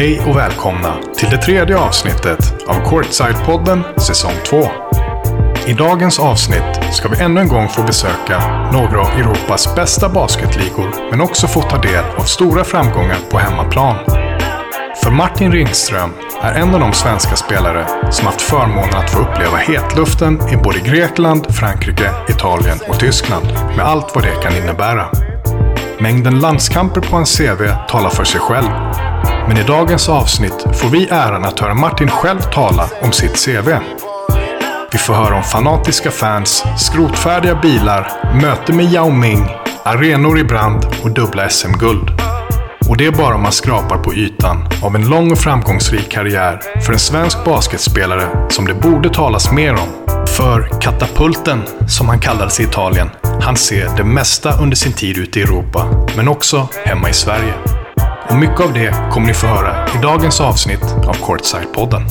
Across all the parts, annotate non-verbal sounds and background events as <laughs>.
Hej och välkomna till det tredje avsnittet av Courtside-podden säsong 2. I dagens avsnitt ska vi ännu en gång få besöka några av Europas bästa basketligor men också få ta del av stora framgångar på hemmaplan. För Martin Ringström är en av de svenska spelare som haft förmånen att få uppleva hetluften i både Grekland, Frankrike, Italien och Tyskland med allt vad det kan innebära. Mängden landskamper på hans CV talar för sig själv. Men i dagens avsnitt får vi äran att höra Martin själv tala om sitt CV. Vi får höra om fanatiska fans, skrotfärdiga bilar, möte med Yao Ming, arenor i brand och dubbla SM-guld. Och det är bara om man skrapar på ytan av en lång och framgångsrik karriär för en svensk basketspelare som det borde talas mer om. För katapulten, som han kallades i Italien, han ser det mesta under sin tid ute i Europa, men också hemma i Sverige. Och mycket av det kommer ni få höra i dagens avsnitt av Courtside-podden.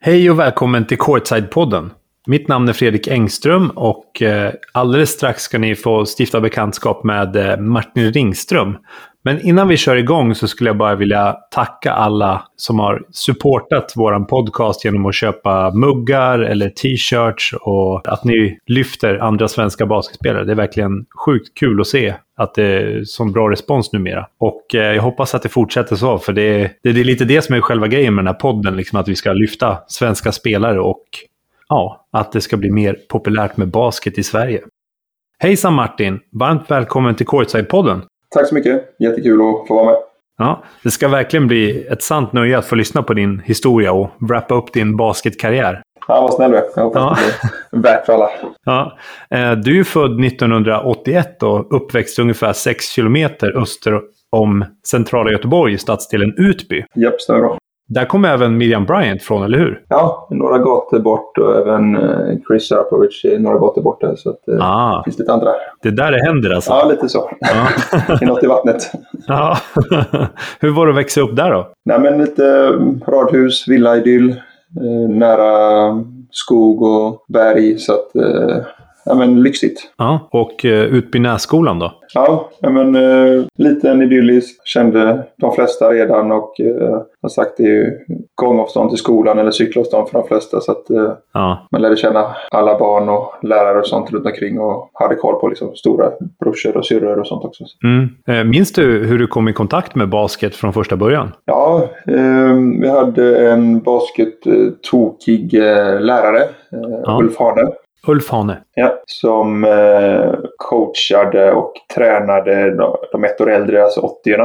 Hej och välkommen till Courtside-podden. Mitt namn är Fredrik Engström och eh, alldeles strax ska ni få stifta bekantskap med eh, Martin Ringström. Men innan vi kör igång så skulle jag bara vilja tacka alla som har supportat vår podcast genom att köpa muggar eller t-shirts och att ni lyfter andra svenska basketspelare. Det är verkligen sjukt kul att se att det är sån bra respons numera. Och eh, jag hoppas att det fortsätter så, för det är, det är lite det som är själva grejen med den här podden, liksom att vi ska lyfta svenska spelare och ja, att det ska bli mer populärt med basket i Sverige. Hejsan Martin! Varmt välkommen till Courtside-podden. Tack så mycket. Jättekul att få vara med. Ja, det ska verkligen bli ett sant nöje att få lyssna på din historia och wrappa upp din basketkarriär. Ja, vad snäll du är. Jag hoppas Ja. det blir värt för alla. Ja, eh, du är född 1981 och uppväxt ungefär 6 kilometer öster om centrala Göteborg i stadsdelen Utby. Japp, stämmer bra. Där kommer även Miriam Bryant från, eller hur? Ja, några gator bort och även eh, Chris Sarapovic är några gator bort där. Så att, eh, Ah, det finns lite andra. det är där det händer alltså. Ja, lite så. Ja. <laughs> Det är något i vattnet. <laughs> Ja. <laughs> Hur var det att växa upp där då? Nej, men lite eh, radhus, villaidyll, nära skog och berg. Så att, ja men lyxigt. Ja. Och uh, Utbynässkolan då? Ja, men eh, liten idyllisk. Kände de flesta redan och eh, som sagt det är ju gångavstånd till skolan eller cykelavstånd för de flesta. Så att eh, Ja. man lärde känna alla barn och lärare och sånt runt omkring och hade koll på liksom stora brorsor och syrror och sånt också. Mm. Eh, Minns du hur du kom i kontakt med basket från första början? Ja, eh, vi hade en basket-tokig eh, lärare, eh, Ja. Ulf Hane. Ulf Hane. Ja, som eh, coachade och tränade de, ett år äldre, alltså 80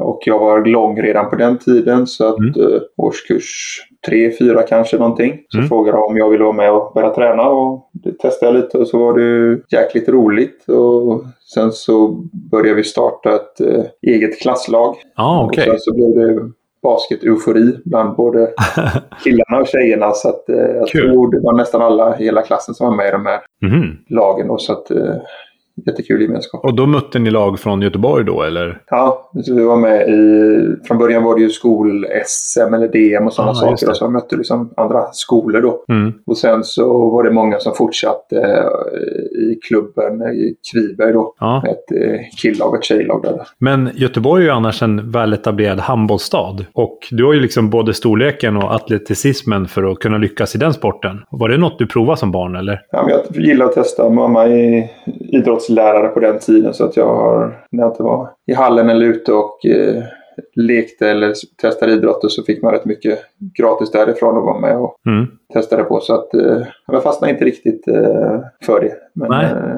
Och jag var lång redan på den tiden så att Mm. eh, årskurs 3, 4 kanske någonting. Så Mm. frågade de om jag ville vara med och börja träna och det testade jag lite och så var det jäkligt roligt. Och sen så började vi starta ett eh, eget klasslag. Ja, okej. Och sen så blev det basket-eufori bland både <laughs> killarna och tjejerna. Så att, eh, jag tror det var nästan alla i hela klassen som var med i de här Mhm. lagen. Då, så att, eh, jättekul gemenskap. Och då mötte ni lag från Göteborg då, eller? Ja, så vi var med i... Från början var det ju skol-SM eller DM och sådana Ah, saker. Och så vi mötte liksom andra skolor då. Mm. Och sen så var det många som fortsatte eh, i klubben i Kviberg då. Ja. Ett eh, killag och ett tjejlag där. Men Göteborg är ju annars en väletablerad handbollsstad. Och du har ju liksom både storleken och atleticismen för att kunna lyckas i den sporten. Var det något du provade som barn, eller? Ja, men jag gillar att testa. Mamma är idrottslärare på den tiden så att jag har, när jag inte var i hallen eller ute och eh, lekte eller testade idrott så fick man rätt mycket gratis därifrån och vara med och Mm. testade på. Så att eh, jag fastnade inte riktigt eh, för det. Men eh,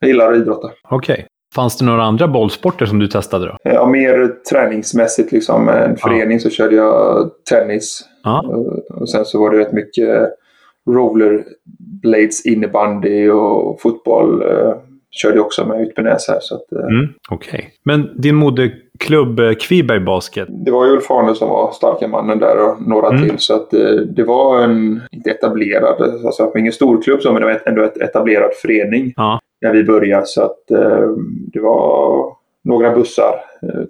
jag gillar att idrotta. Okej. Fanns det några andra bollsporter som du testade då? Ja, mer träningsmässigt liksom. En förening så körde jag tennis. Ja. Och, och sen så var det rätt mycket rollerblades innebandy och fotboll. Körde också med Utbynäs här. Så att, eh, Mm. Okej. Men din moderklubb eh, Kviberg Basket. Det var ju Ulf Arne som var starka mannen där och några Mm. till. Så att eh, det var en, inte etablerad, alltså ingen storklubb så, men det var ändå ett etablerad förening. Ja. när vi började. Så att det var några bussar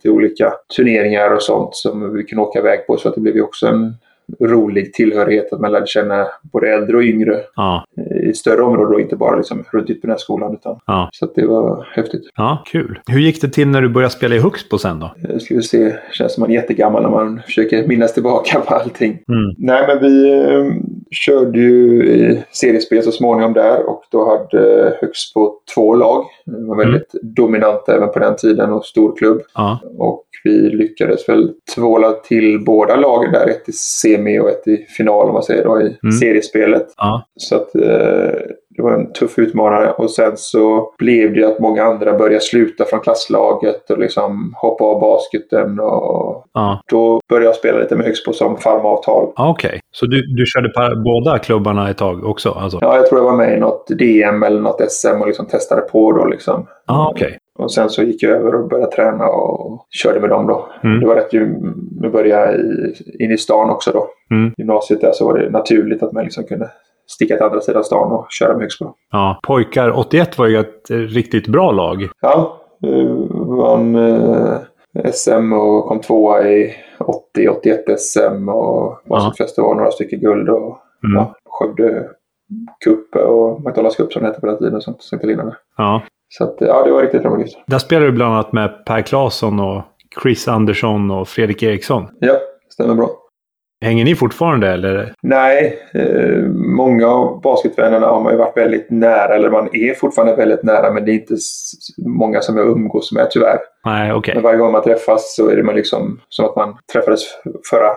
till olika turneringar och sånt som vi kunde åka iväg på. Så att det blev ju också en rolig tillhörighet att man lärde känna både äldre och yngre Ja, i större områden och inte bara liksom runt Ytpenässkolan. Utan, ja. Så det var häftigt. Ja, kul. Hur gick det till när du började spela i Huxbo sen då? Jag skulle se, känns som man är jättegammal när man försöker minnas tillbaka <laughs> på allting. Mm. Nej, men vi eh, körde ju i seriespel så småningom där och då hade Högsbo två lag. Det var väldigt dominant även på den tiden och stor klubb. Ja, Och vi lyckades väl tvåla till båda lagen där. Ett i semi och ett i final om man säger då, i Mm. seriespelet. ja, Så att eh, det var en tuff utmanare. Och sen så blev det att många andra började sluta från klasslaget och liksom hoppa av basketen. Och ja. då började jag spela lite med Högsbo som farmavtal. Ja, Okej, så du, du körde på båda klubbarna ett tag också? Alltså. Ja, jag tror jag var med i något DM eller något SM och liksom testade på då liksom. Ja, okej. Och sen så gick jag över och började träna och körde med dem då. Mm. Det var rätt ju, nu började jag i, in i stan också då. Mm. Gymnasiet där så var det naturligt att man liksom kunde sticka till andra sidan stan och köra med Högsbo. Ja, pojkar 81 var ju ett riktigt bra lag. Ja, eh, vann eh, SM och kom tvåa i 80, 81 SM och Basketfestival, några stycken guld och Mm. ja, Skövde Cup och McDonalds Cup som det hette på den tiden. Sånt, Sankt Helena. Ja. Så att, ja, det var riktigt framgångsrikt. Där spelade du bland annat med Per Claesson och Chris Andersson och Fredrik Eriksson. Ja, stämmer bra. Hänger ni fortfarande eller? Nej, eh, många av basketvännerna har man ju varit väldigt nära, eller man är fortfarande väldigt nära, men det är inte många som jag umgås med tyvärr. Nej, okej. Men varje gång man träffas så är det man liksom som att man träffades förra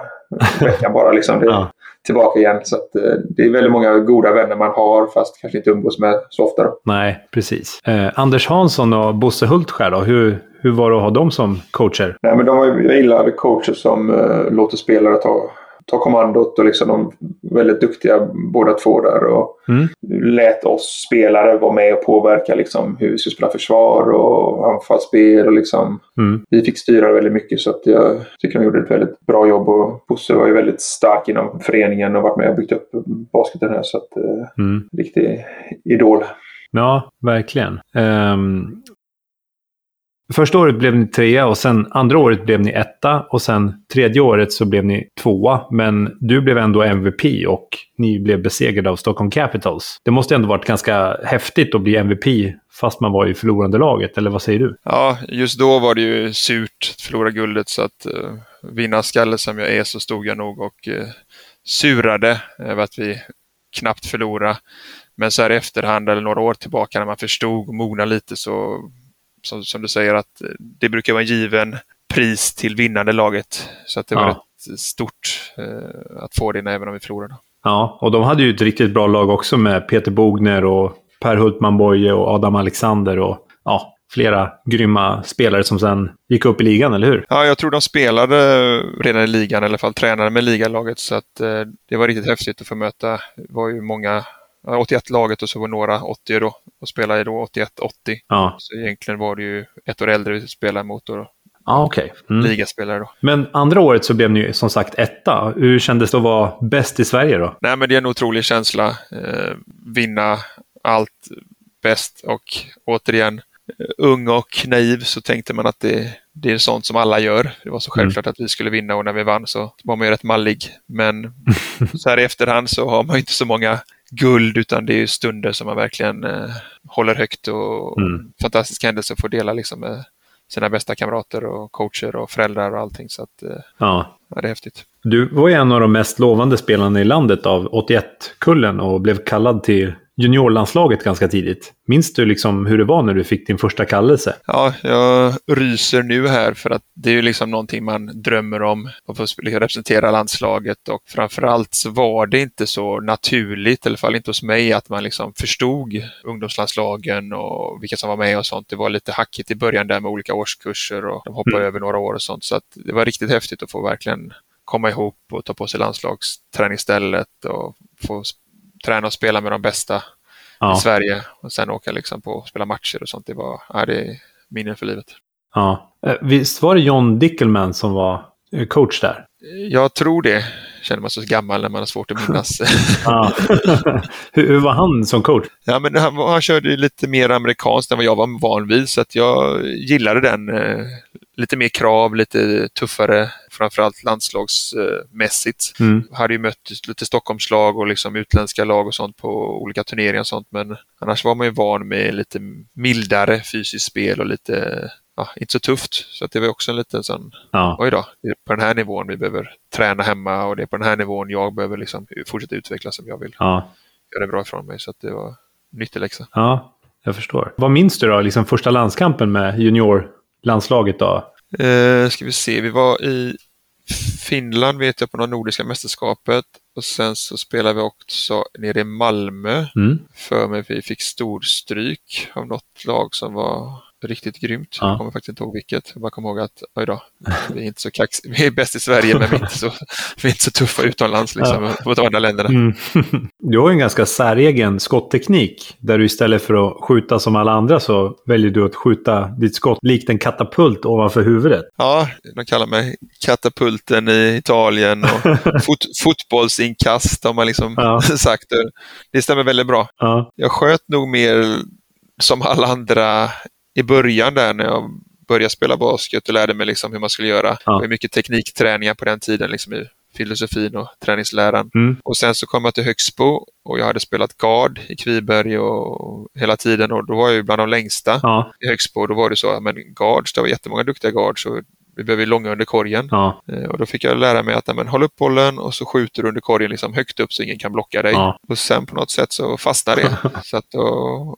veckan bara. Liksom. Det Ja. Tillbaka igen. Så att, eh, det är väldigt många goda vänner man har, fast kanske inte umgås med så ofta. Då. Nej, precis. Eh, Anders Hansson och Bosse Hultskär då? Hur, hur var det att ha dem som coacher? Nej, men de var, jag gillar coacher som eh, låter spelare ta, ta kommandot och liksom de väldigt duktiga båda två där. Och Mm. lät oss spelare vara med och påverka liksom, hur vi skulle spela försvar och anfallsspel. Och liksom, Mm. vi fick styra väldigt mycket så att jag tycker de gjorde ett väldigt bra jobb. Och Bosse var ju väldigt stark inom föreningen och varit med och byggt upp basketen här. Så att, eh, Mm. riktig idol. Ja, verkligen. Ehm, första året blev ni trea och sen andra året blev ni etta och sen tredje året så blev ni tvåa. Men du blev ändå MVP och ni blev besegrade av Stockholm Capitals. Det måste ändå varit ganska häftigt att bli MVP fast man var i förlorande laget, eller vad säger du? Ja, just då var det ju surt att förlora guldet så att eh, uh, vinnarskalle som jag är så stod jag nog och uh, surade över att vi knappt förlorade. Men så här i efterhand eller några år tillbaka när man förstod och mognade lite så som, som du säger att det brukar vara en given pris till vinnande laget. Så att det var Ja. rätt stort eh, att få det även om vi förlorade. Ja, och de hade ju ett riktigt bra lag också med Peter Bogner och Per Hultman Boye och Adam Alexander och ja, flera grymma spelare som sen gick upp i ligan, eller hur? Ja, jag tror de spelade redan i ligan, i alla fall tränade med ligalaget, så att eh, det var riktigt häftigt att få möta. Det var ju många, 81-laget och så var några 80 då, och spelade då 81-80. Ja, Så egentligen var det ju ett år äldre vi spelade mot då, okej. Mm. ligaspelare då. Men andra året så blev ni som sagt etta. Hur kändes det att vara bäst i Sverige då? Nej, men det är en otrolig känsla. Eh, vinna allt bäst och återigen, eh, ung och naiv så tänkte man att det, det är sånt som alla gör. Det var så självklart att vi skulle vinna och när vi vann så var man ju rätt mallig. Men <laughs> så här i efterhand så har man ju inte så många guld utan det är ju stunder som man verkligen eh, håller högt och Mm. fantastisk händelse att få dela liksom med sina bästa kamrater och coacher och föräldrar och allting. Så att, eh, Ja. ja, det är häftigt. Du var ju en av de mest lovande spelarna i landet av 81-kullen och blev kallad till juniorlandslaget ganska tidigt. Minns du liksom hur det var när du fick din första kallelse? Ja, jag ryser nu här för att det är ju liksom någonting man drömmer om att få liksom representera landslaget och framförallt så var det inte så naturligt, i alla fall inte hos mig, att man liksom förstod ungdomslandslagen och vilka som var med och sånt. Det var lite hackigt i början där med olika årskurser och de hoppade Mm. över några år och sånt. Så att det var riktigt häftigt att få verkligen komma ihop och ta på sig landslagsträningsstället och få träna och spela med de bästa Ja. i Sverige och sen åka liksom på och spela matcher och sånt. Det var ja, det är minnen för livet. ja. Eh, Visst var det John Dickelman som var eh, coach där? Jag tror det. känner man sig så gammal när man har svårt att minnas. <laughs> <laughs> Hur, hur var han som coach? ja, men han, han körde lite mer amerikanskt än vad jag var van vid så att jag gillade den. Eh, lite mer krav, lite tuffare, framförallt landslagsmässigt. Mm. hade ju mött lite Stockholmslag och liksom utländska lag och sånt på olika turneringar och sånt men annars var man ju van med lite mildare fysiskt spel och lite, ja, inte så tufft. Så att det var också en liten sån, Ja. oj då, det är på den här nivån vi behöver träna hemma och det är på den här nivån jag behöver liksom fortsätta utvecklas som jag vill Ja. göra bra ifrån mig. Så att det var nyttig läxa. ja, jag förstår. Vad minns du då, liksom första landskampen med juniorlandslaget då? Eh, ska vi se, vi var i Finland vet jag på det nordiska mästerskapet och sen så spelade vi också nere i Malmö. Mm. För mig vi fick storstryk av något lag som var riktigt grymt. Ja. Jag kommer faktiskt inte ihåg vilket. Jag bara kommer ihåg att, oj då, vi är inte så kax Vi är bäst i Sverige men vi är inte så, vi är inte så tuffa utomlands liksom, mot andra länderna. Mm. <laughs> Du har ju en ganska säregen skottteknik. Där du istället för att skjuta som alla andra så väljer du att skjuta ditt skott likt en katapult ovanför huvudet. Ja, de kallar mig katapulten i Italien och <laughs> fot, fotbollsinkast har man liksom Ja. <laughs> sagt. Det stämmer väldigt bra. Ja, Jag sköt nog mer som alla andra i början där när jag började spela basket och lärde mig liksom hur man skulle göra. Det var mycket teknikträningar på den tiden liksom i filosofin och träningsläran. Mm. Och sen så kom jag till Högsbo och jag hade spelat guard i Kviberg och hela tiden och då var jag ju bland de längsta ja, i Högsbo. Då var det så, men guards, det var jättemånga duktiga guards så vi behöver långa under korgen. ja, Eh, Och då fick jag lära mig att men, håll upp bollen och så skjuter du under korgen liksom högt upp så ingen kan blocka dig. Ja. Och sen på något sätt så fastnade det. <laughs> så att då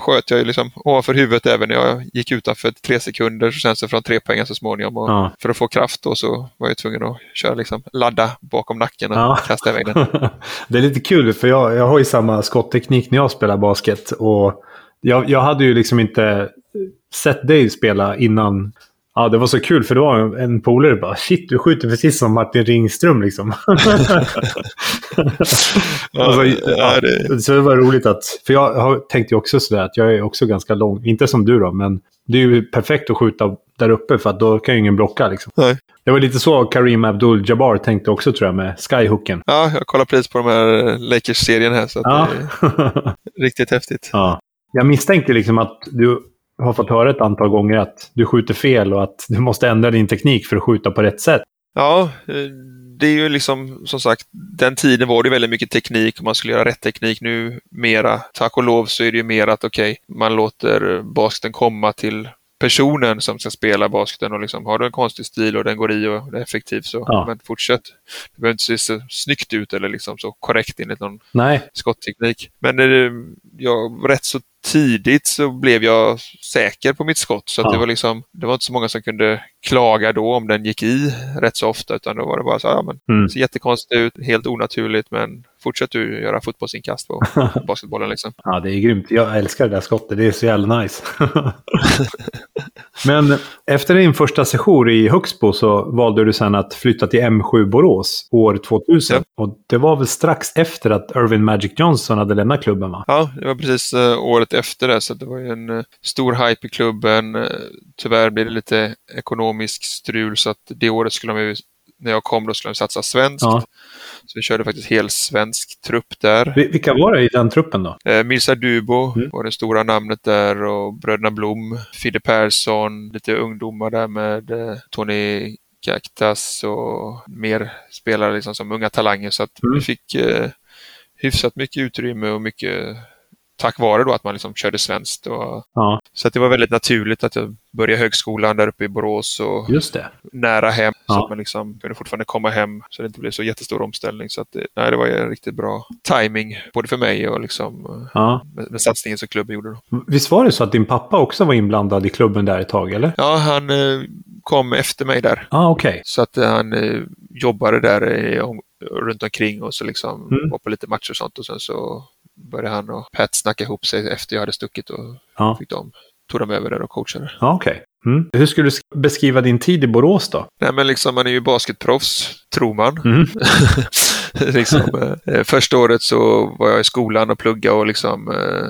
sköt jag ju liksom ovanför huvudet även när jag gick utanför tre sekunder och sen så från tre poäng så småningom. Och Ja. För att få kraft då så var jag tvungen att köra liksom, ladda bakom nacken och Ja. kasta iväg den. <laughs> det är lite kul för jag, jag har ju samma skottteknik när jag spelar basket. Och jag, jag hade ju liksom inte sett dig spela innan. Ja, det var så kul för det var en- polare bara shit, du skjuter precis som Martin Ringström liksom. <laughs> Alltså, ja, det, Så det var roligt att, för jag har- tänkte ju också sådär att jag är också ganska lång, inte som du då, men det är ju perfekt att skjuta där uppe för att då kan ju ingen blocka liksom. nej. Det var lite så Karim Abdul-Jabbar tänkte också tror jag med skyhooken. Ja, jag kollar precis på de här Lakers-serien här så Ja. det är riktigt häftigt. <laughs> ja. Jag misstänkte liksom att du har fått höra ett antal gånger att du skjuter fel och att du måste ändra din teknik för att skjuta på rätt sätt. Ja, eh, det är ju liksom som sagt, den tiden var det väldigt mycket teknik och man skulle göra rätt teknik. Nu mera, tack och lov, så är det ju mer att okej, man låter basketen komma till personen som ska spela basketen och liksom har du en konstig stil och den går i och det är effektivt så Ja. men fortsätt. Det behöver inte se så snyggt ut eller liksom så korrekt enligt någon Nej, skottteknik. Men eh, jag, rätt så tidigt så blev jag säker på mitt skott. Så Ja. det var liksom, det var inte så många som kunde klaga då om den gick i rätt så ofta. Utan då var det bara så här, ja men Mm. ser jättekonstigt ut, helt onaturligt men fortsätt du göra fotbollsinkast på <laughs> basketbollen liksom. ja det är grymt. Jag älskar det där skottet. Det är så jävla nice. <laughs> Men efter din första session i Högsbo så valde du sen att flytta till M7 Borås år 2000. Och det var väl strax efter att Irvin Magic Johnson hade lämnat klubben va? Ja, det var precis eh, året efter det, så det var ju en eh, stor hype i klubben. Eh, tyvärr blev det lite ekonomisk strul, så att det året skulle de ju, när jag kom, då skulle de satsa svenskt. Ja. Så vi körde faktiskt helt svensk trupp där. Vi- Vilka var det i den truppen då? Eh, Mirza Dubo Mm. var det stora namnet där och Bröderna Blom, Fidde Persson, lite ungdomar där med eh, Tony Kaktas och mer spelare liksom som unga talanger. Så att Mm. vi fick eh, hyfsat mycket utrymme och mycket tack vare då att man liksom körde svenskt. Och, Ja, så att det var väldigt naturligt att jag började högskolan där uppe i Borås och nära hem. Så Ja. att man liksom kunde fortfarande komma hem så det inte blev så jättestor omställning. Så att det, nej, det var ju en riktigt bra timing både för mig och liksom, eh, Ja. med, med satsningen som klubben gjorde. Då. Visst var det så att din pappa också var inblandad i klubben där ett tag, eller? Ja, han eh, kom efter mig där. Ah, okej. Så att eh, han eh, jobbade där runt omkring och så liksom Mm. var på lite matcher och sånt och sen så började han och Pat snacka ihop sig efter jag hade stuckit och Ja, fick de, tog de över där och coachade. ja okej. Mm. Hur skulle du sk- beskriva din tid i Borås då? Nej men liksom man är ju basketproffs, tror man. Mm. <laughs> liksom, eh, första året så var jag i skolan och plugga och liksom eh,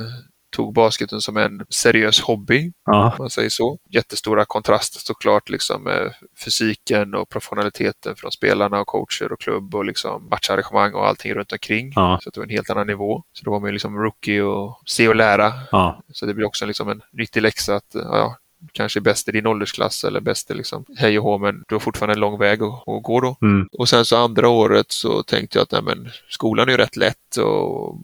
tog basketen som en seriös hobby, Ja. man säger så. Jättestora kontraster såklart liksom med fysiken och professionaliteten från spelarna och coacher och klubb och liksom matcharrangemang och allting runt omkring. Ja. Så det var en helt annan nivå. Så då var man ju liksom rookie och se och lära. Ja. Så det blir också liksom en nyttig läxa att ja, kanske är bäst i din åldersklass eller bäst i liksom hej och hå, men du har fortfarande en lång väg att, att gå då. Mm. Och sen så andra året så tänkte jag att nej, men, skolan är ju rätt lätt och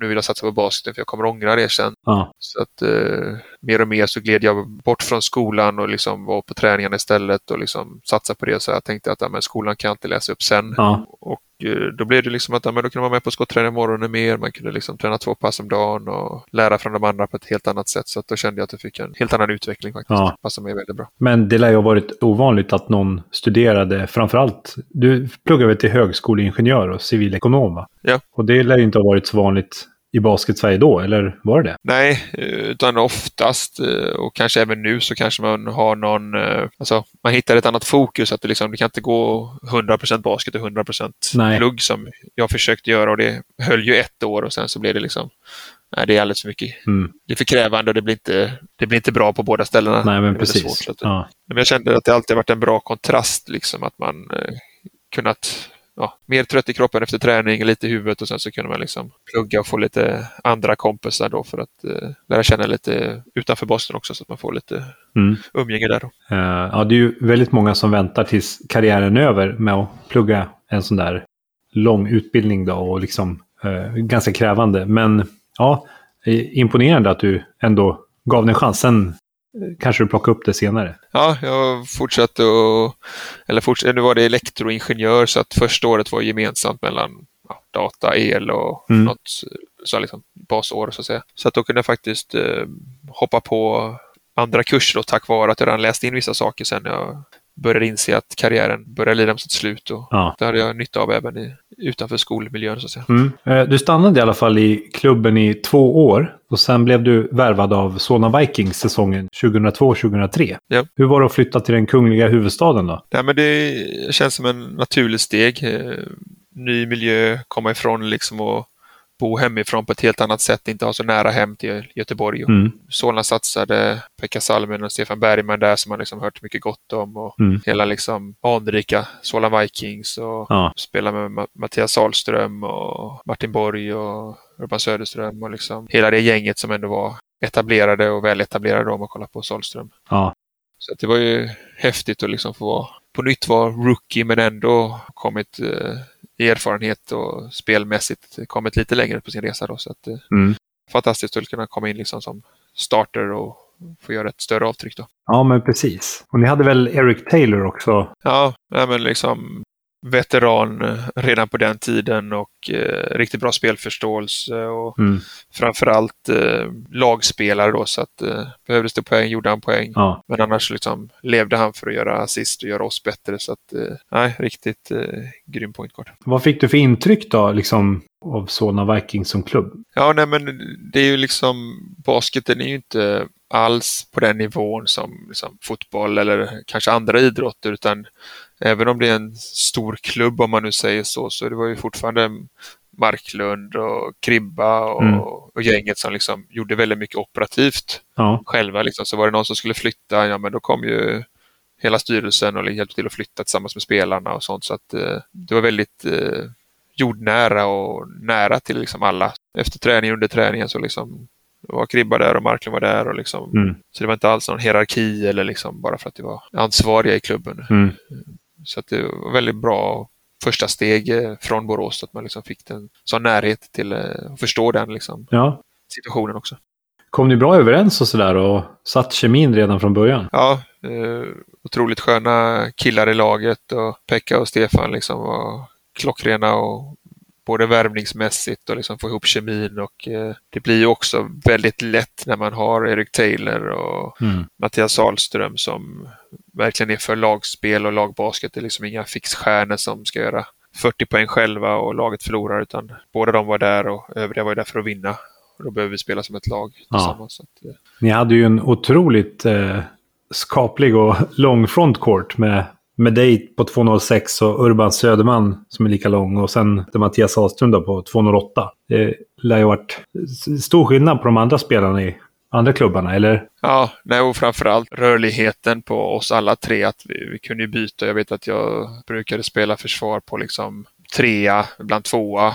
nu vill jag satsa på basketen för jag kommer ångra det sen. Ja. Så att eh, mer och mer så gled jag bort från skolan och liksom var på träningarna istället och liksom satsa på det. Så jag tänkte att ja, men, skolan kan jag inte läsa upp sen. Ja. Och eh, då blev det liksom att ja, men då kunde man vara med på skotträning morgonen mer. Man kunde liksom träna två pass om dagen och lära från de andra på ett helt annat sätt. Så då kände jag att jag fick en helt annan utveckling faktiskt. Ja. Passade mig väldigt bra. Men det lär ju ha varit ovanligt att någon studerade, framförallt, du pluggar väl till högskoleingenjör och civilekonom va? Ja. Och det lär ju inte ha varit så vanligt i basket-Sverige då, eller var det det? Nej, utan oftast eh, och kanske även nu så kanske man har någon, eh, alltså man hittar ett annat fokus. Att det, liksom, det kan inte gå 100% basket och 100% Nej. plugg som jag försökte göra och det höll ju ett år och sen så blev det liksom, nej det är alldeles för mycket. Mm. Det är för krävande och det blir inte, det blir inte bra på båda ställena. Nej, men precis. svårt, att- ja. Men jag kände att det alltid varit en bra kontrast, liksom att man eh, kunnat Ja, mer trött i kroppen efter träning, lite i huvudet och sen så kunde man liksom plugga och få lite andra kompisar då för att eh, lära känna lite utanför Boston också så att man får lite Mm. umgänge där. Då. Eh, ja, det är ju väldigt många som väntar tills karriären är över med att plugga en sån där lång utbildning då och liksom eh, ganska krävande. Men ja, imponerande att du ändå gav den chansen. Kanske du plockar upp det senare. Ja, jag fortsatte och, eller fortsatte, nu var det elektroingenjör så att första året var gemensamt mellan ja, data, el och Mm. något så liksom basår så att säga. Så att då kunde jag faktiskt eh, hoppa på andra kurser då, tack vare att jag redan läst in vissa saker sen jag började inse att karriären började lida mot sitt slut och Ja. det hade jag nytta av även i, utanför skolmiljön så att säga. Mm. Eh, Du stannade i alla fall i klubben i två år och sen blev du värvad av Solna Vikings säsongen 2002-2003. Ja. Hur var det att flytta till den kungliga huvudstaden då? Nej, men det känns som en naturlig steg. Eh, Ny miljö, komma ifrån liksom och bo hemifrån på ett helt annat sätt, inte ha så nära hem till Göteborg. Mm. Solna satsade Pekka Salmen och Stefan Bergman där som man liksom hört mycket gott om. Och Mm. Hela liksom anrika Solna Vikings och Ja. spela med Ma- Mattias Sahlström och Martin Borg och Urban Söderström och liksom hela det gänget som ändå var etablerade och väl etablerade då, om man kollar på Sahlström. Ja. Så det var ju häftigt att liksom få vara, på nytt vara rookie men ändå kommit eh, i erfarenhet och spelmässigt kommit lite längre på sin resa. Då, så att, eh, Mm. fantastiskt att kunna komma in liksom som starter och få göra ett större avtryck. Då. ja, men precis. Och ni hade väl Eric Taylor också? Ja, nej, men liksom veteran eh, redan på den tiden och eh, riktigt bra spelförståelse och Mm. framförallt eh, lagspelare då så att eh, behövdes det poäng gjorde han poäng. Ja. Men annars liksom levde han för att göra assist och göra oss bättre så att eh, nej, riktigt eh, grym pointguard. Vad fick du för intryck då, liksom, av Solna Vikings som klubb? Ja, nej men det är ju liksom basketen är ju inte alls på den nivån som liksom, fotboll eller kanske andra idrotter utan även om det är en stor klubb om man nu säger så så det var ju fortfarande Marklund och Kribba och, Mm. och gänget som liksom gjorde väldigt mycket operativt Ja. själva. Liksom. Så var det någon som skulle flytta, ja men då kom ju hela styrelsen och hjälpte till att flytta tillsammans med spelarna och sånt. Så att eh, det var väldigt eh, jordnära och nära till liksom alla. Efter träningen, under träningen så liksom var Kribba där och Marklund var där och liksom Mm. så det var inte alls någon hierarki eller liksom bara för att det var ansvariga i klubben. Mm. Så att det var väldigt bra första steg eh, från Borås att man liksom fick en sån närhet till eh, att förstå den liksom, ja. situationen också. Kom ni bra överens och sådär och satt kemin redan från början? Ja, eh, otroligt sköna killar i laget och Pekka och Stefan liksom var klockrena och både värvningsmässigt och liksom få ihop kemin och eh, det blir ju också väldigt lätt när man har Erik Taylor och Mm. Mattias Sahlström som verkligen är för lagspel och lagbasket. Det är liksom inga fixstjärnor som ska göra 40 poäng själva och laget förlorar utan båda de var där och övriga var där för att vinna. Och då behöver vi spela som ett lag tillsammans. Att, eh, Ni hade ju en otroligt eh, skaplig och lång frontcourt med, med dig på 206 och Urban Söderman som är lika lång och sen det Mattias Ahlström då på 208. Det lär ju varit stor skillnad på de andra spelarna i andra klubbarna, eller? Ja, nej, och framförallt rörligheten på oss alla tre. Att vi, vi kunde ju byta. Jag vet att jag brukade spela försvar på liksom trea, ibland tvåa,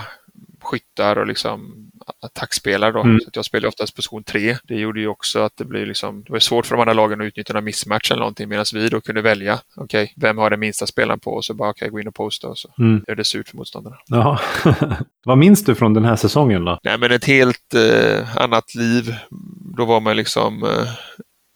skyttar och liksom attackspelare då. Mm. Så jag spelade oftast position 3. Det gjorde ju också att det blev liksom, det var svårt för de andra lagen att utnyttja en missmatch eller någonting medan vi då kunde välja, okej, okay, vem har den minsta spelaren på och så bara, okej, okay, gå in och posta och så mm. gör det surt för motståndarna. Ja. <laughs> Vad minns du från den här säsongen då? Nej, men ett helt eh, annat liv. Då var man liksom eh,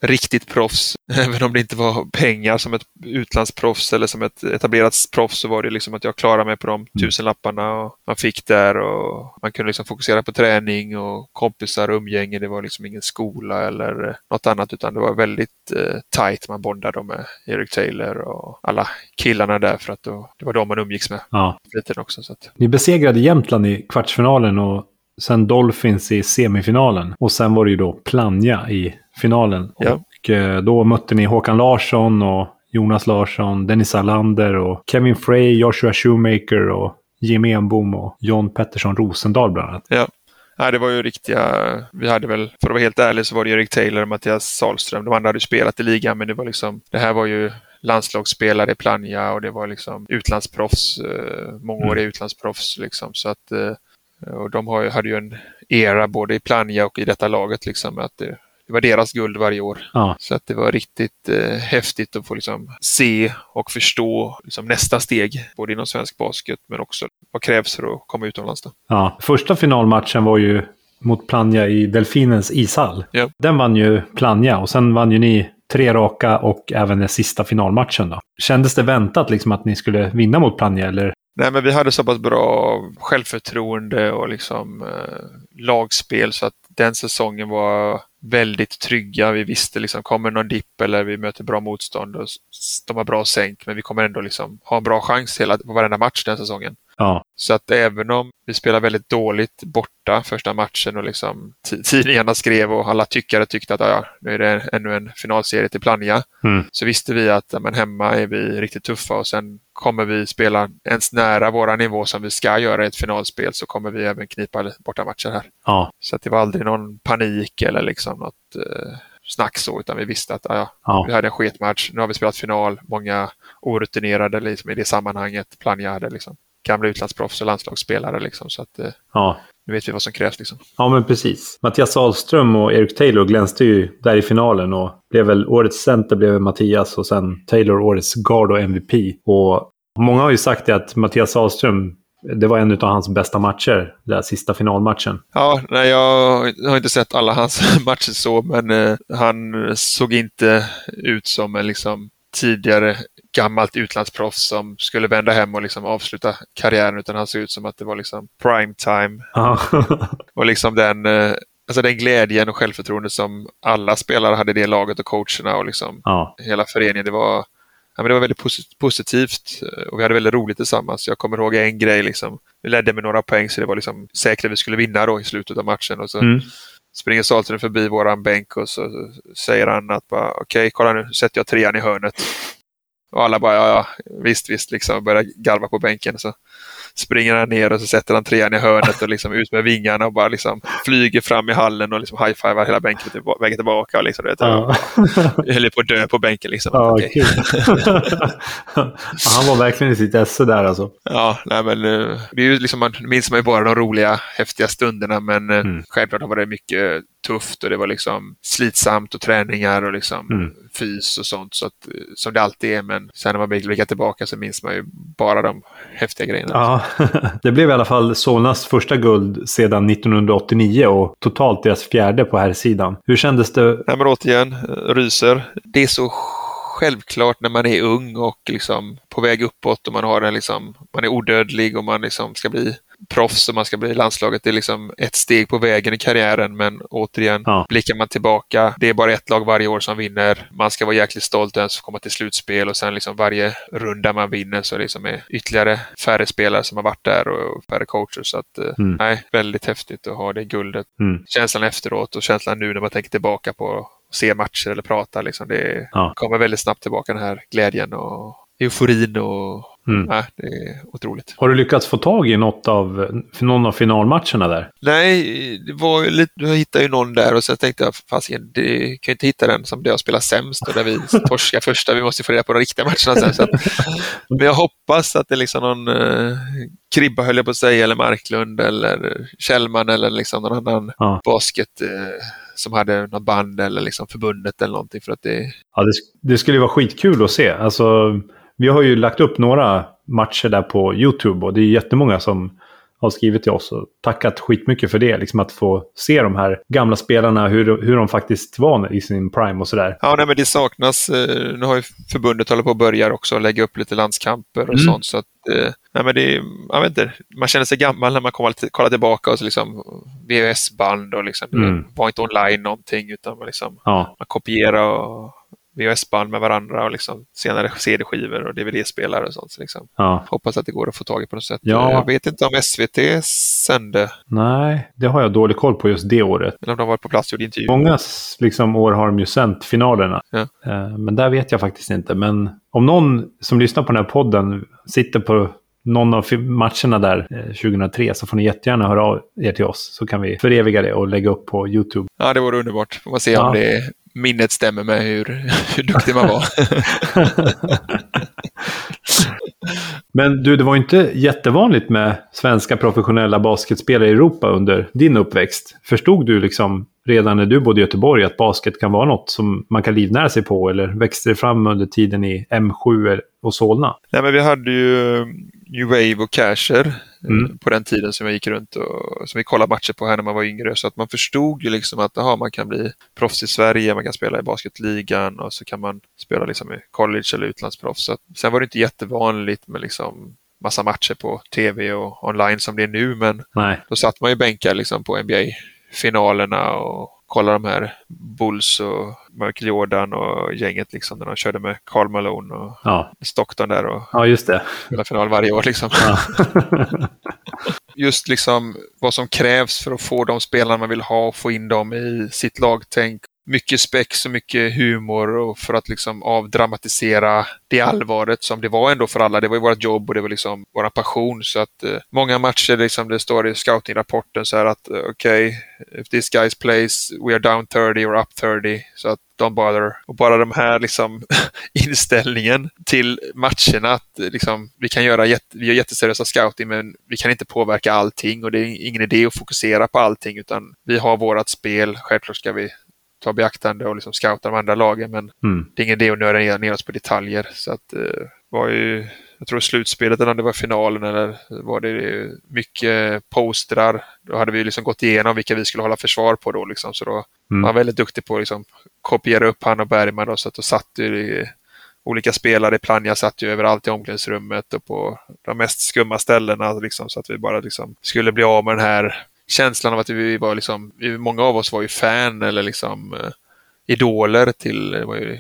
riktigt proffs. <laughs> Även om det inte var pengar som ett utlandsproffs eller som ett etablerat proffs så var det liksom att jag klarade mig på de mm. tusenlapparna och man fick där och man kunde liksom fokusera på träning och kompisar och umgänge. Det var liksom ingen skola eller något annat utan det var väldigt eh, tight. Man bondade med Eric Taylor och alla killarna där för att då, det var de man umgicks med. Ja. Lite också, så att... Ni besegrade Jämtland i kvartsfinalen och sen Dolphins i semifinalen. Och sen var det ju då Plannja i finalen. Ja. Och eh, då mötte ni Håkan Larsson och Jonas Larsson, Dennis Alander och Kevin Frey, Joshua Shoemaker och Jim Enbom och John Pettersson Rosendahl bland annat. Ja. Nej, det var ju riktiga, vi hade väl, för att vara helt ärlig så var det Erik Taylor och Mattias Salström. De andra hade ju spelat i ligan men det var liksom, det här var ju landslagsspelare i Plannja och det var liksom utlandsproffs, eh, mångåriga mm. utlandsproffs liksom. Så att, eh, och de har, hade ju en era både i Plannja och i detta laget liksom. Att det, det var deras guld varje år. Ja. Så att det var riktigt eh, häftigt att få liksom, se och förstå liksom, nästa steg, både inom svensk basket men också vad krävs för att komma utomlands. Då. Ja. Första finalmatchen var ju mot Plannja i Delfinens ishall. Ja. Den vann ju Plannja och sen vann ju ni tre raka och även den sista finalmatchen. Då. Kändes det väntat liksom att ni skulle vinna mot Plannja eller? Nej, men vi hade så pass bra självförtroende och liksom eh, lagspel så att den säsongen var väldigt trygga. Vi visste liksom, kommer någon dipp eller vi möter bra motstånd och de har bra sänk, men vi kommer ändå liksom ha en bra chans hela, på varenda match den säsongen. Ja. Så att även om vi spelar väldigt dåligt borta första matchen och liksom tidningarna skrev och alla tyckare tyckte att ja, nu är det ännu en finalserie till Plannja. Mm. Så visste vi att men hemma är vi riktigt tuffa och sen kommer vi spela ens nära våra nivå som vi ska göra i ett finalspel så kommer vi även knipa bortamatcher här. Ja. Så att det var aldrig någon panik eller liksom något eh, snack så, utan vi visste att ja, ja. vi hade en sketmatch. Nu har vi spelat final. Många orutinerade liksom, i det sammanhanget. Plannja hade liksom gamla utlandsproffs och landslagsspelare. Liksom, så att, eh, ja. Nu vet vi vad som krävs. Liksom. Ja, men precis. Mattias Ahlström och Eric Taylor glänste ju där i finalen och blev väl årets center blev Mattias och sen Taylor årets guard och MVP. Och många har ju sagt det att Mattias Ahlström det var en av hans bästa matcher, den där sista finalmatchen. Ja, nej, jag har inte sett alla hans <laughs> matcher så, men eh, han såg inte ut som en liksom, tidigare gammalt utlandsproffs som skulle vända hem och liksom avsluta karriären utan han såg ut som att det var liksom prime time. <laughs> och liksom den, eh, alltså den glädjen och självförtroende som alla spelare hade i det laget och coacherna och liksom ja. hela föreningen. Det var, ja, men det var väldigt positivt eh, och vi hade väldigt roligt tillsammans. Jag kommer ihåg en grej, liksom. vi ledde med några poäng så det var liksom säkert att vi skulle vinna då i slutet av matchen. Och så mm. springer Saltren förbi våran bänk och så säger han att okej, okay, kolla nu sätter jag trean i hörnet. Och alla bara, ja, ja visst, visst, liksom börjar garva på bänken. Så springer han ner och så sätter han trean i hörnet och liksom ut med vingarna och bara liksom flyger fram i hallen och liksom high-fivar hela bänken till, vägen tillbaka. Och liksom, vet, ja. <laughs> Jag höll på att dö på bänken. Liksom. Ja, okay. <laughs> han var verkligen i sitt esse där alltså. Ja, nej, men eh, det är ju liksom, man minns man ju bara de roliga, häftiga stunderna men eh, mm. självklart har det mycket tufft och det var liksom slitsamt och träningar och liksom mm. fys och sånt så att, som det alltid är. Men sen när man blickar tillbaka så minns man ju bara de häftiga grejerna. Ja, <laughs> det blev i alla fall Solnas första guld sedan 1989 och totalt deras fjärde på här sidan. Hur kändes det? Nej, men återigen, ryser. Det är så självklart när man är ung och liksom på väg uppåt och man har en liksom, man är odödlig och man liksom ska bli proffs och man ska bli i landslaget. Det är liksom ett steg på vägen i karriären men återigen, ja. blickar man tillbaka, det är bara ett lag varje år som vinner. Man ska vara jäkligt stolt ens komma till slutspel och sen liksom varje runda man vinner så liksom är ytterligare färre spelare som har varit där och färre coacher. Så att, eh, mm. nej, väldigt häftigt att ha det guldet. Mm. Känslan efteråt och känslan nu när man tänker tillbaka på se matcher eller prata. Liksom. Det ja. kommer väldigt snabbt tillbaka den här glädjen och euforin och mm. ja, det är otroligt. Har du lyckats få tag i något av, någon av finalmatcherna där? Nej, det var lite, jag hittade ju någon där och så tänkte jag, fasiken, det kan ju inte hitta den som det har spelat sämst och där vi <laughs> torskar första, vi måste få reda på de riktiga matcherna sen. Så att, <laughs> men jag hoppas att det är liksom någon eh, Kribba höll jag på att säga, eller Marklund eller Kjellman eller liksom någon annan ja. basket eh, som hade något band eller liksom förbundet eller någonting. För att det... Ja, det, det skulle vara skitkul att se. Alltså, vi har ju lagt upp några matcher där på YouTube och det är jättemånga som har skrivit till oss och tackat skitmycket för det. Liksom att få se de här gamla spelarna, hur, hur de faktiskt var i sin prime och sådär. Ja, nej, men det saknas. Eh, nu har ju förbundet hållit på att börja också lägga upp lite landskamper och mm. sånt. Så att, eh, nej, men det, jag vet inte, man känner sig gammal när man kollar, kollar tillbaka och så liksom VHS-band och liksom, mm. det var inte online någonting utan man, liksom, ja. man kopierar och VHS-band med varandra och liksom senare CD-skivor och DVD-spelare och sånt. Så liksom. ja. Hoppas att det går att få tag i på något sätt. Ja. Jag vet inte om SVT sände. Nej, det har jag dålig koll på just det året. Eller om de var på plats och gjorde intervjuer. Många liksom, år har de ju sänt finalerna. Ja. Eh, men där vet jag faktiskt inte. Men om någon som lyssnar på den här podden sitter på någon av matcherna där 2003 eh, så får ni jättegärna höra av er till oss så kan vi föreviga det och lägga upp på YouTube. Ja, det vore underbart. Får man se ja. om det minnet stämmer med hur, <laughs> hur duktig man var. <laughs> Men du, det var inte jättevanligt med svenska professionella basketspelare i Europa under din uppväxt. Förstod du liksom redan när du bodde i Göteborg att basket kan vara något som man kan livnära sig på? Eller växte det fram under tiden i M7 och Solna? Nej, men vi hade ju New Wave och Casher eh, mm. på den tiden som jag gick runt och som vi kollade matcher på här när man var yngre. Så att man förstod ju liksom att aha, man kan bli proffs i Sverige, man kan spela i basketligan och så kan man spela liksom i college eller utlandsproffs. Så att, sen var det inte jättevanligt med liksom massa matcher på tv och online som det är nu, men Nej. då satt man ju bänkar liksom på NBA-finalerna och kolla de här Bulls och Michael Jordan och gänget liksom när de körde med Carl Malone och ja. Stockton där och ja, just det. spelade final varje år. Liksom. Ja. <laughs> just liksom vad som krävs för att få de spelarna man vill ha och få in dem i sitt lagtänk mycket spex och mycket humor och för att liksom avdramatisera det allvaret som det var ändå för alla. Det var ju vårt jobb och det var liksom vår passion. Så att eh, många matcher, liksom det står i scoutingrapporten så här att eh, okej, okay, if this guys plays, we are down 30 or up 30. Så att don't bother. Och bara de här liksom <laughs> inställningen till matcherna att eh, liksom, vi kan göra vi gör jätteseriösa scouting men vi kan inte påverka allting och det är ingen idé att fokusera på allting utan vi har vårat spel. Självklart ska vi ta beaktande och liksom scouta de andra lagen. Men mm. det är ingen idé att nörda ner oss på detaljer. Så att eh, var ju, jag tror slutspelet eller om det var finalen eller var det mycket postrar. Då hade vi liksom gått igenom vilka vi skulle hålla försvar på då liksom. Så då mm. var väldigt duktig på att liksom kopiera upp han och Bergman då, så att då satt ju olika spelare, Planja satt ju överallt i omklädningsrummet och på de mest skumma ställena liksom, så att vi bara liksom skulle bli av med den här känslan av att vi var liksom, många av oss var ju fan eller liksom eh, idoler till ju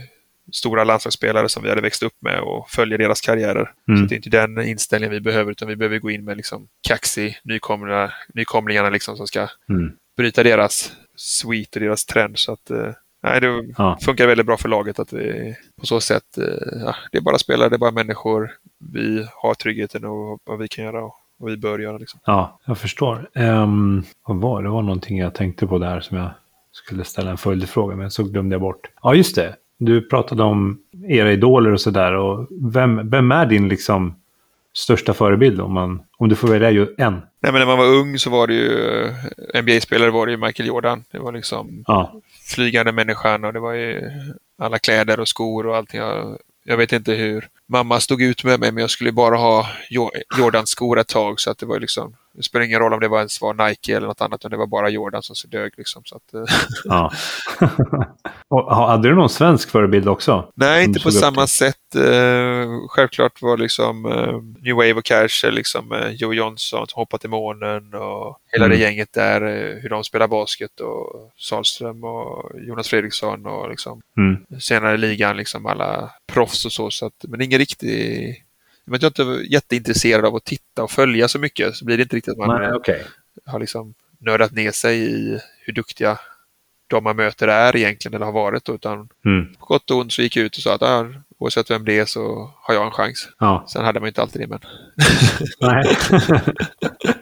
stora landslagsspelare som vi hade växt upp med och följer deras karriärer. Mm. Så det är inte den inställningen vi behöver utan vi behöver gå in med liksom kaxig nykomlingarna, nykomlingarna liksom som ska mm. bryta deras sweet och deras trend. Så att, eh, nej, det ja. funkar väldigt bra för laget att vi på så sätt, eh, ja, det är bara spelare, det är bara människor. Vi har tryggheten och vad vi kan göra och vad vi bör göra. Liksom. Ja, jag förstår. Um, vad var det? var någonting jag tänkte på där som jag skulle ställa en följdfråga men så glömde jag bort. Ja, just det. Du pratade om era idoler och sådär. vem, vem är din liksom största förebild om, man, om du får välja ju en? Nej, men när man var ung så var det ju eh, NBA-spelare var det ju Michael Jordan. Det var liksom ja. flygande människan och det var ju alla kläder och skor och allting. Jag, jag vet inte hur mamma stod ut med mig men jag skulle bara ha Jordans skor ett tag så att det var liksom det spelar ingen roll om det var ens var Nike eller något annat, utan det var bara Jordan som dög. Liksom, så att, eh. ja. <laughs> och, hade du någon svensk förebild också? Nej, inte på samma sätt. Uh, självklart var liksom uh, New Wave och Cash, liksom uh, Joe Johnson som hoppade till månen och hela mm. det gänget där, hur de spelar basket och Salström och Jonas Fredriksson och liksom mm. senare i ligan, liksom alla proffs och så. så att, men ingen riktig men jag är inte jätteintresserad av att titta och följa så mycket så blir det inte riktigt att man Nej, okay. har liksom nördat ner sig i hur duktiga de man möter är egentligen eller har varit. Utan mm. på gott och ont så gick jag ut och sa att ah, oavsett vem det är så har jag en chans. Ja. Sen hade man inte alltid det, men. <laughs> <laughs>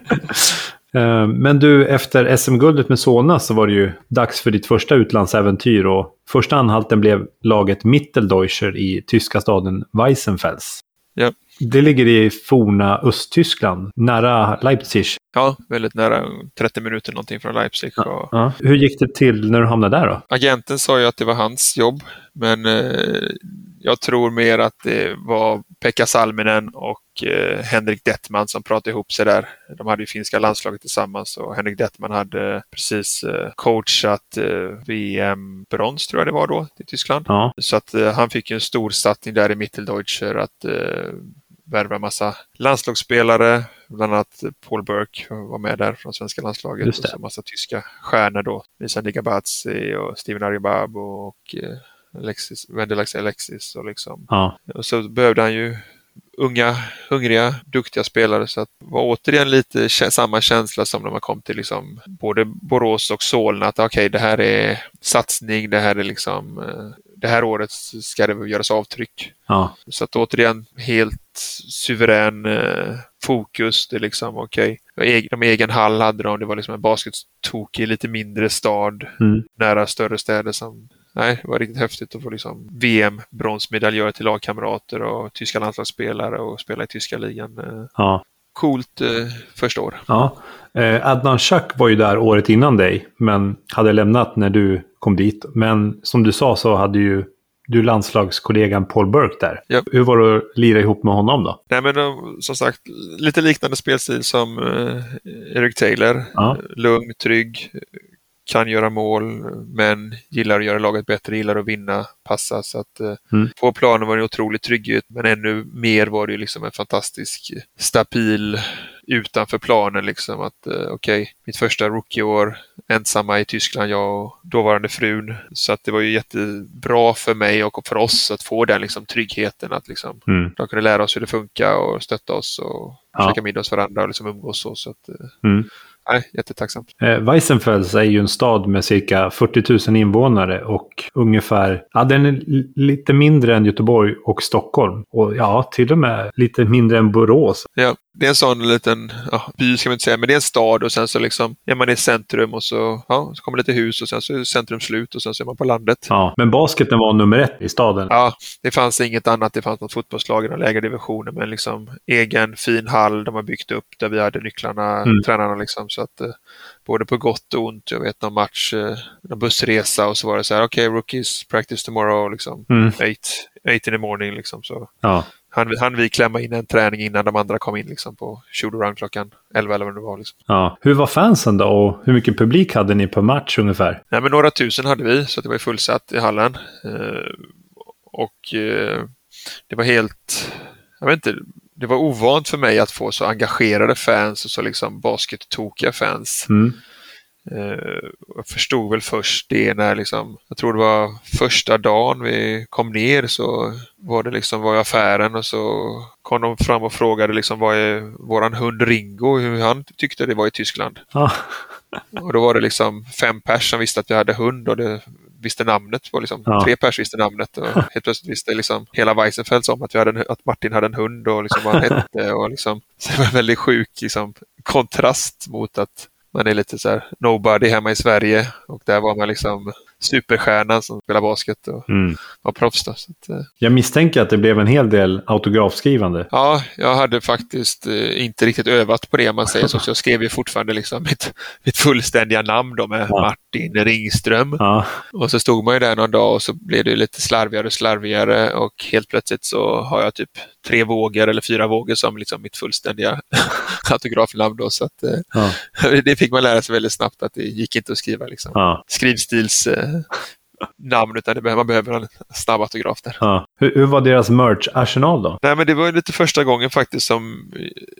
<laughs> Eh, Men du, efter SM-guldet med Solna så var det ju dags för ditt första utlandsäventyr och första anhalten blev laget Mitteldeutscher i tyska staden Weissenfels. Ja. Det ligger i forna Östtyskland, nära Leipzig. ja, väldigt nära 30 minuter någonting från Leipzig. Och Ja. Hur gick det till när du hamnade där då? agenten sa ju att det var hans jobb, men eh, jag tror mer att det var Pekka Salminen och eh, Henrik Dettman som pratade ihop sig där. De hade ju finska landslaget tillsammans och Henrik Dettman hade precis eh, coachat eh, VM-brons tror jag det var då i Tyskland. Ja, Så att eh, han fick ju en stor satsning där i Mitteldeutscher att eh, värva massa landslagsspelare. Bland annat Paul Burke var med där från svenska landslaget. Och så massa tyska stjärnor då. Lisa Digabatsi och Steven Ariababo och eh, Alexis, Wendelax Alexis och liksom. ja, Och så behövde han ju unga, hungriga, duktiga spelare. Så att det var återigen lite samma känsla som när man kom till liksom både Borås och Solna. Att okej, det här är satsning, det här är liksom eh, det här året ska det göras avtryck. ja, Så att återigen helt suverän eh, fokus. Det är liksom okej. Okay. De egen hall hade de. Det var liksom en baskettok i lite mindre stad mm, nära större städer som Nej, det var riktigt häftigt att få liksom VM-bronsmedaljör till lagkamrater och tyska landslagsspelare och spela i tyska ligan. Eh, ja. Coolt eh, första år. ja. Eh, Adnan Shak var ju där året innan dig, men hade lämnat när du kom dit. Men som du sa så hade ju du landslagskollegan Paul Burke där. Ja. Hur var det att lira ihop med honom då? Nej, men de, som sagt, lite liknande spelstil som eh, Eric Taylor. Ja. Lugn, trygg, kan göra mål, men gillar att göra laget bättre, gillar att vinna, passa. Så att eh, Mm. på planen var det en otrolig trygghet, men ännu mer var det liksom en fantastisk stabil utanför planen liksom att eh, okej, mitt första rookieår ensamma i Tyskland, jag och dåvarande frun. Så att det var ju jättebra för mig och för oss att få den liksom tryggheten att liksom Mm. de kunde lära oss hur det funkar och stötta oss och Ja. käka middag hos varandra och liksom umgås så. så att, eh, Mm. Nej, jättetacksamt. Eh, Weissenfels är ju en stad med cirka 40 000 invånare och ungefär, ja den är li- lite mindre än Göteborg och Stockholm. Och ja, till och med lite mindre än Borås. Ja, det är en sån liten ja, by ska man inte säga, men det är en stad och sen så liksom är man i centrum och så, ja, så kommer lite hus och sen så är centrum slut och sen så är man på landet. Ja, men basketen var nummer ett i staden. Ja, det fanns inget annat. Det fanns något fotbollslag i den lägre divisionen, men liksom egen fin hall de har byggt upp där vi hade nycklarna, Mm. tränarna liksom. Så att eh, både på gott och ont. Jag vet någon match, eh, någon bussresa och så var det så här, okej, rookies practice tomorrow, liksom. Mm. Eight, eight in the morning liksom. Så Ja, han, han vi klämma in en träning innan de andra kom in liksom på shootaround klockan 11 eller vad det var. Liksom. ja. Hur var fansen då och hur mycket publik hade ni per match ungefär? Nej, men några tusen hade vi, så det var fullsatt i hallen. Eh, och eh, det var helt, jag vet inte, det var ovant för mig att få så engagerade fans och så liksom baskettokiga fans. Mm. Eh, jag förstod väl först det när liksom, jag tror det var första dagen vi kom ner så var det liksom, var i affären och så kom de fram och frågade liksom vad är våran hund Ringo, hur han tyckte det var i Tyskland. Ja, <laughs> Och då var det liksom fem pers som visste att vi hade hund och det visste namnet. Var liksom Ja. Tre pers visste namnet och <laughs> helt plötsligt visste liksom hela Weissenfels om att, vi hade en, att Martin hade en hund och liksom vad han <laughs> hette. Och liksom, så det var en väldigt sjuk liksom, kontrast mot att man är lite så här nobody hemma i Sverige och där var man liksom superstjärnan som spelar basket och mm. var proffs. Då, så att, eh, Jag misstänker att det blev en hel del autografskrivande. Ja, jag hade faktiskt eh, inte riktigt övat på det om man säger så. Så jag skrev ju fortfarande liksom mitt, mitt fullständiga namn då med Ja. Martin Ringström. Ja, Och så stod man ju där någon dag och så blev det lite slarvigare och slarvigare och helt plötsligt så har jag typ tre vågor eller fyra vågor som liksom mitt fullständiga <laughs> autografnamn då. Så att, eh, ja, <laughs> det fick man lära sig väldigt snabbt att det gick inte att skriva liksom ja, skrivstils eh, namn utan det, behöver- man behöver en snabb autograf där. ja. Hur, hur var deras merch-arsenal då? Nej, men det var lite första gången faktiskt som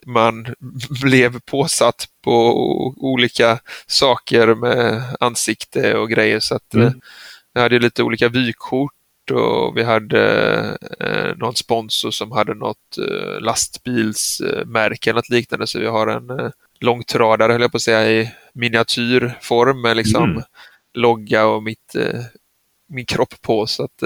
man <laughs> blev påsatt på olika saker med ansikte och grejer. Så att Mm. eh, vi hade lite olika vykort och vi hade eh, någon sponsor som hade något eh, lastbilsmärke eller något liknande. Så vi har en eh, långtradare, höll jag på att säga, i miniatyrform med liksom Mm. logga och mitt, min kropp på. Så att,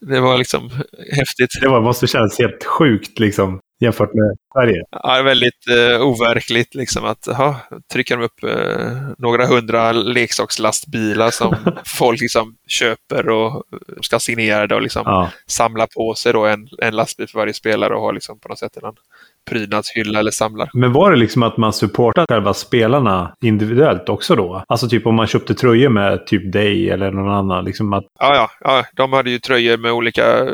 det var liksom <laughs> häftigt. Det var, måste kännas helt sjukt liksom jämfört med Sverige. Ja, väldigt eh, overkligt liksom att aha, trycker de upp eh, några hundra leksakslastbilar som <laughs> folk liksom köper och ska signera det och liksom Ja. samla på sig då en, en lastbil för varje spelare och har liksom på något sätt en prydnadshylla eller samlar. Men var det liksom att man supportade själva spelarna individuellt också då? Alltså typ om man köpte tröjor med typ dig eller någon annan. Liksom att, Ja, ja, ja, de hade ju tröjor med olika eh,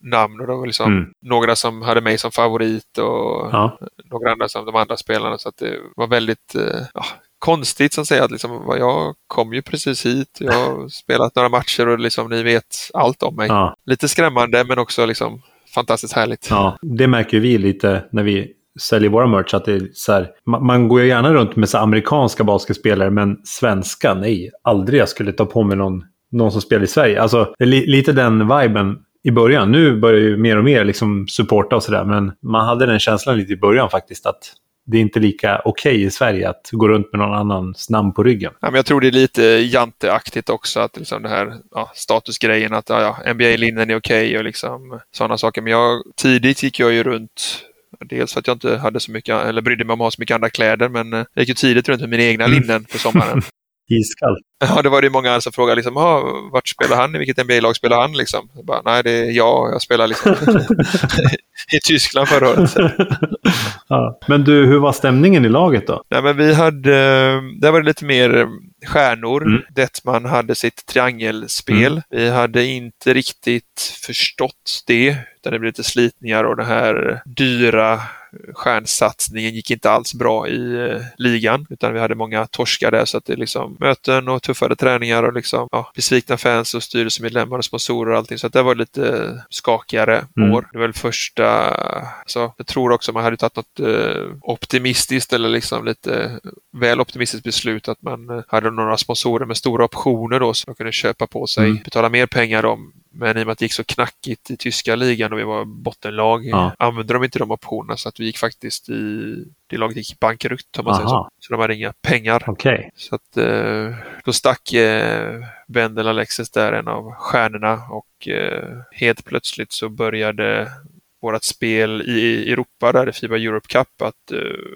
namn och var liksom Mm. några som hade mig som favorit och ja. några andra som de andra spelarna. Så att det var väldigt eh, ja, konstigt som säger att liksom, jag kom ju precis hit. Jag har spelat några matcher och liksom, ni vet allt om mig. Ja, Lite skrämmande men också liksom fantastiskt härligt. ja, det märker vi lite när vi säljer våra merch. Att det är så här, man, man går ju gärna runt med så amerikanska basketspelare, men svenska, nej. Aldrig jag skulle ta på mig någon, någon som spelar i Sverige. Alltså, det är li, lite den viben i början. Nu börjar ju mer och mer liksom supporta och sådär, men man hade den känslan lite i början faktiskt att det är inte lika okej i Sverige att gå runt med någon annans namn på ryggen. Ja, men jag tror det är lite janteaktigt också, att liksom det här ja, statusgrejen att ja, ja, NBA-linnen är okej och liksom sådana saker. Men jag, tidigt gick jag ju runt Dels för att jag inte hade så mycket, eller brydde mig om att ha så mycket andra kläder, men eh, jag gick ju tidigt runt med mina egna Mm. linnen på sommaren. <laughs> Iskall. Ja, det var det många som frågade liksom, "Ah, vart spelar han? I vilket NBA-lag spelar han? Liksom. Jag bara, Nej, det är jag. Jag spelar liksom <laughs> i Tyskland förra året. <laughs> ja. Men du, hur var stämningen i laget då? Nej, men vi hade, där var det lite mer stjärnor. Mm. Detman hade sitt triangelspel. Vi hade inte riktigt förstått det, utan det blev lite slitningar och den här dyra stjärnsatsningen gick inte alls bra i eh, ligan, utan vi hade många torskar där så att det är liksom möten och tuffare träningar och liksom ja, besvikna fans och styrelsemedlemmar och sponsorer och allting. Så att det var lite skakigare Mm. år. Det var väl första, så jag tror också man hade tagit något eh, optimistiskt eller liksom lite väl optimistiskt beslut att man eh, hade några sponsorer med stora optioner då som de kunde köpa på sig, Mm. betala mer pengar om. Men i och med att det gick så knackigt i tyska ligan och vi var bottenlag Ja. använde de inte de optionerna så att vi gick faktiskt i, det laget gick bankrutt om man säger så. Aha. Så de hade inga pengar. Okej. Så att eh, då stack eh, Wendel Alexis där, en av stjärnorna och eh, helt plötsligt så började vårt spel i Europa, där i Fiba Europe Cup, att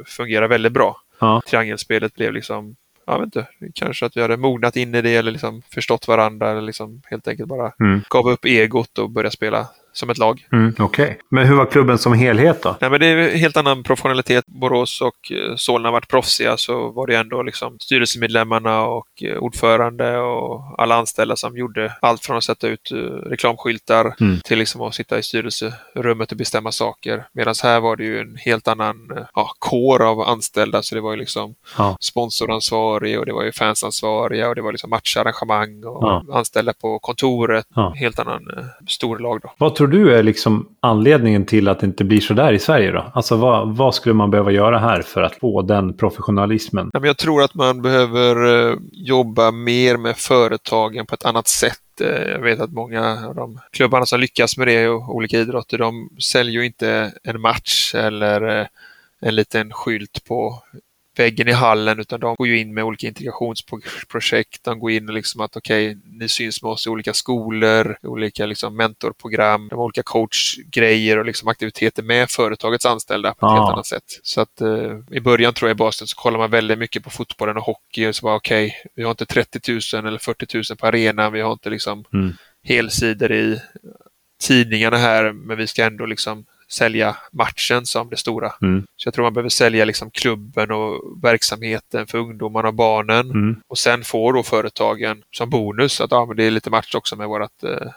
fungera väldigt bra. Ja. Triangelspelet blev liksom, jag vet inte, kanske att vi hade mognat in i det eller liksom förstått varandra eller liksom helt enkelt bara Mm. gav upp egot och började spela som ett lag. Mm, Okej. Men hur var klubben som helhet då? Nej, men det är helt annan professionalitet. Borås och eh, Solna varit proffsiga så var det ändå liksom styrelsemedlemmarna och eh, ordförande och alla anställda som gjorde allt från att sätta ut eh, reklamskyltar Mm. till liksom att sitta i styrelserummet och bestämma saker. Medan här var det ju en helt annan ja, kår av anställda så det var ju liksom Ja. sponsoransvarig och det var ju fansansvariga och det var liksom matcharrangemang och Ja. anställda på kontoret. Ja. Helt annan eh, storlag då. Vad tror du är liksom anledningen till att det inte blir så där i Sverige då? Alltså vad, vad skulle man behöva göra här för att få den professionalismen? Jag tror att man behöver eh, jobba mer med företagen på ett annat sätt. Eh, jag vet att många av de klubbarna som lyckas med det i olika idrotter, de säljer ju inte en match eller eh, en liten skylt på väggen i hallen utan de går ju in med olika integrationsprojekt. De går in och liksom att okej, ni syns med oss i olika skolor, olika liksom mentorprogram, de olika coachgrejer och liksom aktiviteter med företagets anställda på ett Ah. helt annat sätt. Så att eh, i början tror jag i Boston så kollar man väldigt mycket på fotbollen och hockey och så bara okej, vi har inte 30 000 eller 40 000 på arenan, vi har inte liksom Mm. helsidor i tidningarna här, men vi ska ändå liksom sälja matchen som det stora. Mm. Så jag tror man behöver sälja liksom klubben och verksamheten för ungdomarna och barnen. Mm. Och sen får då företagen som bonus att ja, men det är lite match också med vårt eh,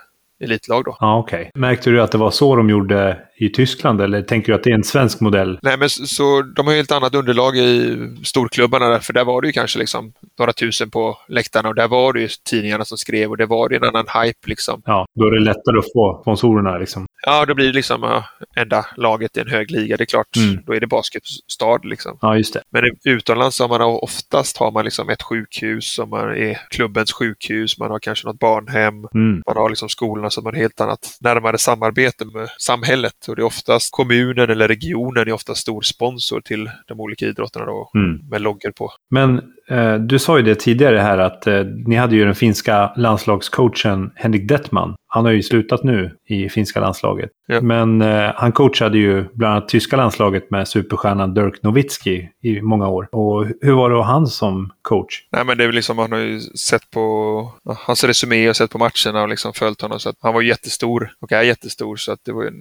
elitlag då. Ja, okej. Märkte du att det var så de gjorde i Tyskland eller tänker du att det är en svensk modell? Nej, men så, de har ju helt annat underlag i storklubbarna där, för där var det ju kanske liksom några tusen på läktarna och där var det ju tidningarna som skrev och det var det en annan hype liksom. Ja, då är det lättare att få sponsorerna liksom. Ja, då blir det liksom ja, enda laget i en hög liga. Det är klart, Mm. då är det basketstad liksom. Ja, just det. Men utomlands har man oftast har man liksom ett sjukhus som är klubbens sjukhus. Man har kanske något barnhem. Mm. Man har liksom skolorna som har helt annat närmare samarbete med samhället. Och det är oftast kommunen eller regionen är ofta stor sponsor till de olika idrotterna då, Mm. med loggor på. Men eh, du sa ju det tidigare här att eh, ni hade ju den finska landslagscoachen Henrik Detman. Han har ju slutat nu i finska landslaget. Ja. Men eh, han coachade ju bland annat tyska landslaget med superstjärnan Dirk Nowitzki i många år. Och hur var det att ha han som coach? Nej, men det är väl liksom, man har ju sett på hans resumé och sett på matcherna och liksom följt honom. Så att han var jättestor och är jättestor så att det var en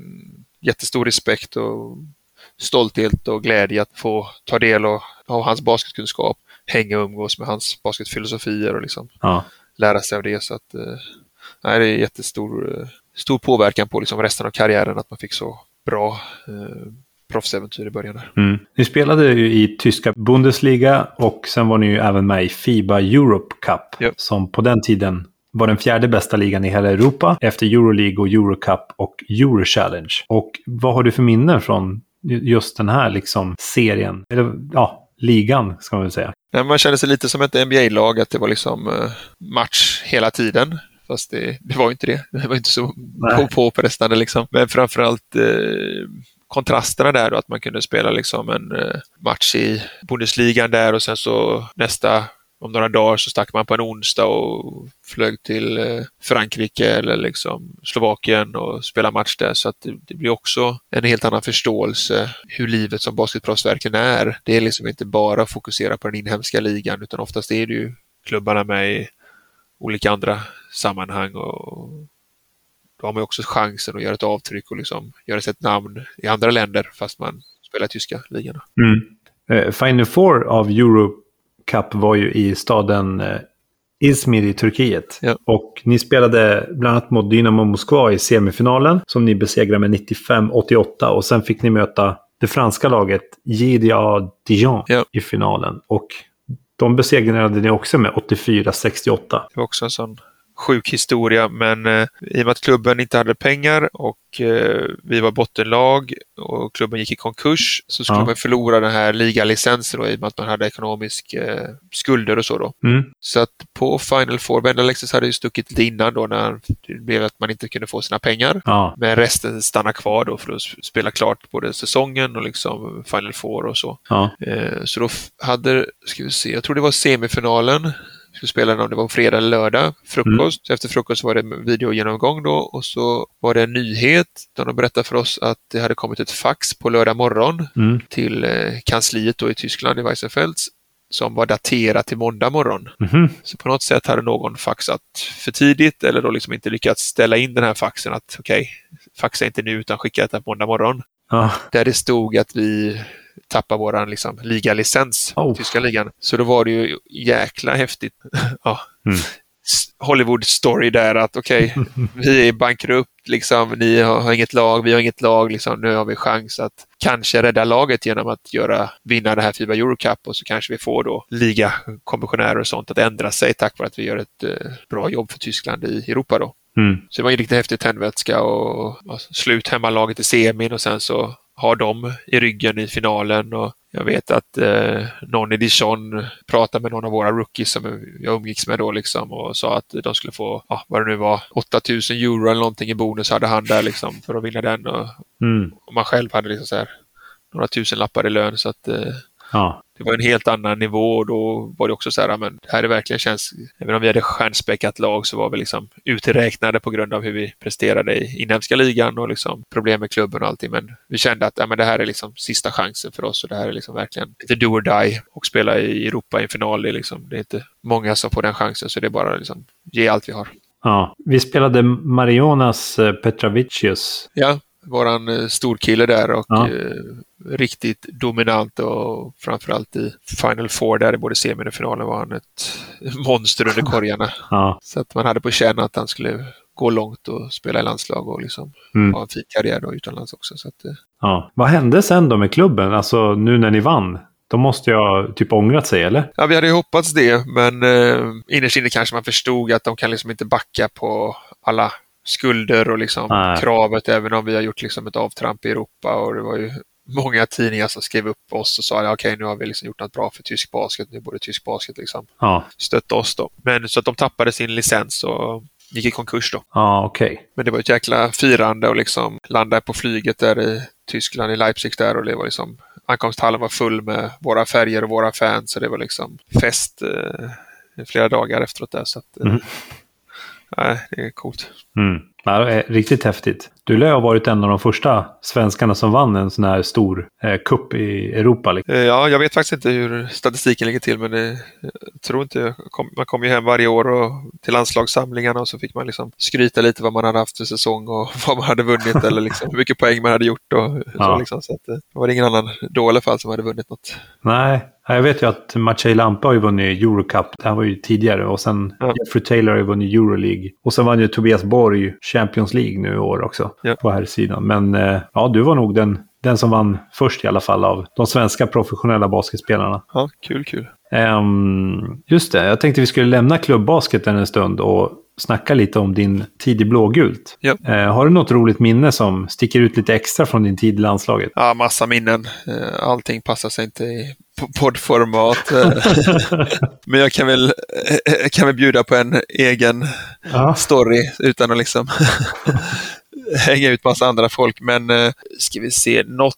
jättestor respekt och stolthet och glädje att få ta del av, av hans basketkunskap, hänga och umgås med hans basketfilosofier och liksom Ja. lära sig av det. Så att, eh, nej, det är jättestor eh, stor påverkan på liksom resten av karriären att man fick så bra eh, proffsäventyr i början. Där. Mm. Ni spelade ju i tyska Bundesliga och sen var ni ju även med i Fiba Europe Cup. Ja. Som på den tiden var den fjärde bästa ligan i hela Europa efter Euroleague och Eurocup och Euro Challenge. Och vad har du för minnen från just den här liksom serien? Eller ja, ligan ska man väl säga. Nej, man kände sig lite som ett NBA-lag, att det var liksom eh, match hela tiden. Fast det, det var inte det. Det var inte så Nej. på påfrestande liksom. Men framförallt eh, kontrasterna där då, att man kunde spela liksom en eh, match i Bundesligan där och sen så nästa om några dagar så stack man på en onsdag och flög till eh, Frankrike eller liksom Slovakien och spelade match där. Så att det, det blir också en helt annan förståelse hur livet som basketproffs verkligen är. Det är liksom inte bara att fokusera på den inhemska ligan utan oftast är det ju klubbarna med i olika andra sammanhang och då har man också chansen att göra ett avtryck och liksom göra sig ett namn i andra länder fast man spelar tyska ligorna. Eh, Final Four av Eurocup var ju i staden eh, Izmir i Turkiet. Ja. Och ni spelade bland annat mot Dynamo Moskva i semifinalen som ni besegrade med 95-88 och sen fick ni möta det franska laget JDA Dijon Ja. i finalen. Och de besegrade ni också med 84-68. Det var också en sån sjuk historia, men eh, i och med att klubben inte hade pengar och eh, vi var bottenlag och klubben gick i konkurs så skulle Ja. man förlora den här ligalicensen då, i och med att man hade ekonomisk eh, skulder och så då. Mm. Så att på Final Four, Ben Alexis hade ju stuckit lite innan då när det blev att man inte kunde få sina pengar. Ja. Men resten stannar kvar då för att spela klart både säsongen och liksom Final Four och så. Ja. Eh, Så då hade, ska vi se, jag tror det var semifinalen. Skulle spela om det var fredag eller lördag, frukost. Så efter frukost var det en videogenomgång då och så var det en nyhet där de berättade för oss att det hade kommit ett fax på lördag morgon Mm. till eh, kansliet då i Tyskland, i Weissenfels, som var daterat till måndag morgon. Mhm. Så på något sätt hade någon faxat för tidigt eller då liksom inte lyckats ställa in den här faxen att okej, faxa inte nu utan skicka det på måndag morgon Ja. där det stod att vi tappar våran liksom, ligalicens, Oh. tyska ligan. Så då var det ju jäkla häftigt. <laughs> ja. Mm. Hollywood-story där att okej, <laughs> vi är bankrupt, liksom, ni har, inget lag, vi har inget lag, liksom, nu har vi chans att kanske rädda laget genom att göra, vinna det här Fiba Eurocup och så kanske vi får då ligakommissionärer och sånt att ändra sig tack vare att vi gör ett eh, bra jobb för Tyskland i Europa då. Mm. Så det var ju riktigt häftig tändvätska och ja, slut hemmalaget i semin och sen så har de i ryggen i finalen och jag vet att eh, någon i Dijon pratade med någon av våra rookies som jag umgicks med då liksom och sa att de skulle få, ja, vad det nu var, 8000 euro eller någonting i bonus hade han där liksom för att vinna den och, Mm. och man själv hade liksom så här några tusen lappar i lön så att eh, Ja. det var en helt annan nivå och då var det också så här, men det här är verkligen känns, även om vi hade stjärnspäckat lag så var vi liksom uträknade på grund av hur vi presterade i inhemska ligan och liksom problem med klubben och allting. Men vi kände att ja, men det här är liksom sista chansen för oss och det här är liksom verkligen lite do or die och spela i Europa i en final. Det är, liksom, det är inte många som får den chansen så det är bara liksom ge allt vi har. ja. Vi spelade Marionas eh, Petravicius. Ja, våran eh, storkille där och Ja. eh, riktigt dominant och framförallt i Final Four där i både semin och finalen var han ett monster under korgarna. <laughs> Ja. Så att man hade på känn att han skulle gå långt och spela i landslag och liksom Mm. ha en fin karriär då utomlands också. Så att, eh, Ja. Vad hände sen då med klubben? Alltså nu när ni vann? De måste ha typ ångrat sig, eller? ja, vi hade ju hoppats det, men eh, innerst inne kanske man förstod att de kan liksom inte backa på alla skulder och liksom Nej. kravet, även om vi har gjort liksom ett avtramp i Europa. Och det var ju många tidningar som skrev upp oss och sa ja, okej, nu har vi liksom gjort något bra för tysk basket. Nu borde tysk basket liksom Ja. stötta oss då. Men så att de tappade sin licens och gick i konkurs då. Ja, okej. Men det var ett jäkla firande och liksom landa på flyget där i Tyskland, i Leipzig där och det var liksom ankomsthallen var full med våra färger och våra fans så det var liksom fest eh, flera dagar efteråt där. Så att, eh, Mhm nej, det är coolt. Mm. Det är riktigt häftigt. Du lär ha varit en av de första svenskarna som vann en sån här stor eh, kupp i Europa. Liksom. Eh, Ja, jag vet faktiskt inte hur statistiken ligger till, men det, jag tror inte... Kom, man kom ju hem varje år och, till landslagssamlingarna och så fick man liksom skryta lite vad man hade haft för säsong och <laughs> vad man hade vunnit eller liksom hur mycket poäng man hade gjort. Och, så Ja. liksom, så att, eh, det var ingen annan då i alla fall som hade vunnit något. Nej, jag vet ju att Maciej Lampe har ju vunnit Eurocup. Det här var ju tidigare. Och sen Ja. Jeffrey Taylor har ju vunnit Euroleague. Och sen vann ju Tobias Borg Champions League nu i år också. Ja. På här sidan. Men eh, ja, du var nog den, den som vann först i alla fall av de svenska professionella basketspelarna. Ja, kul, kul. Ehm, just det, jag tänkte vi skulle lämna klubbasketen en stund och snacka lite om din tid i blågult. Ja. Eh, har du något roligt minne som sticker ut lite extra från din tid i landslaget? Ja, massa minnen. Eh, Allting passar sig inte i poddformat. eh. <laughs> Men jag kan väl, eh, kan väl bjuda på en egen Ja. story utan att liksom <laughs> hänga ut massa andra folk. Men ska vi se, något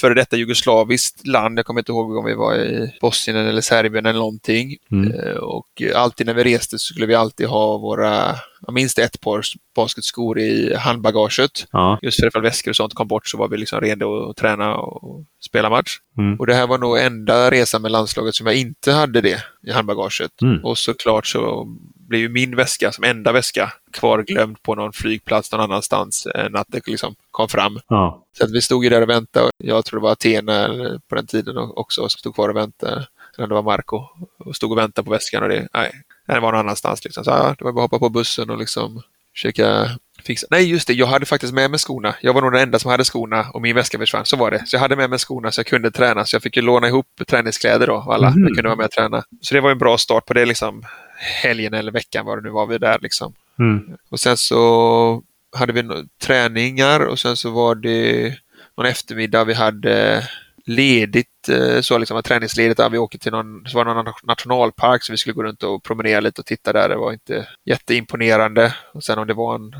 före detta jugoslaviskt land, jag kommer inte ihåg om vi var i Bosnien eller Serbien eller någonting. Mm. Eh, Och alltid när vi reste så skulle vi alltid ha våra, minst ett par basketskor i handbagaget. Ja. Just för ifall väskor och sånt kom bort så var vi liksom redo att träna och spela match. Mm. Och det här var nog enda resan med landslaget som jag inte hade det i handbagaget. Mm. Och såklart så blev ju min väska som enda väska kvarglömd på någon flygplats någon annanstans än att det liksom kom fram. Ja. Så att vi stod ju där och väntade. Jag tror det var Athena eller på den tiden också som stod kvar och väntade. Eller det var Marco och stod och väntade på väskan och det, nej, den var någon annanstans. Liksom. Så ja, det var bara att hoppa på bussen och liksom försöka fixa. Nej, just det, jag hade faktiskt med mig skorna. Jag var nog den enda som hade skorna och min väska försvann. Så var det. Så jag hade med mig skorna så jag kunde träna. Så jag fick ju låna ihop träningskläder då, alla. Jag kunde vara med och träna. Så det var en bra start på det liksom helgen eller veckan var det nu var vi där liksom. Mm. Och sen så hade vi träningar och sen så var det någon eftermiddag vi hade ledigt, eh, så liksom träningsledigt, där vi åkte till någon, så var det någon nationalpark så vi skulle gå runt och promenera lite och titta där. Det var inte jätteimponerande. Och sen om det var en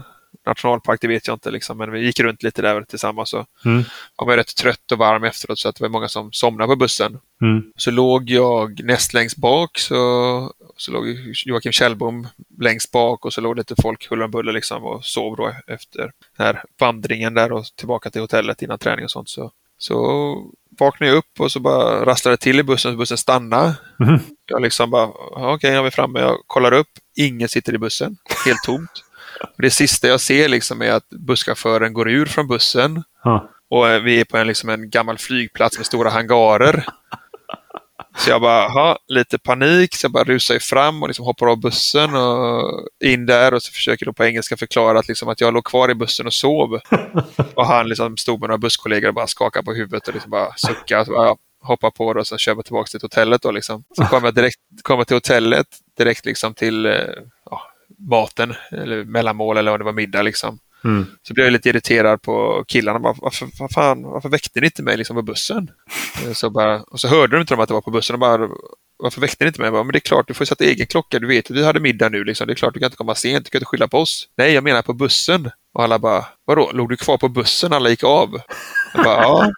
nationalpark, det vet jag inte liksom, men vi gick runt lite där tillsammans och Mm. jag var rätt trött och varm efteråt så att det var många som somnade på bussen. Mm. Så låg jag näst längst bak, så, så låg Joakim Kjellbom längst bak och så låg lite folk huller om buller liksom och sov då efter den här vandringen där och tillbaka till hotellet innan träning och sånt. Så, så vaknade jag upp och så bara rasslade det till i bussen så bussen stannade. Mhm. Jag liksom bara, "Ja, okej, jag är framme. Jag kollar upp, ingen sitter i bussen, helt tomt. Och det sista jag ser liksom är att busschauffören går ur från bussen Ja. och vi är på en, liksom en gammal flygplats med stora hangarer. Så jag bara, ha, lite panik, så jag bara rusar fram och liksom hoppar av bussen och in där och så försöker då på engelska förklara att, liksom att jag låg kvar i bussen och sov. <laughs> Och han liksom stod med några busskollegor och bara skakade på huvudet och liksom bara suckade. Bara, hoppa på det och så kör jag tillbaka till hotellet. Då liksom. Så <laughs> kom jag direkt kom till hotellet, direkt liksom till eh, ja, maten, eller mellanmål eller om det var middag. Liksom. Mm. Så blev jag lite irriterad på killarna. Bara, varför, vad fan, varför väckte ni inte mig liksom på bussen? Eh, så bara, och så hörde de inte de att det var på bussen. Och bara, varför väckte ni inte mig? Jag bara, men det är klart, du får sätta egen klocka. Du vet att vi hade middag nu. Liksom. Det är klart, du kan inte komma sent. Du kan inte skylla på oss. Nej, jag menar på bussen. Och alla bara, vadå, låg du kvar på bussen? Alla gick av. Jag bara, ja.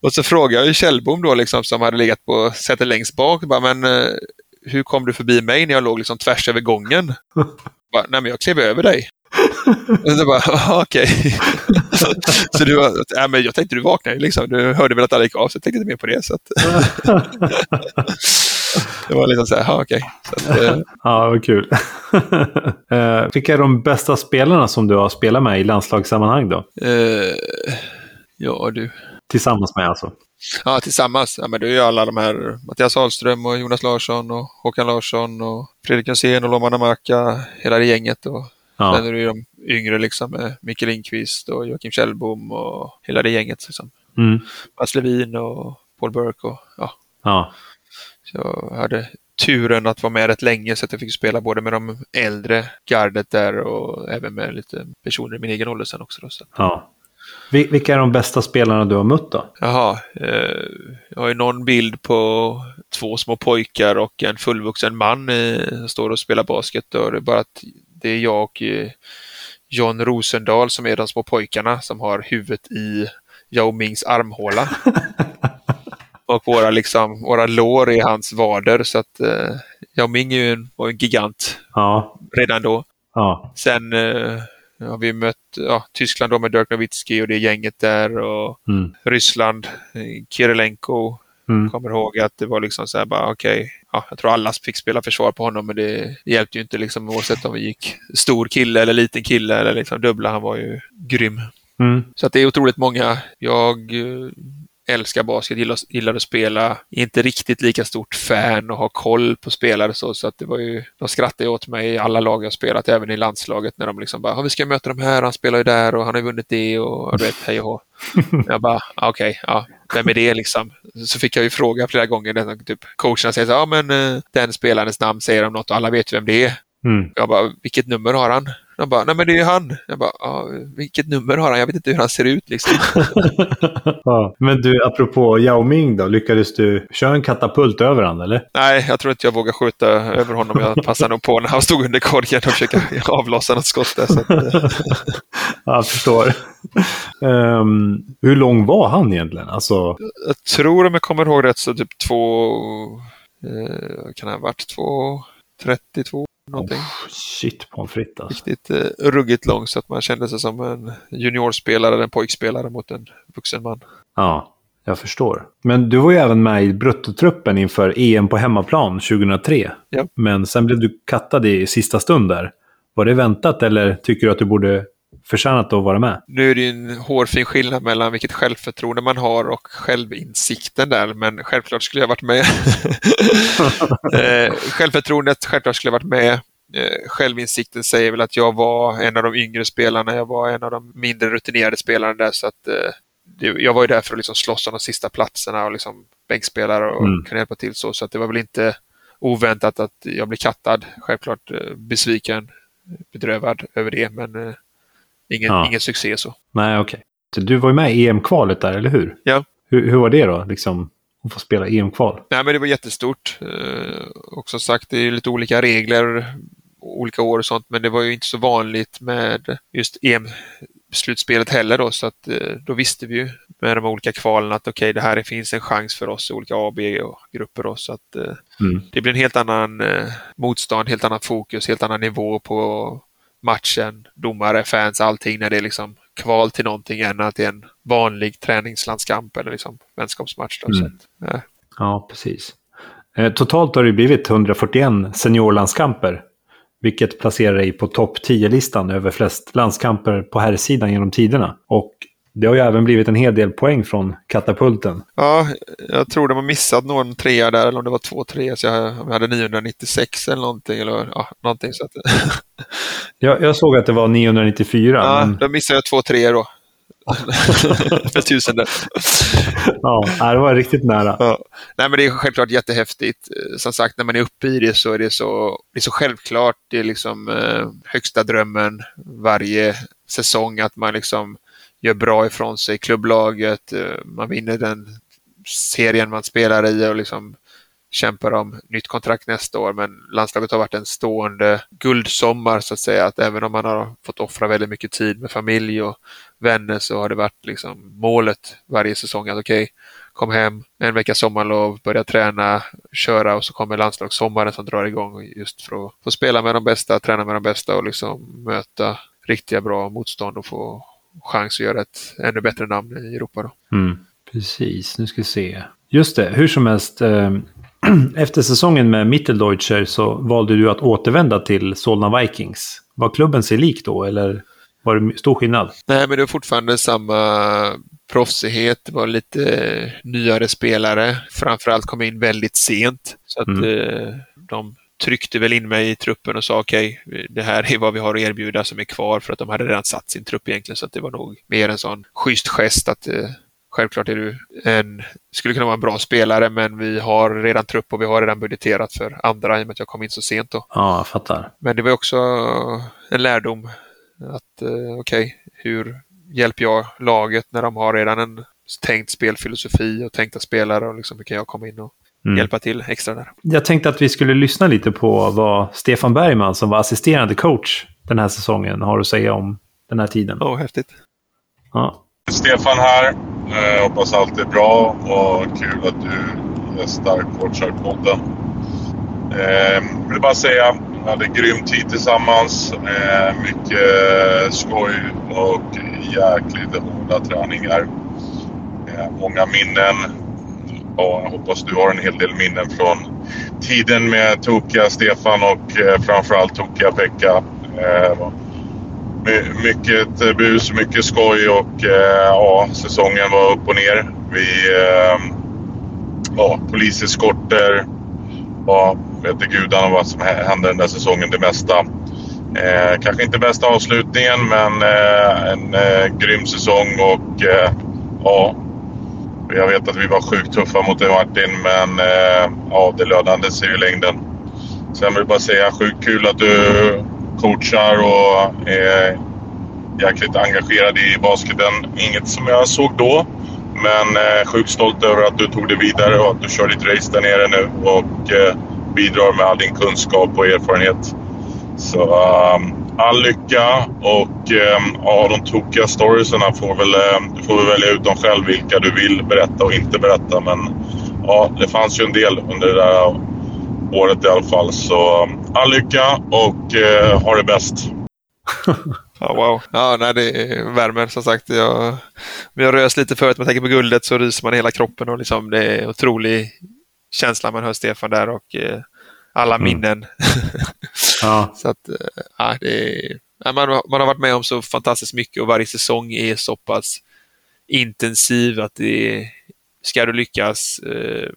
Och så frågade jag Kjellbom då, liksom, som hade legat på sätet längst bak. Bara, men eh, hur kom du förbi mig när jag låg liksom tvärs över gången? Jag Bara, Nej, men jag klev över dig. Så bara, "Jaha, okej. <laughs> så du ja, men jag tänkte du vaknade liksom. Du hörde väl att alla gick av, så jag tänkte inte mer på det. Så att, <laughs> det var liksom så här, "Jaha, okej. Att, eh, Ja, vad kul. <laughs> Eh, Vilka är de bästa spelarna som du har spelat med i landslagssammanhang då? eh, ja, du. Tillsammans med alltså. Ja, tillsammans. Ja, men det är ju alla de här Mattias Ahlström och Jonas Larsson och Håkan Larsson och Fredrik Jonsén och Loman Amaka, hela det gänget. Och Ja. Sen är det ju de yngre liksom med Micke Lindqvist och Joakim Kjellbom och hela det gänget. Liksom. Mm. Mats Levin och Paul Burke och ja. Ja. Så jag hade turen att vara med rätt länge så att jag fick spela både med de äldre gardet där och även med lite personer i min egen ålder sen också. Då, så. ja. Vil- Vilka är de bästa spelarna du har mött då? Jaha, eh, jag har ju någon bild på två små pojkar och en fullvuxen man eh, som står och spelar basket. Och det är bara att det är jag och eh, John Rosendal som är de små pojkarna som har huvudet i Yao Mings armhåla. <laughs> och våra, liksom, våra lår är hans vader. Så att eh, Yao Ming är en, var en gigant Ja. redan då. Ja. Sen eh, har vi mött ja, Tyskland då med Dirk Nowitzki och det gänget där och Mm. Ryssland, eh, Kirilenko. Mm. Kommer ihåg att det var liksom så här bara okej, ja, jag tror alla fick spela försvar på honom men det hjälpte ju inte liksom oavsett om vi gick stor kille eller liten kille eller liksom dubbla. Han var ju grym. Mm. Så att det är otroligt många. Jag eh, älskar basket, gillar, gillar att spela. Inte riktigt lika stort fan och har koll på spelare så, så att det var ju, de skrattade ju åt mig i alla lag jag spelat, även i landslaget när de liksom bara, "Ja, vi ska möta de här, han spelar ju där och han har vunnit det och du vet, hej och hå. <laughs> Jag bara, "Ah, okej, ja, vem är det liksom? Så fick jag ju fråga flera gånger, typ coacherna säger så ja men eh, den spelarens namn säger de något och alla vet vem det är. Mm. Jag bara, vilket nummer har han? De bara, nej men det är ju han. Jag bara, ja, vilket nummer har han? Jag vet inte hur han ser ut liksom. <laughs> ja. Men du, apropå Yao Ming då. Lyckades du köra en katapult över han eller? Nej, jag tror inte jag vågar skjuta över honom. Jag passade nog på när han stod under korgen och försöka avlossa något skott där. Så att, eh, <laughs> Ja, jag förstår. Ehm, hur lång var han egentligen? Alltså, jag tror om jag kommer ihåg rätt så typ två... Eh, kan det ha varit? Två... 32 någonting. shit pommes frites alltså. Riktigt eh, ruggigt lång så att man kände sig som en juniorspelare, en pojkspelare mot en vuxen man. Ja, jag förstår. Men du var ju även med i bruttotruppen inför EM på hemmaplan 2003. Ja. Men sen blev du kattad i sista stund där. Var det väntat eller tycker du att du borde förtjänat att vara med? Nu är det ju en hårfin skillnad mellan vilket självförtroende man har och självinsikten där, men självklart skulle jag varit med. <laughs> eh, självförtroendet, självklart skulle jag varit med. Eh, självinsikten säger väl att jag var en av de yngre spelarna, jag var en av de mindre rutinerade spelarna där, så att eh, det, jag var ju där för att liksom slåss om de sista platserna och liksom bänkspelare och Mm. kunna hjälpa till så, så att det var väl inte oväntat att jag blev kattad. Självklart besviken, bedrövad över det, men ingen, Ja. ingen succé så. Nej, okej. Så Du var ju med i EM-kvalet där, eller hur? Ja. Hur, hur var det då, liksom? Att få spela EM-kval? Nej, men det var jättestort. Eh, och som sagt, det är lite olika regler olika år och sånt, men det var ju inte så vanligt med just EM-slutspelet heller då, så att eh, då visste vi ju med de olika kvalen att okej, det här finns en chans för oss i olika A, B och grupper då, så att eh, Mm. det blir en helt annan eh, motstånd, helt annan fokus, helt annan nivå på matchen, domare, fans, allting när det är liksom kval till någonting än att det är en vanlig träningslandskamp eller liksom vänskapsmatch. Då, Mm. att, eh, Ja, precis. Eh, totalt har det blivit 141 seniorlandskamper. Vilket placerar dig på topp 10-listan över flest landskamper på herrsidan genom tiderna. Och det har ju även blivit en hel del poäng från katapulten. Ja, jag tror de har missat någon trea där, eller om det var två tre så jag, jag hade 996 eller någonting. Eller, ja, någonting så att, <laughs> Jag, jag såg att det var 994. ja, men, då missade jag två treor då. <laughs> För tusen där. ja, det var riktigt nära. Ja. Nej, men det är självklart jättehäftigt. Eh, Som sagt, när man är uppe i det så är det så, det är så självklart. Det är liksom eh, högsta drömmen varje säsong att man liksom gör bra ifrån sig i klubblaget. Eh, man vinner den serien man spelar i och liksom kämpar om nytt kontrakt nästa år. Men landslaget har varit en stående guldsommar så att säga. Att även om man har fått offra väldigt mycket tid med familj och vänner så har det varit liksom målet varje säsong att okej, kom hem, en vecka sommarlov, börja träna, köra och så kommer landslagssommaren som drar igång just för att få spela med de bästa, träna med de bästa och liksom möta riktiga bra motstånd och få chans att göra ett ännu bättre namn i Europa. Då. Mm. Precis, nu ska vi se. Just det, hur som helst. Eh, <clears throat> efter säsongen med Mitteldeutscher så valde du att återvända till Solna Vikings. Var klubben sig lik då, eller var det stor skillnad? Nej, men det var fortfarande samma proffsighet. Det var lite nyare spelare. Framförallt kom in väldigt sent. Så att Mm. eh, de tryckte väl in mig i truppen och sa okej, det här är vad vi har att erbjuda som är kvar för att de hade redan satt sin trupp egentligen. Så att det var nog mer en sån schysst gest att eh, självklart är du en, skulle kunna vara en bra spelare men vi har redan trupp och vi har redan budgeterat för andra i och med att jag kom in så sent då. Ja, jag fattar. Men det var också en lärdom att eh, okej, hur hjälper jag laget när de har redan en tänkt spelfilosofi och tänkta spelare och liksom hur kan jag komma in och Mm. hjälpa till extra där. Jag tänkte att vi skulle lyssna lite på vad Stefan Bergman, som var assisterande coach den här säsongen, har att säga om den här tiden. Åh, häftigt. Ja. Stefan här. Eh, hoppas allt är bra och kul att du gästar Coachar-podden. Eh, vill bara säga vi hade grym tid tillsammans. Eh, mycket skoj och jäkligt hårda träningar. Eh, många minnen. Och jag hoppas du har en hel del minnen från tiden med tokiga Stefan och eh, framförallt tokiga Pekka. Eh, my- mycket bus, mycket skoj och eh, ja, säsongen var upp och ner. Vi, eh, ja, poliseskorter. Ja, vet gudarna vad som hände den där säsongen, det mesta. Eh, kanske inte bästa avslutningen, men eh, en eh, grym säsong och eh, ja, jag vet att vi var sjukt tuffa mot dig Martin, men eh, ja, det lönade sig i längden. Sen vill jag bara säga sjukt kul att du coachar och är jäkligt engagerad i basketen. Inget som jag såg då, men eh, sjukt stolt över att du tog det vidare och att du kör ditt race där nere nu och eh, bidrar med all din kunskap och erfarenhet. Så um, all lycka och um, ja, de tokiga storiesarna får väl, um, du får väl välja ut dem själv vilka du vill berätta och inte berätta. Men ja, det fanns ju en del under det där året i alla fall. Så um, all lycka och uh, ha det bäst. <laughs> Ja, wow. Ja, nej, det värmer som sagt. Jag, men jag rös lite förut, man tänker på guldet så ryser man i hela kroppen och liksom, det är en otrolig känsla man hör Stefan där och eh, alla Mm. minnen. <laughs> Ja. så att, eh, ja, är, man, har- man har varit med om så fantastiskt mycket och varje säsong är så pass intensiv att det ska du lyckas eh,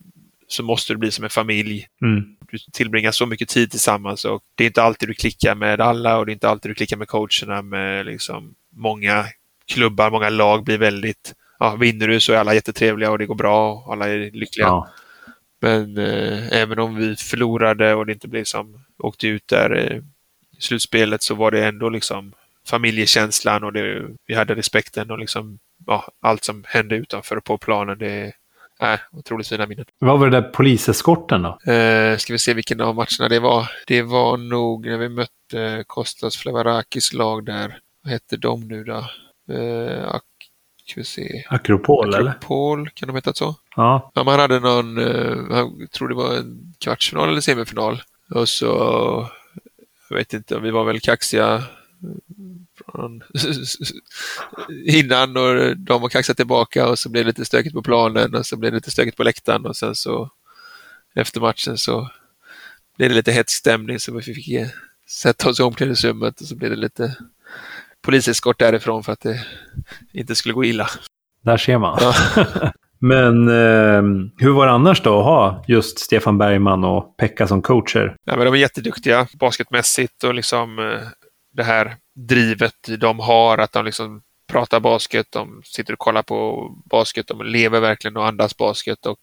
så måste det bli som en familj. Mm. Du tillbringar så mycket tid tillsammans och det är inte alltid du klickar med alla och det är inte alltid du klickar med coacherna. Med liksom många klubbar, många lag blir väldigt, ja, vinner du så är alla jättetrevliga och det går bra och alla är lyckliga. Ja. Men eh, även om vi förlorade och det inte blev som, åkte ut där eh, i slutspelet så var det ändå liksom familjekänslan och det, vi hade respekten och liksom, ja, allt som hände utanför och på planen. Det är otroligt fina minnen. Vad var det där poliseskorten då? Eh, ska vi se vilken av matcherna det var. Det var nog när vi mötte Kostas Flavarakis lag där. Vad hette de nu då? Eh, ska vi se. Akropol eller? Akropol, kan de heta så? Ja. Ja, man hade någon, eh, jag tror det var en kvartsfinal eller semifinal. Och så, jag vet inte, vi var väl kaxiga eh, <laughs> innan och de var kaxiga tillbaka och så blev det lite stökigt på planen och så blev det lite stökigt på läktaren och sen så efter matchen så blev det lite hetsk stämning så vi fick eh, sätta oss i omklädningsrummet och så blev det lite poliseskort därifrån för att det inte skulle gå illa. Där ser man. Ja. <laughs> Men eh, hur var det annars då att ha just Stefan Bergman och Pekka som coacher? Ja, men de är jätteduktiga basketmässigt och liksom eh, det här drivet de har, att de liksom pratar basket, de sitter och kollar på basket, de lever verkligen och andas basket och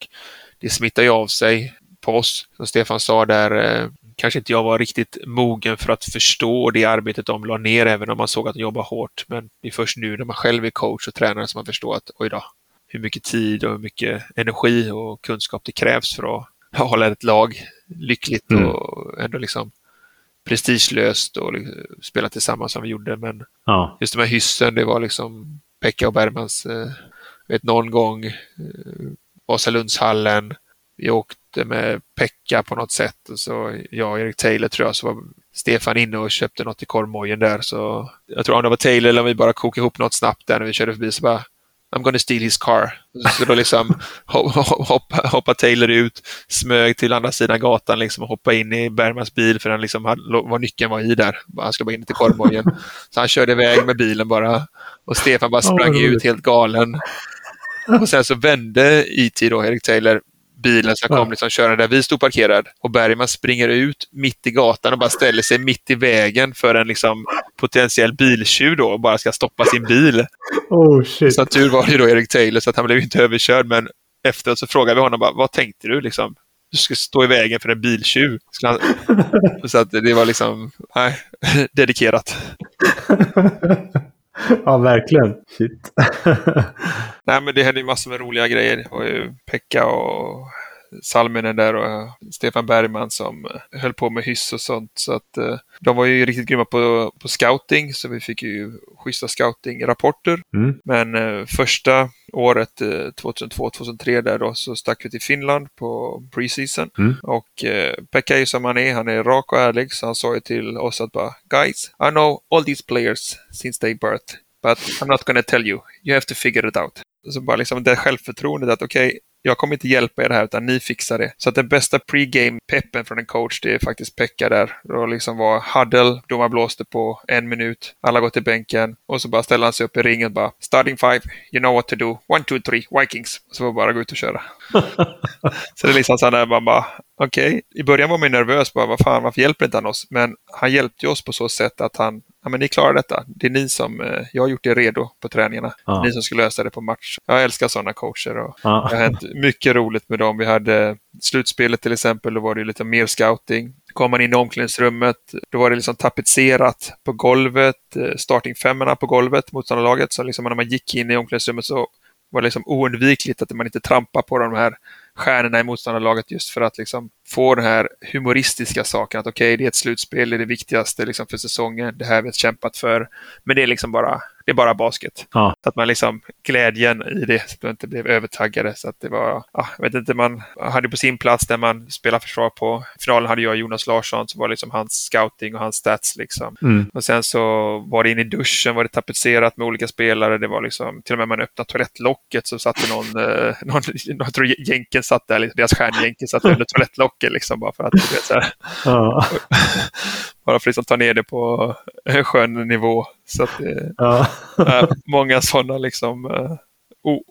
det smittar ju av sig på oss. Som Stefan sa där, eh, kanske inte jag var riktigt mogen för att förstå det arbetet de la ner, även om man såg att de jobbar hårt. Men det är först nu när man själv är coach och tränare som man förstår att oj då, hur mycket tid och hur mycket energi och kunskap det krävs för att hålla ett lag lyckligt Mm. och ändå liksom prestigelöst och liksom spela tillsammans som vi gjorde. Men Ja. just de här hyssen, det var liksom Pekka och Bergmans, eh, vet någon gång, eh, Vasalundshallen, vi åkte med Pekka på något sätt och så jag och Erik Taylor tror jag, så var Stefan inne och köpte något i korvmojen där så jag tror om det var Taylor eller om vi bara kokade ihop något snabbt där när vi körde förbi så bara I'm gonna steal his car. Så då liksom <laughs> hoppa, hoppa Taylor ut, smög till andra sidan gatan liksom och hoppa in i Bergmans bil för den liksom hade, var nyckeln var i där. Han skulle bara in till korvmojen. Så han körde iväg med bilen bara. Och Stefan bara sprang roligt. ut helt galen. Och sen så vände IT då, Erik Taylor, bilen som kom liksom körande där vi stod parkerad. Och Bergman springer ut mitt i gatan och bara ställer sig mitt i vägen för en liksom potentiell biltjuv då och bara ska stoppa sin bil. Oh shit. Så tur var det ju då Erik Taylor så att han blev inte överkörd men efteråt så frågade vi honom bara, vad tänkte du liksom? Du ska stå i vägen för en biltjuv. Han... <laughs> Så att det var liksom, nej, <laughs> dedikerat. <laughs> ja, verkligen. Shit. <laughs> Nej men det hände ju massor med roliga grejer. Och Pekka och Salminen där och eh, Stefan Bergman som eh, höll på med hyss och sånt. Så att eh, de var ju riktigt grymma på, på scouting så vi fick ju schyssta scouting-rapporter. Mm. Men första året, eh, 2002-2003 där då, så stack vi till Finland på preseason. Mm. Och eh, Pekka är ju som han är, han är rak och ärlig, så han sa ju till oss att bara Guys, I know all these players since they birth, but I'm not gonna tell you. You have to figure it out. Så bara liksom det självförtroendet att okej, jag kommer inte hjälpa er här utan ni fixar det. Så att den bästa pre-game-peppen från en coach det är faktiskt Pekka där. Det liksom var huddle, domaren blåste på en minut, alla går till bänken och så bara ställer han sig upp i ringen och bara starting five, you know what to do, one, two, three, Vikings. Så var bara gå ut och köra. <laughs> så det är liksom så där man bara, okej, i början var man ju nervös bara, vad fan, varför hjälper inte han oss? Men han hjälpte oss på så sätt att han, ja men ni klarar detta. Det är ni som, eh, jag har gjort er redo på träningarna. Ja. Ni som ska lösa det på match. Jag älskar sådana coacher och Ja. det har hänt mycket roligt med dem. Vi hade slutspelet till exempel, då var det lite mer scouting. Kom man in i omklädningsrummet, då var det liksom tapetserat på golvet, eh, starting femmorna på golvet, motståndarlaget. Så liksom när man gick in i omklädningsrummet så var det liksom oundvikligt att man inte trampar på de här stjärnorna i motståndarlaget just för att liksom få den här humoristiska saken att okej, det är ett slutspel, det är det viktigaste liksom för säsongen, det här har vi kämpat för. Men det är liksom bara, det är bara basket. Ja. Så att man liksom, glädjen i det, så att man inte blev övertaggade. Så att det var, ja, jag vet inte, man hade på sin plats där man spelar försvar på. I finalen hade jag Jonas Larsson, så var det liksom hans scouting och hans stats liksom. Mm. Och sen så var det in i duschen, var det tapetserat med olika spelare. Det var liksom, till och med man öppnade toalettlocket så satt det någon, eh, någon jag tror jänken satt där, liksom, deras stjärnjänken satt <laughs> under toalettlocket liksom bara för att, du vet, så här, Ja. <laughs> bara för att liksom ta ner det på en skön nivå. Så att det, Ja. Eh, många sådana liksom eh,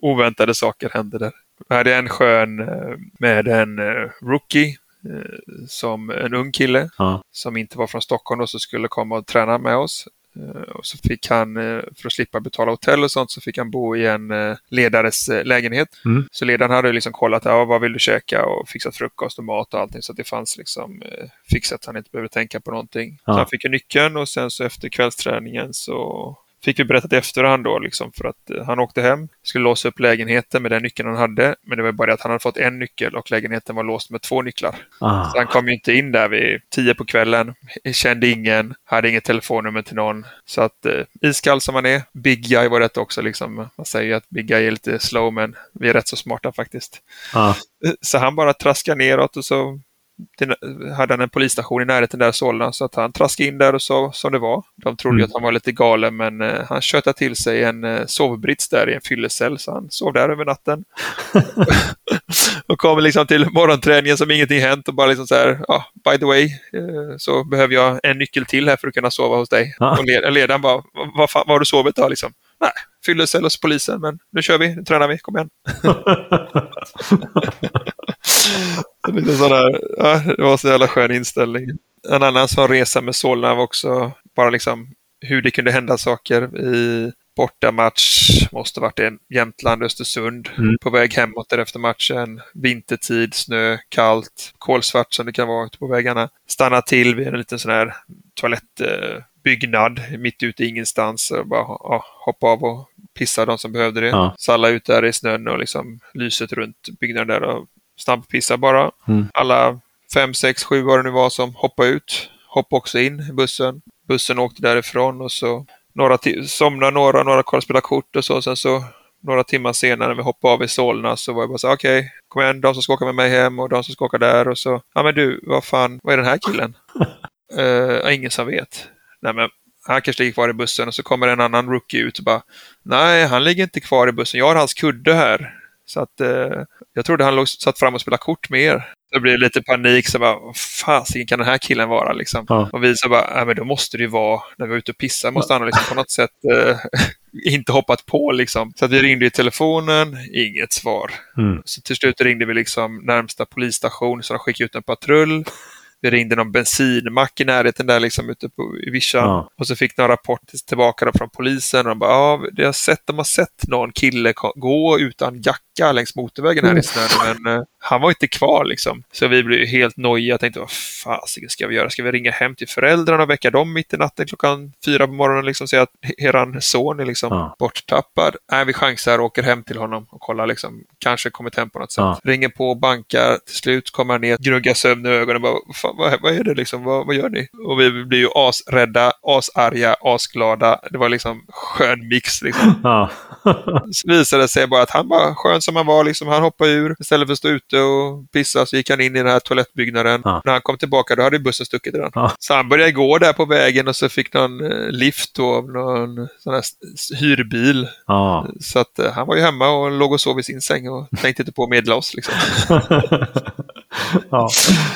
oväntade saker hände där. Vi hade en skön eh, med en eh, rookie eh, som en ung kille Ja. som inte var från Stockholm och så skulle komma och träna med oss. Eh, Och så fick han, eh, för att slippa betala hotell och sånt, så fick han bo i en eh, ledares lägenhet. Mm. Så ledaren hade liksom kollat, ja, vad vill du käka och fixat frukost och mat och allting så att det fanns liksom fixat så han inte behövde tänka på någonting. Ja. Så han fick ju nyckeln och sen så efter kvällsträningen så fick vi berättat i efterhand då liksom för att eh, han åkte hem, skulle låsa upp lägenheten med den nyckeln han hade. Men det var bara det att han hade fått en nyckel och lägenheten var låst med två nycklar. Ah. Så han kom ju inte in där vid tio på kvällen, kände ingen, hade inget telefonnummer till någon. Så att eh, iskall som han är, Big Guy var rätt också liksom. Man säger ju att Big Guy är lite slow men vi är rätt så smarta faktiskt. Ah. Eh, Så han bara traskade neråt och så det- hade han en polisstation i närheten där i Solna så att han traskade in där och sa som det var. De trodde Mm. att han var lite galen men eh, han köttade till sig en eh, sovbrits där i en fyllecell så han sov där över natten. <laughs> och kom liksom till morgonträningen som ingenting hänt och bara liksom så här, ja, by the way, eh, så behöver jag en nyckel till här för att kunna sova hos dig. Ja. Och led- ledaren bara, vad, vad har du sovit då liksom? Nej, fyllecell hos polisen, men nu kör vi, nu tränar vi, kom igen. <laughs> Lite sådär, ja, det var så jävla skön inställning. En annan sån resa med Solna var också bara liksom hur det kunde hända saker i bortamatch. Måste varit en Jämtland, Östersund. Mm. På väg hemåt efter matchen. Vintertid, snö, kallt, kolsvart som det kan vara ute på vägarna. Stanna till vid en liten sån här toalettbyggnad mitt ute i ingenstans. Och bara ja, hoppa av och pissa de som behövde det. Ja. Så alla ut där i snön och liksom lyset runt byggnaden där och snabbpissa bara. Mm. Alla fem, sex, sju vad det nu var som hoppade ut. Hoppade också in i bussen. Bussen åkte därifrån och så några somnade några, några kollade spela kort och så. Sen så några timmar senare när vi hoppade av i Solna så var jag bara så okej, kom igen, de som ska åka med mig hem och de som ska åka där och så, ja men du, vad fan, vad är den här killen? <laughs> uh, ingen som vet. Nej men, han kanske ligger kvar i bussen och så kommer en annan rookie ut och bara, nej, han ligger inte kvar i bussen, jag har hans kudde här. Så att eh, jag trodde han låg, satt fram och spelade kort med er. Det blir lite panik, så bara, fasiken kan den här killen vara liksom? Ja. Och vi så bara, men då måste det ju vara, när vi var ute och pissade, måste han ha liksom på något sätt eh, <laughs> inte hoppat på liksom. Så att vi ringde i telefonen, inget svar. Mm. Så till slut ringde vi liksom närmsta polisstation, så de skickade ut en patrull. Vi ringde någon bensinmack i närheten där liksom ute på, i vischan. Ja. Och så fick de en rapport tillbaka från polisen. Och de bara, ja, de har sett, de har sett någon kille gå utan jacka längs motorvägen här i snön. Men eh, han var inte kvar liksom. Så vi blev helt nojiga och tänkte vad fasiken ska vi göra? Ska vi ringa hem till föräldrarna och väcka dem mitt i natten klockan fyra på morgonen liksom och säga att eran son är liksom Ja. borttappad? Nej, vi chansar och åker hem till honom och kollar liksom. Kanske kommit hem på något sätt. Ja. Ringer på, bankar, till slut kommer han ner, gnuggar sömn i ögonen och bara vad, vad är det liksom? Vad, vad gör ni? Och vi blir ju asrädda, asarga, asglada. Det var liksom skön mix liksom. Ja. <laughs> Så visade det sig bara att han var skön som han var. Liksom. Han hoppade ur. Istället för att stå ute och pissa så gick han in i den här toalettbyggnaden. Ja. När han kom tillbaka då hade bussen stuckit redan. Ja. Så han började gå där på vägen och så fick någon eh, lift då av någon sån här hyrbil. ja. Så att eh, han var ju hemma och låg och sov i sin säng och tänkte inte på att medla oss. Liksom. <laughs> ja.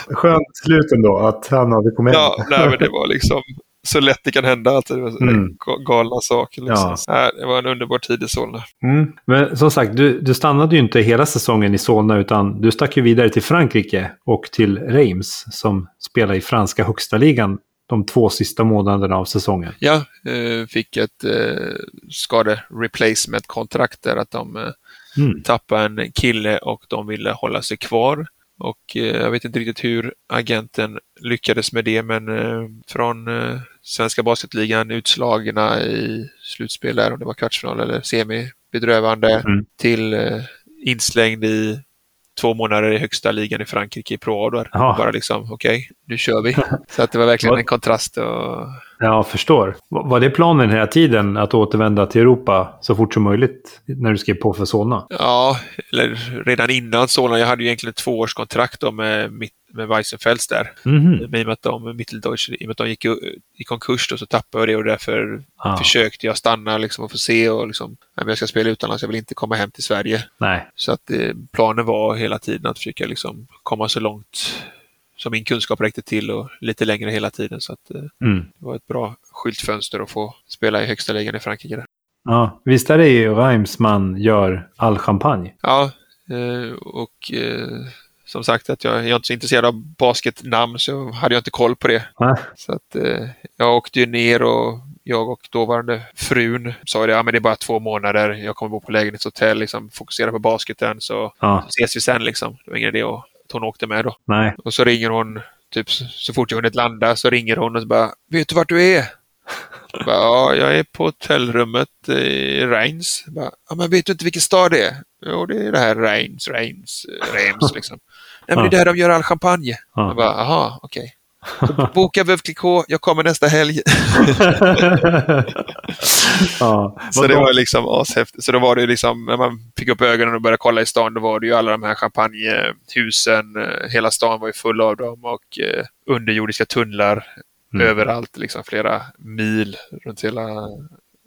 Skönt slut ändå att han hade kommit hem. Ja, nej, men det var liksom så lätt det kan hända. Alltså, det var Mm. ga- galna saker. Liksom. Ja. Nej, det var en underbar tid i Solna. Mm. Men som sagt, du, du stannade ju inte hela säsongen i Solna utan du stack ju vidare till Frankrike och till Reims som spelar i franska högsta ligan de två sista månaderna av säsongen. Ja, eh, fick ett eh, skade-replacement-kontrakt där att de eh, Mm. tappade en kille och de ville hålla sig kvar. Och jag vet inte riktigt hur agenten lyckades med det, men från svenska basketligan utslagna i slutspel där, om det var kvartsfinal eller semi, bedrövande, Mm. till eh, inslängd i två månader i högsta ligan i Frankrike i Pro. Ja. Bara liksom, okej, nu kör vi. <laughs> Så att det var verkligen en kontrast. Och, Ja, förstår. Var var det planen hela tiden att återvända till Europa så fort som möjligt när du skrev på för Solna? Ja, eller redan innan Solna. Jag hade ju egentligen ett tvåårskontrakt då med, mitt- med Weissenfels där. Men I och med att de, Mitteldeutsche, i och med att de gick i- konkurs då, så tappade jag det och därför Ja. försökte jag stanna liksom, och få se och liksom, "Nej, men jag ska spela utomlands, jag vill inte komma hem till Sverige. Nej. Så att eh, planen var hela tiden att försöka liksom, komma så långt som min kunskap räckte till och lite längre hela tiden. Så att, eh, Mm. det var ett bra skyltfönster att få spela i högsta ligan i Frankrike. Där. Ja, visst är det ju Reims man gör all champagne? Ja, eh, och eh, som sagt att jag, jag är inte så intresserad av basketnamn så hade jag inte koll på det. Nej. Så att eh, jag åkte ju ner och jag och dåvarande frun sa det, ja men det är bara två månader, jag kommer bo på lägenhetshotell, liksom, fokusera på basketen så Ja, ses vi sen liksom. Det var ingen idé att hon åkte med då. nej. Och så ringer hon, typ så så fort jag hunnit landa så ringer hon och så bara, vet du vart du är? Bara, ja, jag är på hotellrummet i Reims. Bara, ja, men vet du inte vilken stad det är? Jo, det är det här Reims, Reims, Reims <laughs> liksom. Nej, men det är där de gör all champagne. Jag Ja. bara, aha, okej. <laughs> Så Boka Veuve Clicquot, jag kommer nästa helg. <laughs> ja. Så det var liksom ashäftigt. Så då var det liksom, när man fick upp ögonen och började kolla i stan, då var det ju alla de här champagnehusen. eh, Hela stan var ju full av dem och eh, underjordiska tunnlar Mm. överallt, liksom flera mil runt hela,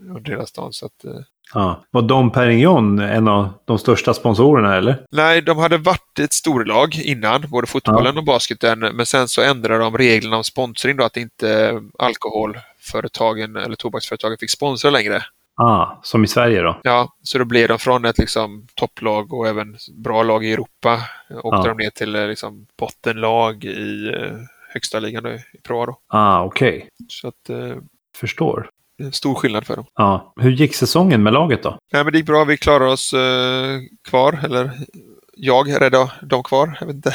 runt hela stan. Så att, eh, Ja. Var Dom Perignon en av de största sponsorerna eller? nej, de hade varit ett storlag innan, både fotbollen och basketen, men sen så ändrade de reglerna om sponsring då, att inte alkoholföretagen eller tobaksföretagen fick sponsra längre. Ah, som i Sverige då? Ja, så då blev de från ett liksom, topplag och även bra lag i Europa. Åkte Ja. de ner till eh, liksom, bottenlag i eh, högsta ligan i Pro då. Ah, okej. Så att eh, Förstår. det är en stor skillnad för dem. Ja. Hur gick säsongen med laget då? Nej, men det gick bra. Vi klarade oss eh, kvar, eller jag räddade dem kvar. Jag vet inte. <laughs>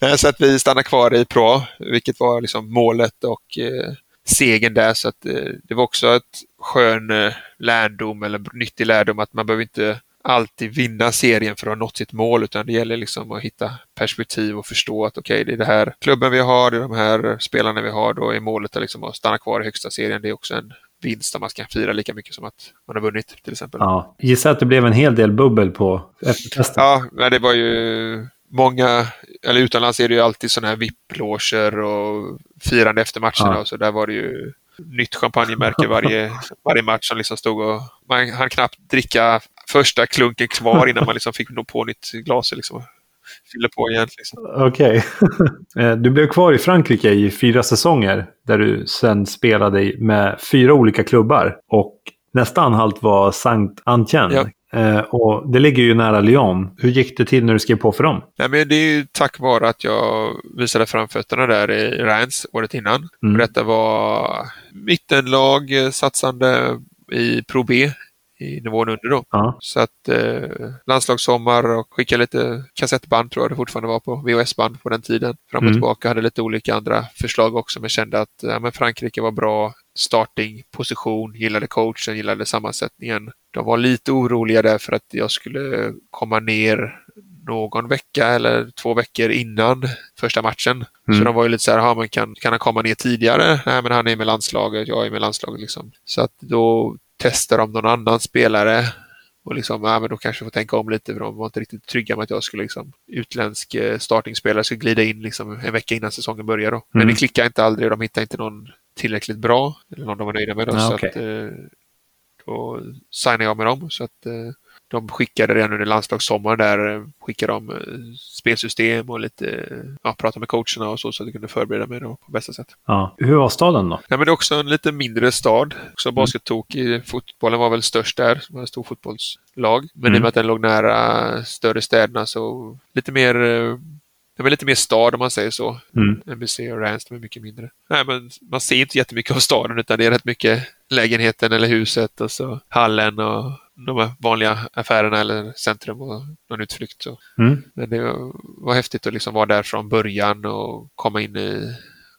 Nej, så att vi stannade kvar i Pro, vilket var liksom målet och eh, segern där. Så att, eh, det var också ett skön eh, lärdom eller nyttig lärdom att man behöver inte alltid vinna serien för att ha nått sitt mål utan det gäller liksom att hitta perspektiv och förstå att okej, det är det här klubben vi har, det är de här spelarna vi har, då är målet att, liksom att stanna kvar i högsta serien. Det är också en vinst om man ska fira lika mycket som att man har vunnit till exempel. Ja. Gissa att det blev en hel del bubbel på efterfesten. Ja, men det var ju många, eller utomlands är det ju alltid sådana här VIP-loger och firande efter matcherna Ja. och så där var det ju nytt champagnemärke varje, <laughs> varje match som liksom stod och man hann knappt dricka första klunken kvar innan man <laughs> liksom fick nå på nytt glas liksom fylla på igen. Liksom. Okej. <laughs> Eh, du blev kvar i Frankrike i fyra säsonger där du sen spelade med fyra olika klubbar. Och nästa anhalt var Saint Antien. Ja. Eh, och det ligger ju nära Lyon. Hur gick det till när du skrev på för dem? Nej, men det är ju tack vare att jag visade framfötterna där i Reims året innan. Mm. Detta var mittenlag eh, satsande i Pro B i nivån under då. Ja. Så att eh, landslagssommar och skicka lite kassettband tror jag det fortfarande var på, VHS-band på den tiden. Fram och Mm. tillbaka, hade lite olika andra förslag också men kände att ja, men Frankrike var bra starting, position, gillade coachen, gillade sammansättningen. De var lite oroliga där för att jag skulle komma ner någon vecka eller två veckor innan första matchen. Så Mm. de var ju lite så här, "Ja, men kan, kan han komma ner tidigare? Nej, men han är med landslaget, jag är med landslaget liksom. Så att då testar de någon annan spelare och liksom, ja, men då kanske får tänka om lite för de var inte riktigt trygga med att jag skulle liksom utländsk eh, startingspelare skulle glida in liksom en vecka innan säsongen börjar då. Men Mm. det klickade inte aldrig, de hittade inte någon tillräckligt bra eller någon de var nöjda med då. Ja, så okej. att, eh, då signade jag med dem så att eh, de skickade redan under landslagssommaren där eh, skickade de eh, spelsystem och lite, eh, ja, pratade med coacherna och så så att jag kunde förbereda mig då på bästa sätt. Ja. Hur var staden då? Nej, men det är också en lite mindre stad. Också baskettok i fotbollen var väl störst där, som var ett stort fotbollslag. Men i Mm. och med att den låg nära större städerna så lite mer, det var lite mer stad om man säger så. Mm. NBC och Ransdom är mycket mindre. Nej, men man ser inte jättemycket av staden utan det är rätt mycket lägenheten eller huset och så hallen och de vanliga affärerna eller centrum och någon utflykt. Så. Mm. Men det var, häftigt att liksom vara där från början och komma in i,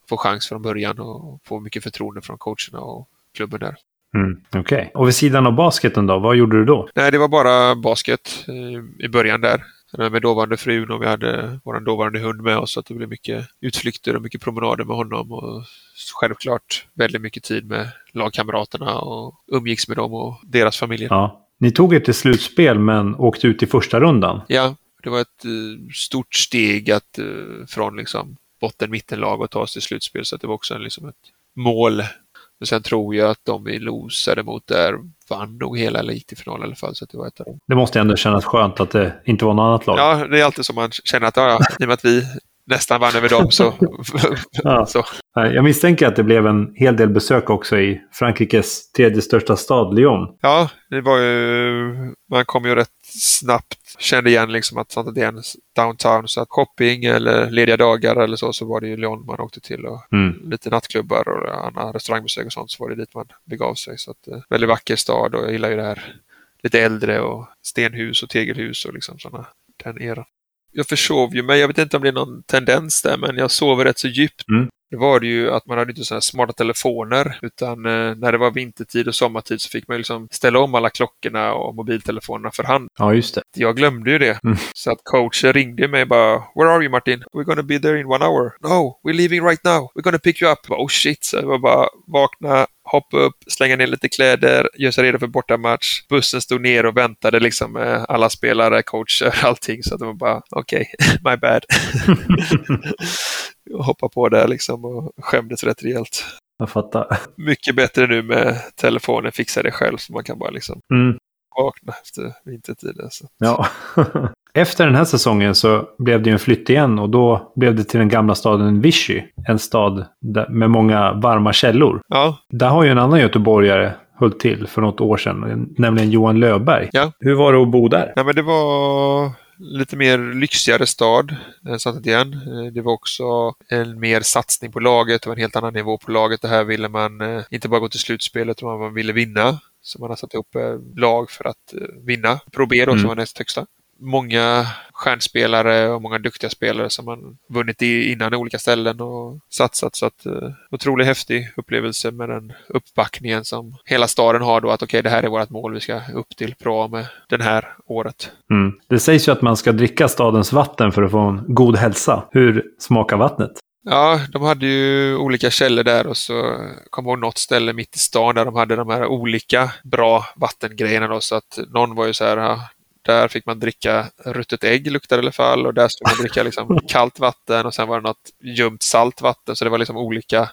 få chans från början och få mycket förtroende från coacherna och klubben där. Mm. Okej. Och vid sidan av basketen då, vad gjorde du då? Nej, det var bara basket eh, i början där. Med dåvarande frun och vi hade vår dåvarande hund med oss så att det blev mycket utflykter och mycket promenader med honom och självklart väldigt mycket tid med lagkamraterna och umgicks med dem och deras familjer. Ja. Ni tog er till slutspel men åkte ut i första rundan. Ja, det var ett eh, stort steg att eh, från liksom botten mittenlag och ta oss till slutspel så att det var också en, liksom ett mål. Men sen tror jag att de vi losade mot där vann nog hela eller gick till final i alla fall så att det var ett av dem. Det måste ändå kännas skönt att det inte var något annat lag. Ja, det är alltid som man känner att ja, ja, i och med att vi nästan vann över dem så... <laughs> Ja. så. Jag misstänker att det blev en hel del besök också i Frankrikes tredje största stad, Lyon. Ja, det var ju... Man kom ju rätt snabbt. Kände igen liksom att sånt är en downtown. Så att shopping eller lediga dagar eller så, så var det ju Lyon man åkte till. Och Mm. lite nattklubbar och andra restaurangbesök och sånt så var det dit man begav sig. Så att, eh, väldigt vacker stad och jag gillar ju det här lite äldre och stenhus och tegelhus och liksom sådana, den eran. Jag försov ju mig, jag vet inte om det är någon tendens där, men jag sover rätt så djupt. Mm. Det var det ju att man hade inte sådana här smarta telefoner utan eh, när det var vintertid och sommartid så fick man ju liksom ställa om alla klockorna och mobiltelefonerna för hand. Ja, just det. Jag glömde ju det. Mm. Så att coachen ringde mig bara “Where are you Martin? We're gonna be there in one hour.” “No, we're leaving right now. We're gonna pick you up.” Bara, “Oh shit.” Så jag var bara vakna, hoppa upp, slänga ner lite kläder, göra sig redo för bortamatch. Bussen stod ner och väntade liksom med alla spelare, coacher, <laughs> allting. Så att det var bara “Okej, <laughs> my bad.” <laughs> Jag hoppade på där liksom och skämdes rätt rejält. Jag fattar. Mycket bättre nu med telefonen, fixa det själv så man kan bara liksom Mm. Vakna efter vintertid. Alltså. Ja. <laughs> Efter den här säsongen så blev det ju en flytt igen och då blev det till den gamla staden Vichy. En stad med många varma källor. Ja, Där har ju en annan göteborgare hållit till för något år sedan, nämligen Johan Löberg. Ja. Hur var det att bo där? Nej, men det var lite mer lyxigare stad, satt igen. Eh, Det var också en mer satsning på laget, det var en helt annan nivå på laget. Det här ville man eh, inte bara gå till slutspelet, utan man ville vinna. Så man har satt ihop eh, lag för att eh, vinna. Pro B då, Mm. som var näst högsta. Många stjärnspelare och många duktiga spelare som man vunnit i innan i olika ställen och satsat. Så att eh, otroligt häftig upplevelse med den uppbackningen som hela staden har då att okej, det här är vårt mål, vi ska upp till Pro med den här året. Mm. Det sägs ju att man ska dricka stadens vatten för att få en god hälsa. Hur smakar vattnet? Ja, de hade ju olika källor där och så kom jag ihåg något ställe mitt i stan där de hade de här olika bra vattengrejerna då så att någon var ju så här, ja, där fick man dricka ruttet ägg luktade i alla fall och där stod man dricka liksom <laughs> kallt vatten och sen var det något ljumt saltvatten så det var liksom olika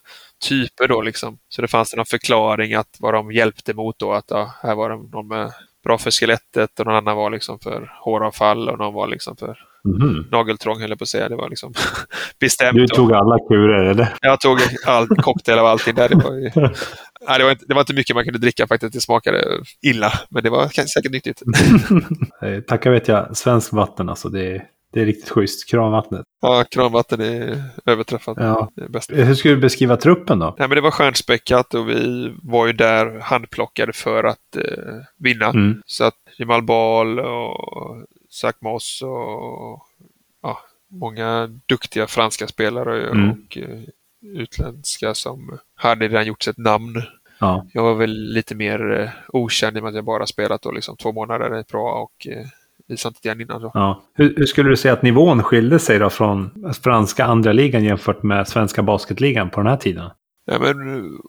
typer då liksom. Så det fanns någon förklaring att vad de hjälpte mot då att ja, här var de med bra för skelettet och någon annan var liksom för håravfall och någon var liksom för Mhm. nageltrång höll jag på att säga. Det var liksom <laughs> bestämt. Du tog alla kurer, eller? jag tog all <laughs> cocktail av allting där. Det var, ju... <laughs> Nej, det, var inte, det var inte mycket man kunde dricka faktiskt. Det smakade illa, men det var säkert nyttigt. Eh, Tacka vet jag, svensk vatten alltså. Det är Det är riktigt schysst. Kranvattnet. Ja, kranvatten är överträffat. Ja. Är. Hur skulle du beskriva truppen då? Nej, men det var stjärnspäckat och vi var ju där handplockade för att eh, vinna. Mm. Så att Jamal Ball och Zach Moss och ja, många duktiga franska spelare Mm. och eh, utländska som hade redan gjort sig ett namn. Ja. Jag var väl lite mer eh, okänd i och med att jag bara spelat då liksom två månader i bra och eh, visat inte igen innan. Då. Ja. Hur, hur skulle du säga att nivån skilde sig då från franska andra ligan jämfört med svenska basketligan på den här tiden? Ja, men,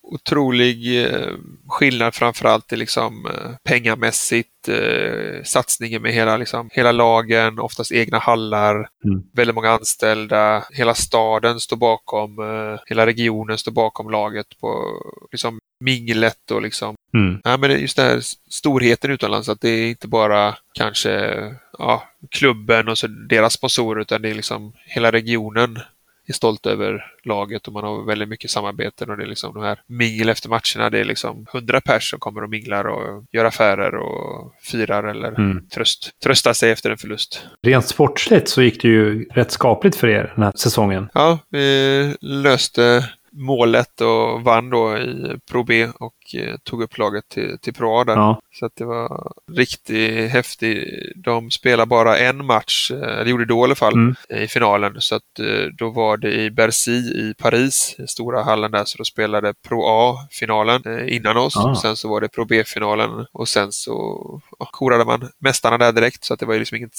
otrolig eh, skillnad framförallt i liksom, eh, pengamässigt, eh, satsningen med hela, liksom, hela lagen, oftast egna hallar, Mm. väldigt många anställda, hela staden står bakom, eh, hela regionen står bakom laget på liksom, minglet och liksom Mm. Ja, men just det här storheten utomlands, att det är inte bara kanske ja, klubben och så deras sponsorer, utan det är liksom hela regionen är stolt över laget och man har väldigt mycket samarbeten och det är liksom de här mingel efter matcherna. Det är liksom hundra pers som kommer och minglar och gör affärer och firar eller Mm. tröst, tröstar sig efter en förlust. Rent sportsligt så gick det ju rätt skapligt för er den här säsongen. Ja, vi löste målet och vann då i Pro B och eh, tog upp laget till, till Pro A där. Ja. Så att det var riktigt häftigt. De spelade bara en match, eh, eller gjorde då i alla fall, Mm. i finalen. Så att eh, då var det i Bercy i Paris, i stora hallen där, så då spelade Pro A-finalen innan oss. Ah. Sen så var det Pro B-finalen och sen så ja, korade man mästarna där direkt. Så att det var ju liksom inget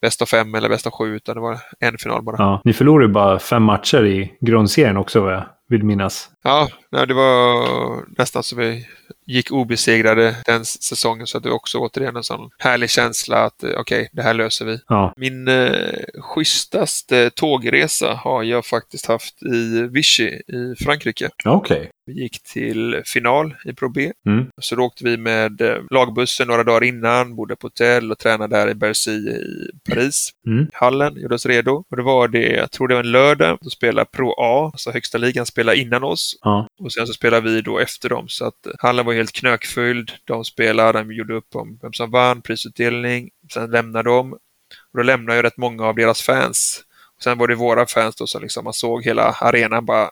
bäst av fem eller bäst av sju, utan det var en final bara. Ja. Ni förlorade ju bara fem matcher i grundserien också vad jag vill minnas. Ja, nej, det var nästan så vi gick obesegrade den säsongen så att det var också återigen en sån härlig känsla att eh, okej, det här löser vi. Ja. Min eh, schysstaste tågresa har jag faktiskt haft i Vichy i Frankrike. Okej. Vi gick till final i Pro B. Mm. Så då åkte vi med eh, lagbussen några dagar innan, bodde på hotell och tränade där i Bercy i Paris. Mm. Hallen gjorde oss redo. Och det var det, jag tror det var en lördag, då spelade Pro A, alltså högsta ligan, spelade innan oss. Ja. Och sen så spelade vi då efter dem. Så att eh, hallen var helt knökfylld. De spelade, de gjorde upp om vem som vann, prisutdelning. Sen lämnade de. Och då lämnade ju rätt många av deras fans. Och sen var det våra fans då som liksom man såg hela arenan bara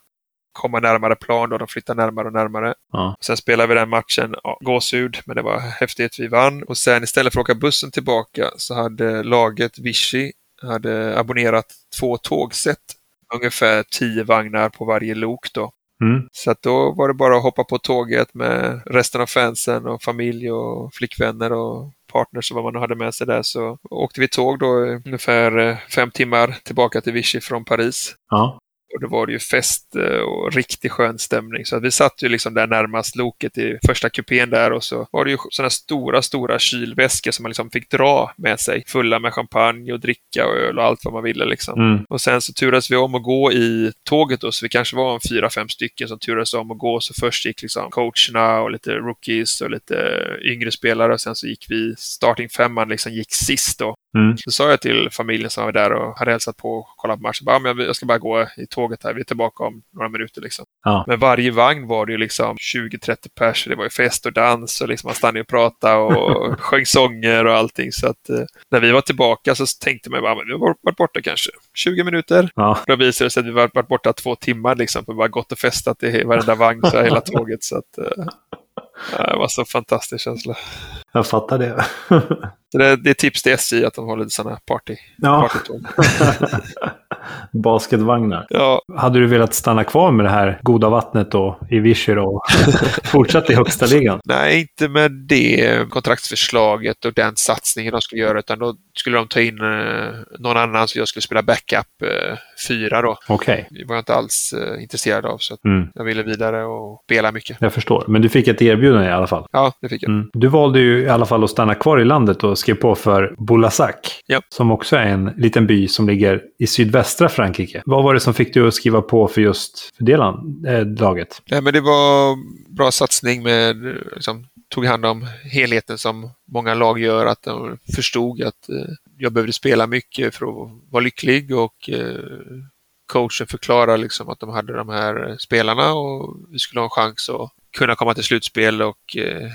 komma närmare plan då. De flyttade närmare och närmare. Ja. Sen spelade vi den matchen, ja, gåshud, men det var häftigt. Vi vann. Och sen istället för att åka bussen tillbaka så hade laget Vichy hade abonnerat två tågsätt. Ungefär tio vagnar på varje lok då. Mm. Så att då var det bara att hoppa på tåget med resten av fansen och familj och flickvänner och partners och vad man hade med sig där. Så åkte vi tåg då ungefär eh, fem timmar tillbaka till Vichy från Paris. Ja. Och då var det ju fest eh, och riktigt skön stämning. Så vi satt ju liksom där närmast loket i första kupén där och så var det ju sådana stora, stora kylväskor som man liksom fick dra med sig. Fulla med champagne och dricka och öl och allt vad man ville liksom. Mm. Och sen så turades vi om att gå i tåget då, så vi kanske var en fyra, fem stycken som turades om att gå. Så först gick liksom coacherna och lite rookies och lite yngre spelare och sen så gick vi, starting femman liksom gick sist då. Mm. Så sa jag till familjen som var där och hade hälsat på och kollat på matchen, bara, "Ja, men jag ska bara gå i tåget här, vi är tillbaka om några minuter liksom. Ja. Men varje vagn var det ju liksom 20-30 pers, det var ju fest och dans och liksom man stannade och pratade och <laughs> sjöng sånger och allting. Så att eh, när vi var tillbaka så tänkte man "Men vi har varit borta kanske 20 minuter. Ja. Då visade det sig att vi var- varit borta två timmar liksom, för bara gått och festat i varenda vagn, så här, hela tåget. Så att, eh, <laughs> det var så fantastisk känsla. Jag fattar det. <laughs> Det, är tips till SJ att de har lite sådana party, ja. partytåg. <laughs> <laughs> Basketvagnar. Ja, Hade du velat stanna kvar med det här goda vattnet då i Vichy då och <laughs> fortsätta i högsta ligan? nej, inte med det kontraktsförslaget och den satsningen de skulle göra, utan då skulle de ta in eh, någon annan så jag skulle spela backup eh, fyra då. Okej. Det var jag inte alls eh, intresserad av, så Mm. jag ville vidare och spela mycket. Jag förstår. Men du fick ett erbjudande i alla fall. Ja, det fick jag. Mm. Du valde ju i alla fall att stanna kvar i landet och skrev på för Boulazac. Ja. Som också är en liten by som ligger i sydvästra Frankrike. Vad var det som fick du att skriva på för just för det land, eh, laget? Nej, men det var bra satsning med, liksom, tog hand om helheten som många lag gör, att de förstod att eh, jag behövde spela mycket för att vara lycklig och eh, coachen förklarade liksom att de hade de här spelarna och vi skulle ha en chans att kunna komma till slutspel och eh,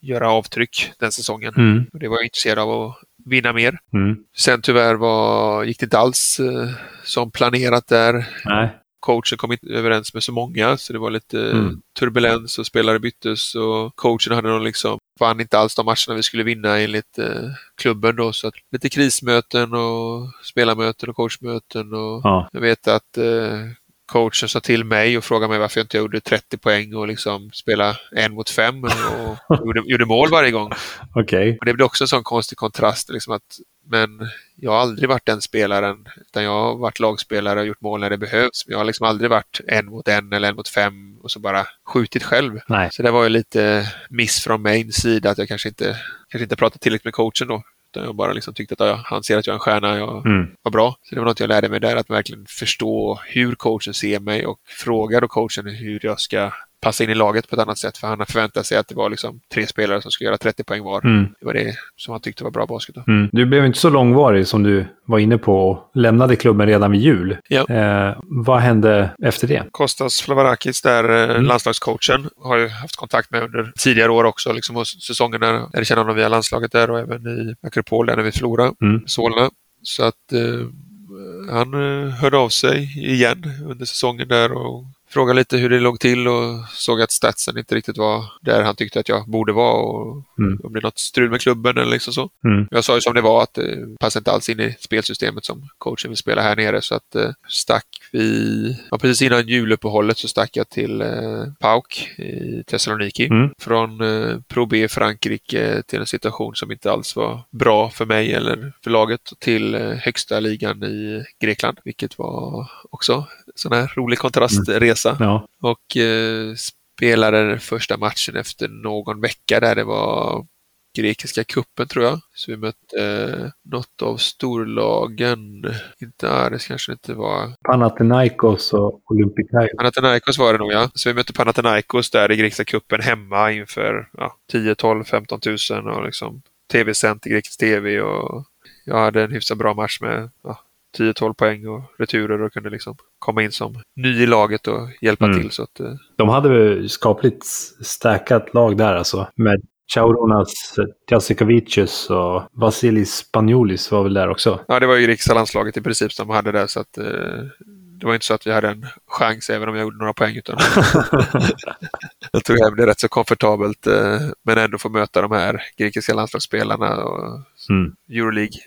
göra avtryck den säsongen. Mm. Det var jag intresserad av att vinna mer. Mm. Sen tyvärr var, gick det inte alls eh, som planerat där. Nej. Coachen kom inte överens med så många så det var lite Mm. turbulens och spelare byttes och coachen hade någon liksom, vann inte alls de matcherna vi skulle vinna enligt eh, klubben då. Så att lite krismöten och spelarmöten och coachmöten och Ja. jag vet att eh, coachen sa till mig och frågade mig varför jag inte gjorde 30 poäng och liksom spela en mot fem och <laughs> gjorde, gjorde mål varje gång. Okej. Och det blir också en sån konstig kontrast. Liksom att, men jag har aldrig varit den spelaren, utan jag har varit lagspelare och gjort mål när det behövs. Jag har liksom aldrig varit en mot en eller en mot fem och så bara skjutit själv. Nej. Så det var ju lite miss från min sida att jag kanske inte, kanske inte pratat tillräckligt med coachen då. Utan jag bara liksom tyckte att ja, han ser att jag är en stjärna, jag Mm. var bra. Så det var något jag lärde mig där, att verkligen förstå hur coachen ser mig och fråga då coachen hur jag ska passa in i laget på ett annat sätt. För han har förväntat sig att det var liksom tre spelare som skulle göra 30 poäng var. Mm. Det var det som han tyckte var bra basket. Då. Mm. Du blev inte så långvarig som du var inne på och lämnade klubben redan vid jul. Ja. Eh, vad hände efter det? Kostas Flavarakis, där eh, Mm. landslagscoachen, har ju haft kontakt med under tidigare år också. Liksom, och säsongen när jag kände honom via landslaget där och även i Akropol där när vi förlorade Mm. Solna. Så att eh, han eh, hörde av sig igen under säsongen där och frågade lite hur det låg till och såg att statsen inte riktigt var där han tyckte att jag borde vara och Mm. om det är något strul med klubben eller liksom så. Mm. Jag sa ju som det var att det passar inte alls in i spelsystemet som coachen vill spela här nere så att eh, stack vi, ja, precis innan juluppehållet så stack jag till eh, PAOK i Thessaloniki. Mm. Från eh, Pro B i Frankrike till en situation som inte alls var bra för mig eller för laget till eh, högsta ligan i Grekland, vilket var också sån här rolig kontrastresa. Ja. Och eh, spelade första matchen efter någon vecka där det var grekiska kuppen tror jag. Så vi mötte eh, något av storlagen. Inte Ares kanske inte var. Panathinaikos och Olympiakos. Panathinaikos var det nog ja. Så vi mötte Panathinaikos där i grekiska kuppen hemma inför ja, 10, 12, 15 tusen och liksom tv-sänt i grekisk tv och jag hade en hyfsat bra match med ja, 10-12 poäng och returer och kunde liksom komma in som ny i laget och hjälpa Mm. till. Så att, eh, De hade skapligt stackat lag där alltså. Med Chauronas Jasikavicius och Vasilis Spaniolis var väl där också. Ja, det var ju grekiska landslaget i princip som hade det så att eh, det var inte så att vi hade en chans även om jag gjorde några poäng utan <laughs> jag tog hem det rätt så komfortabelt eh, men ändå få möta de här grekiska landslagsspelarna och Mm. Euroleague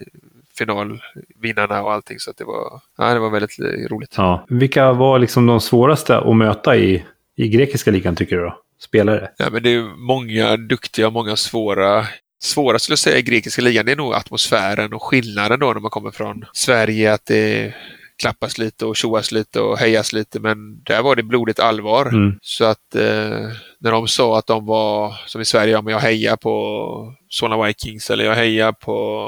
finalvinnarna och allting så det var, ja, det var väldigt eh, roligt. Ja. Vilka var liksom de svåraste att möta i, i grekiska ligan tycker du då? Spelare? Ja, men det är många duktiga och många svåra. Svåra skulle jag säga i grekiska ligan, det är nog atmosfären och skillnaden då när man kommer från Sverige. Att det klappas lite och tjoas lite och hejas lite. Men där var det blodigt allvar. Mm. Så att eh, när de sa att de var, som i Sverige, om jag hejar på Solna Vikings eller jag hejar på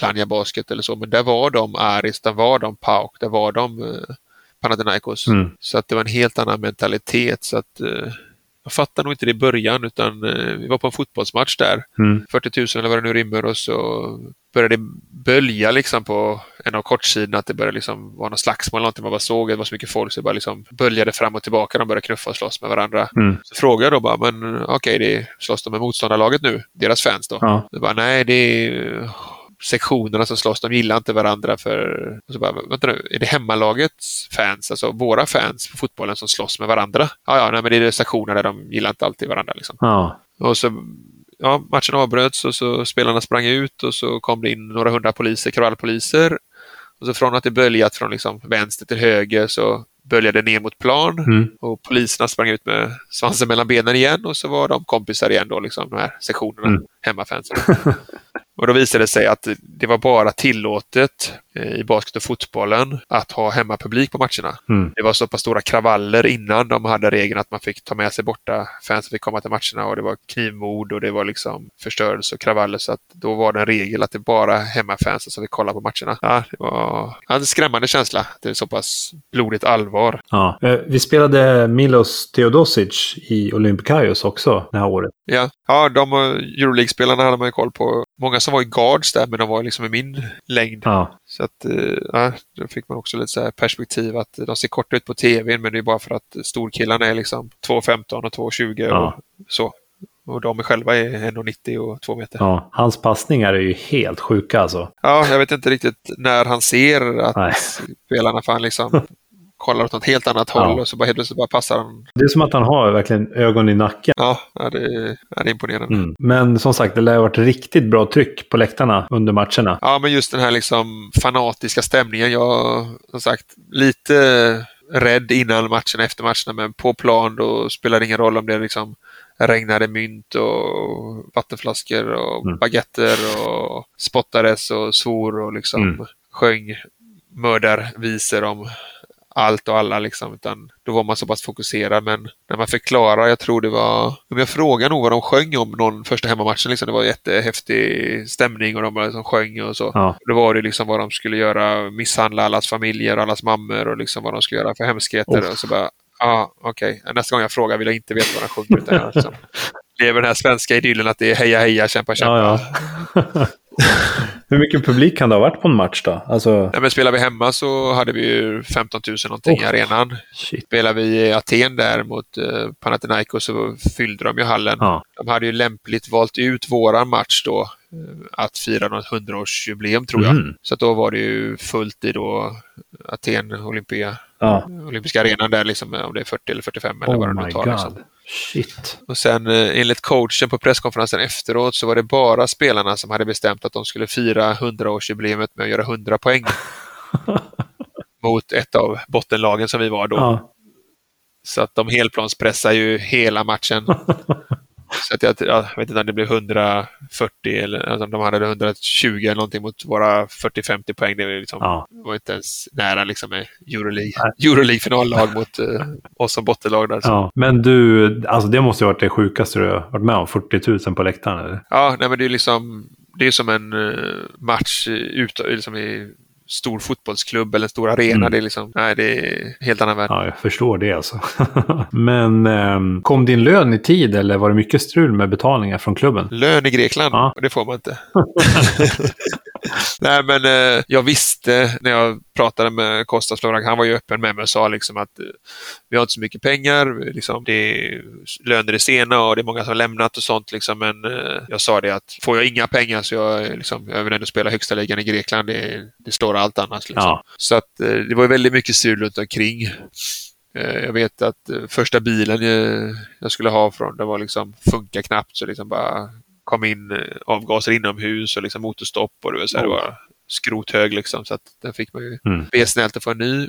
Plannja Basket eller så. Men där var de Aris, där var de Pauk, där var de eh, Panathinaikos. Mm. Så att det var en helt annan mentalitet. Så att, eh, jag fattade nog inte det i början utan eh, vi var på en fotbollsmatch där. Mm. 40 000 eller vad det nu rymmer och så började det bölja liksom på en av kortsidorna att det började liksom vara någon slagsmål eller någonting. Man bara såg att det var så mycket folk så det bara liksom böljade fram och tillbaka. De började knuffa och slåss med varandra. Mm. Så frågade jag då bara, men okej, det slåss de med motståndarlaget nu? Deras fans då? Ja. Det bara, nej, det är sektionerna som slåss. De gillar inte varandra för... Och så bara, vänta nu, är det hemmalagets fans, alltså våra fans på fotbollen som slåss med varandra? Ja, ja, nej, men det är sektioner där de gillar inte alltid varandra liksom. Ja. Och så, ja, matchen avbröts och så spelarna sprang ut och så kom det in några hundra poliser, kravallpoliser. Och så från att det böljat från liksom vänster till höger så böljade ner mot plan. Mm. Och poliserna sprang ut med svansen mellan benen igen och så var de kompisar igen då, liksom de här sektionerna, Mm. Hemmafansen. <laughs> och då visade det sig att det var bara tillåtet eh, i basket och fotbollen att ha hemmapublik på matcherna. Mm. Det var så pass stora kravaller innan de hade regeln att man fick ta med sig borta fansen fick komma till matcherna och det var knivmord och det var liksom förstörelse och kravaller så att då var det en regel att det bara hemmafansen som fick kolla på matcherna. Ja, det var en skrämmande känsla. Det är så pass blodigt allvar. Ja. Eh, Vi spelade Milos Teodosic i Olympiakos också det här året. Ja, ja de eh, Euroleague-spelarna hade man ju koll på. Många som var i guards där, men de var liksom i min längd. Ja. Så att, eh, ja, då fick man också lite så perspektiv att de ser korta ut på tv, men det är bara för att storkillarna är liksom 2,15 och 2,20 Ja. och så. Och de själva är 1,90 och 2 meter. Ja, hans passningar är ju helt sjuka alltså. Ja, jag vet inte riktigt när han ser att Nej. spelarna fan liksom <laughs> kollar åt något helt annat håll Ja. och så bara helt plötsligt bara passar han. Det är som att han har verkligen ögon i nacken. Ja, det, är, det är imponerande. Mm. Men som sagt, det lär ha varit riktigt bra tryck på läktarna under matcherna. Ja, men just den här liksom fanatiska stämningen. Jag som sagt lite rädd innan matchen, efter matcherna, men på plan då spelar det ingen roll om det liksom regnade mynt och vattenflaskor och Mm. baguetter och spottades och svor och liksom Mm. sjöng mördarvisor om allt och alla liksom. Utan då var man så pass fokuserad. Men när man förklarar, jag tror det var, om jag frågar nog vad de sjöng om någon första hemmamatchen. Liksom, det var jättehäftig stämning och de liksom sjöng och så. Ja. Då var det liksom vad de skulle göra, misshandla allas familjer och allas mammor och liksom vad de skulle göra för hemskheter. Oh. Och så bara, ja ah, okej, nästa gång jag frågar vill jag inte veta vad de sjunger. Utan jag liksom <laughs> lever den här svenska idyllen att det är heja heja, kämpa kämpa. Ja, ja. <laughs> <laughs> Hur mycket publik kan det ha varit på en match då? Alltså, Nej, men spelar vi hemma så hade vi ju 15 000 någonting i Oh. arenan. shit. Spelar vi i Aten där mot eh, Panathinaikos så fyllde de ju hallen. Ja. De hade ju lämpligt valt ut våran match då att fira något 100-årsjubileum tror jag. Mhm. Så då var det ju fullt i då Aten Olympia, Ja. olympiska arenan där liksom om det är 40 eller 45 eller vad Oh det my nu tar. god. Liksom. Shit. Och sen eh, enligt coachen på presskonferensen efteråt så var det bara spelarna som hade bestämt att de skulle fira 100-årsjubileumet med att göra 100 poäng. <laughs> Mot ett av bottenlagen som vi var då. Ja. Så att de helplanspressar ju hela matchen. <laughs> Så att jag, jag vet inte om det blev 140 eller alltså de hade 120 eller någonting mot våra 40-50 poäng. Det var, liksom, Ja. var inte ens nära liksom med Euroleague, Euroleague-finallag mot eh, oss som bottenlag. Där, så. Ja. Men du, alltså det måste ju ha varit det sjukaste du har varit med om. 40 000 på läktaren eller? Ja, nej, men det är liksom det är som en eh, match ut, liksom i stor fotbollsklubb eller en stor arena. Mm. Det är liksom, nej, det är helt annan värld. Ja, jag förstår det alltså. <laughs> Men ehm, kom din lön i tid eller var det mycket strul med betalningar från klubben? Lön i Grekland, Ja. det får man inte. <laughs> <laughs> Nej, men eh, jag visste när jag pratade med Kostas Florak, han var ju öppen med mig och sa liksom att eh, vi har inte så mycket pengar, liksom, det är, löner är sena och det är många som har lämnat och sånt. Liksom, men eh, jag sa det att får jag inga pengar så jag, liksom, jag vill ändå spela högsta ligan i Grekland, det, det slår allt annars. Liksom. Ja. Så att, eh, det var ju väldigt mycket strul runt omkring. Eh, Jag vet att eh, första bilen jag skulle ha från, det var liksom, funkar knappt så liksom bara kom in eh, avgaser inomhus och liksom motorstopp och det var, så här, det var skrothög liksom. Så att den fick man ju Mm. be snällt att få en ny.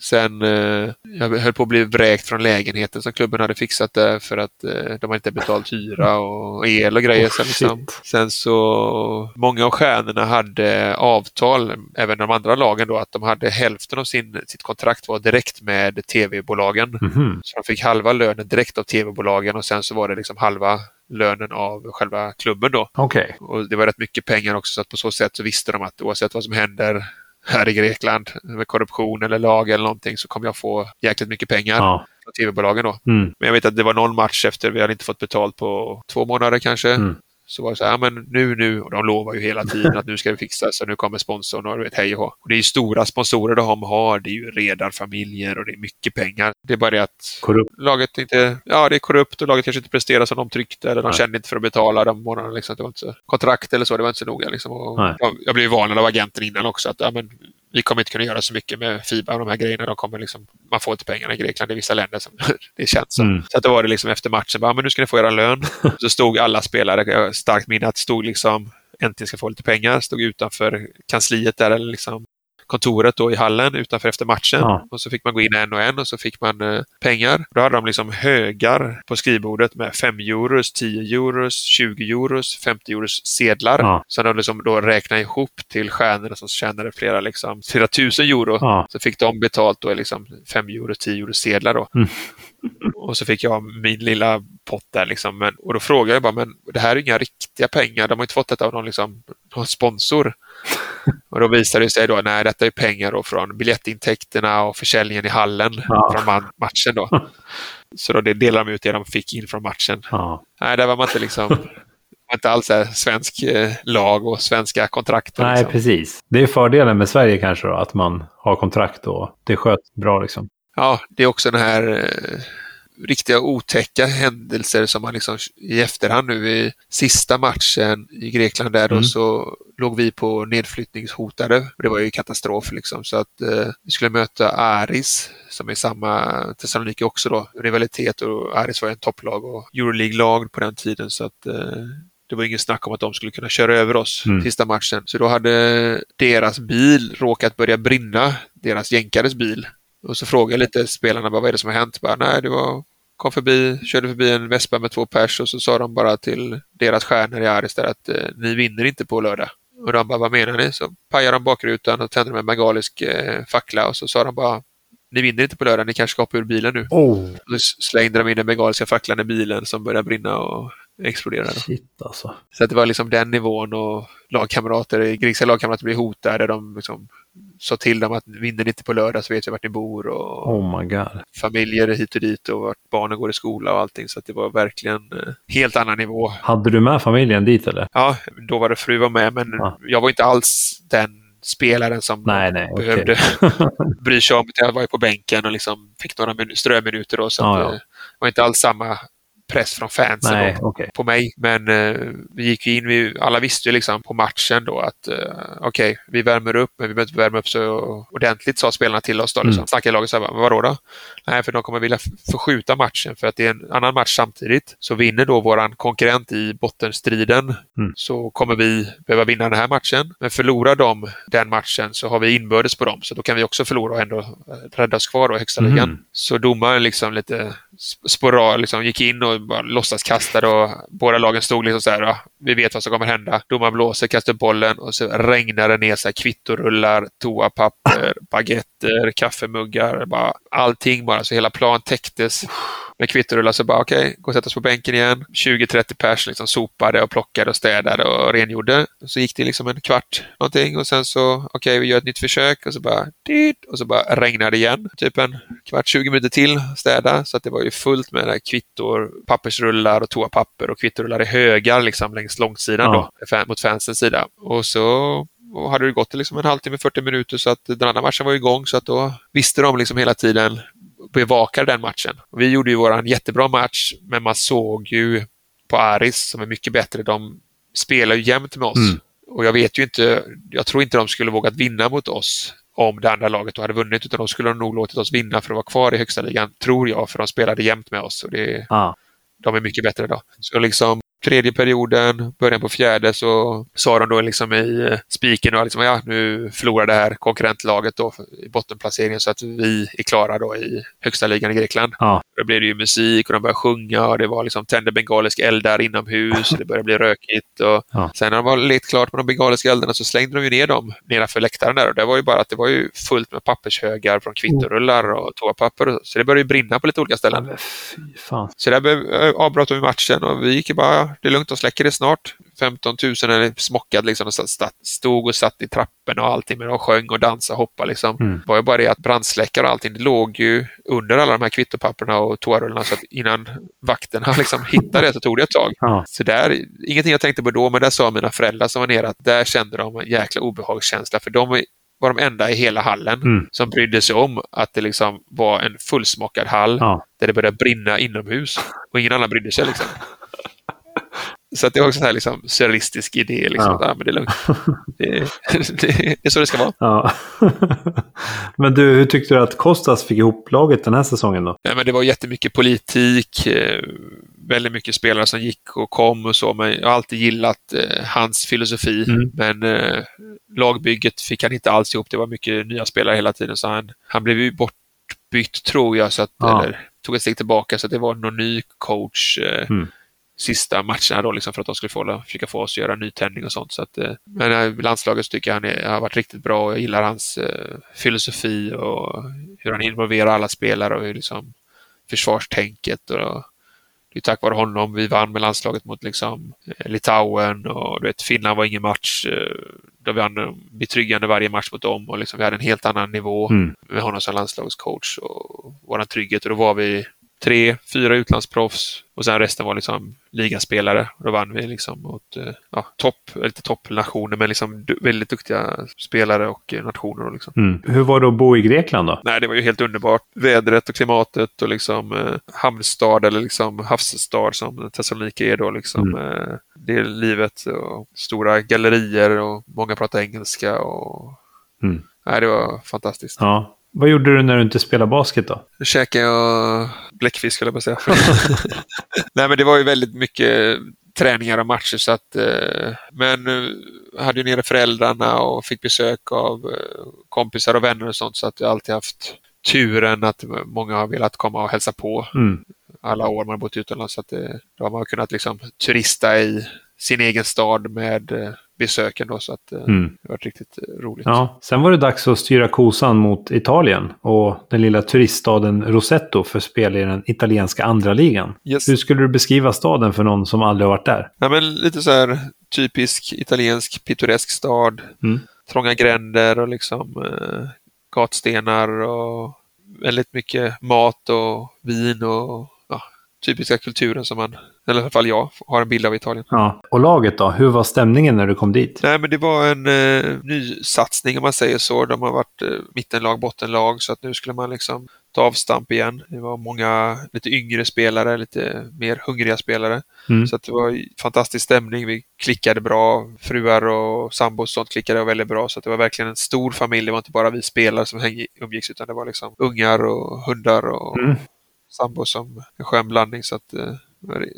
Sen eh, jag höll på att bli vräkt från lägenheten som klubben hade fixat där för att eh, de hade inte betalt hyra och el och grejer. Oh, sen, liksom. sen så, många av stjärnorna hade avtal, även de andra lagen då, att de hade hälften av sin, sitt kontrakt var direkt med tv-bolagen. Mhm. Så de fick halva lönen direkt av tv-bolagen och sen så var det liksom halva lönen av själva klubben då. Okej. Och det var rätt mycket pengar också så att på så sätt så visste de att oavsett vad som händer här i Grekland med korruption eller lag eller någonting så kommer jag få jäkligt mycket pengar Ja. tv-bolagen då. Mm. Men jag vet att det var någon match efter vi hade inte fått betalt på två månader kanske. Mm. Så var det så här, ja, men nu, nu, och de lovar ju hela tiden att nu ska vi fixa så nu kommer sponsorn och du vet hej och. Och det är ju stora sponsorer de har, det är ju redarfamiljer och det är mycket pengar. Det är bara det att Korrupt. laget inte, ja det är korrupt och laget kanske inte presterar som de tryckte eller de Nej. kände inte för att betala de månaderna. Liksom. Det var inte så, kontrakt eller så, det var inte så noga. Liksom. Och jag, jag blev ju varnad av agenten innan också att ja, men, vi kommer inte kunna göra så mycket med Fiba och de här grejerna. De kommer liksom, man får inte pengarna i Grekland, är vissa länder som <laughs> det känns som. Mm. Så att då var det liksom efter matchen, bara, men nu ska ni få era lön. <laughs> Så stod alla spelare, jag starkt minne att stod liksom äntligen ska få lite pengar, stod utanför kansliet där, eller liksom kontoret då i hallen utanför efter matchen. Ja. Och så fick man gå in en och en och så fick man eh, pengar. Då hade de liksom högar på skrivbordet med 5 euros, 10 euros, 20 euros, 50 euros sedlar. Ja. Så de liksom då räknade ihop till stjärnorna som tjänade flera, liksom, flera tusen euro. Ja. Så fick de betalt då liksom 5 euro, 10 euro sedlar då. Mm. Och så fick jag min lilla pott där liksom. Men, och då frågade jag bara, men det här är inga riktiga pengar. De har inte fått detta av någon, liksom, någon sponsor. Och då visade det sig då, nej detta är pengar då från biljettintäkterna och försäljningen i hallen Ja. från matchen då. <laughs> Så då det delade de ut det de fick in från matchen. Ja. Nej, där var man inte liksom, inte alls här svensk eh, lag och svenska kontrakt. Nej, liksom. precis. Det är fördelen med Sverige kanske då, att man har kontrakt och det sköts bra liksom. Ja, det är också den här eh, riktiga otäcka händelser som man liksom i efterhand nu i sista matchen i Grekland där Mm. då så låg vi på nedflyttningshotade. Det var ju katastrof liksom så att eh, vi skulle möta Aris som är samma Thessaloniki också då, rivalitet och Aris var ju en topplag och Euroleague-lag på den tiden så att eh, det var ingen snack om att de skulle kunna köra över oss Mm. sista matchen. Så då hade deras bil råkat börja brinna, deras jänkares bil. Och så frågade jag lite spelarna bara, vad är det som har hänt? Bara, Nej, det var kom förbi, körde förbi en vespa med två pers och så sa de bara till deras stjärnor i Aris där att eh, ni vinner inte på lördag. Och de bara, vad menar ni? Så pajade de bakrutan och tände med en bengalisk eh, fackla och så sa de bara, ni vinner inte på lördag, ni kanske ska hoppa ur bilen nu. Oh, Och så slängde de in den bengaliska facklan i bilen som började brinna och explodera. då. shit alltså. Så att det var liksom den nivån och lagkamrater, grekiska lagkamrater blev hotade. De liksom sa till dem att vinner ni inte på lördag så vet vi vart ni bor och Oh my god. familjer hit och dit och vart barnen går i skola och allting. Så att det var verkligen eh, helt annan nivå. Hade du med familjen dit eller? Ja, då var det fru var med men Ja. jag var inte alls den spelaren som Nej, nej. behövde <laughs> bry sig om. Jag var ju på bänken och liksom fick några min- ströminuter då, så att, ja. eh, det var inte alls samma press från fansen. då nej, okej. på mig. Men eh, vi gick in, vi, alla visste ju liksom på matchen då att eh, okej, vi värmer upp, men vi behöver inte värma upp så ordentligt, sa spelarna till oss då. Liksom. Mm. Snackade laget så här, "Men vadå då? Nej, för de kommer vilja förskjuta matchen för att det är en annan match samtidigt. Så vinner då våran konkurrent i bottenstriden Mm. så kommer vi behöva vinna den här matchen. Men förlorar de den matchen så har vi inbördes på dem, så då kan vi också förlora och ändå eh, rädda oss kvar då i högsta Mhm. ligan. Så domaren liksom lite sp- spora, liksom gick in och bara låtsas kastade och båda lagen stod liksom så här, ja, vi vet vad som kommer hända. Domaren blåser, kastar upp bollen och så regnar det ner så här kvittorullar, toapapper, baguetter, kaffemuggar, bara allting bara. Så hela plan täcktes med kvittorullar. Så bara okej, gå och sätta oss på bänken igen. 20-30 pers liksom sopade och plockade och städade och rengjorde. Så gick det liksom en kvart någonting och sen så okej, vi gör ett nytt försök och så bara dit, och så bara regnade det igen. Typ en kvart, 20 minuter till städa. Så att det var ju fullt med där kvittor, pappersrullar och toapapper och kvittorullar i högar liksom längs långsidan Ja. då, mot fansens sida. Och så och hade det gått liksom en halvtimme, 40 minuter så att den andra matchen var igång så att då visste de liksom hela tiden bevakade den matchen. Vi gjorde ju våran jättebra match, men man såg ju på Aris som är mycket bättre. De spelar ju jämt med oss. Mm. Och jag vet ju inte, jag tror inte de skulle vågat vinna mot oss om det andra laget då hade vunnit, utan de skulle nog låtit oss vinna för att vara kvar i högsta ligan, tror jag, för de spelade jämt med oss. Och det, Ah, de är mycket bättre idag. Så liksom tredje perioden, början på fjärde så sa de då liksom i eh, spiken och liksom, ja, nu förlorar det här konkurrentlaget då i bottenplaceringen så att vi är klara då i högsta ligan i Grekland. Ja. Då blev det ju musik och de började sjunga och det var liksom tände bengalisk eld där inomhus och det började bli rökigt. Och Ja. Sen när de var lite klart med de bengaliska eldarna så slängde de ju ner dem nedanför läktaren där och det var ju bara att det var ju fullt med pappershögar från kvittorullar och toapapper. och- Så det började ju brinna på lite olika ställen. fan. Så där eh, avbröt vi matchen och vi gick ju bara, det är lugnt, de släcker det snart. 15 000 är smockad liksom och stod och satt i trappen och allting, men de sjöng och dansade och hoppade liksom. Mm. Det var ju bara det att brandsläckare och allting, det låg ju under alla de här kvittopapperna och toarullarna så att innan vakterna <laughs> liksom hittade det så tog det ett tag. Ja. Så där, ingenting jag tänkte på då, men där sa mina föräldrar som var nere att där kände de en jäkla obehagskänsla för de var de enda i hela hallen Mm. som brydde sig om att det liksom var en fullsmockad hall Ja. där det började brinna inomhus och ingen annan brydde sig. Liksom. Så det var också en liksom, surrealistisk idé. Liksom. Ja. Ah, men det är lugnt. <laughs> <laughs> Det, det är så det ska vara. Ja. <laughs> men du, hur tyckte du att Kostas fick ihop laget den här säsongen då? Nej, men det var jättemycket politik, eh, väldigt mycket spelare som gick och kom och så, men jag har alltid gillat eh, hans filosofi. Mm. Men eh, lagbygget fick han inte alls ihop. Det var mycket nya spelare hela tiden, så han, han blev ju bortbytt tror jag, så att, Ja. eller tog ett steg tillbaka, så det var någon ny coach Mm. Sista matcherna då, liksom, för att de skulle få, försöka få oss att göra nytändning och sånt. Så att, eh, men eh, landslaget så tycker jag han är, har varit riktigt bra och jag gillar hans eh, filosofi och hur han involverar alla spelare och hur liksom försvarstänket. Och, det är tack vare honom vi vann med landslaget mot liksom, eh, Litauen och du vet, Finland var ingen match. eh, Då vi vann betryggande varje match mot dem och liksom, vi hade en helt annan nivå Mm. med honom som landslagscoach och vår trygghet. Och då var vi tre, fyra utlandsproffs och sen resten var liksom ligaspelare. Då vann vi liksom mot eh, ja, topp, lite toppnationer men liksom väldigt duktiga spelare och nationer. Liksom. Mm. Hur var det att bo i Grekland då? Nej, det var ju helt underbart. Vädret och klimatet och liksom eh, hamnstad eller liksom havsstad som Thessaloniki är då. Liksom, mm. eh, det livet och stora gallerier och många pratar engelska. och mm. Nej, det var fantastiskt. Ja. Vad gjorde du när du inte spelade basket då? Då käkade jag bläckfisk, eller på att säga. <laughs> Nej, men det var ju väldigt mycket träningar och matcher. Så att, eh, men jag hade ju nere föräldrarna och fick besök av eh, kompisar och vänner och sånt. Så att jag alltid haft turen att många har velat komma och hälsa på. Mm. Alla år man bott utomlands. Så att det, då har man kunnat liksom turista i sin egen stad med eh, besöken då, så att eh, mm. det var riktigt eh, roligt. Ja, sen var det dags att styra kosan mot Italien och den lilla turiststaden Rosetto för spel i den italienska andra ligan. Yes. Hur skulle du beskriva staden för någon som aldrig har varit där? Ja, men lite så här typisk italiensk pittoresk stad. Mm. Trånga gränder och liksom eh, gatstenar och väldigt mycket mat och vin och typiska kulturen som man, eller i alla fall jag, har en bild av Italien. Ja. Och laget då? Hur var stämningen när du kom dit? Nej, men det var en eh, ny satsning om man säger så. De har varit eh, mittenlag, bottenlag, så att nu skulle man liksom ta avstamp igen. Det var många lite yngre spelare, lite mer hungriga spelare. Mm. Så att det var fantastisk stämning. Vi klickade bra. Fruar och sambos sånt klickade väldigt bra. Så att det var verkligen en stor familj. Det var inte bara vi spelare som umgicks utan det var liksom ungar och hundar och mm sambo som en skön blandning så att eh,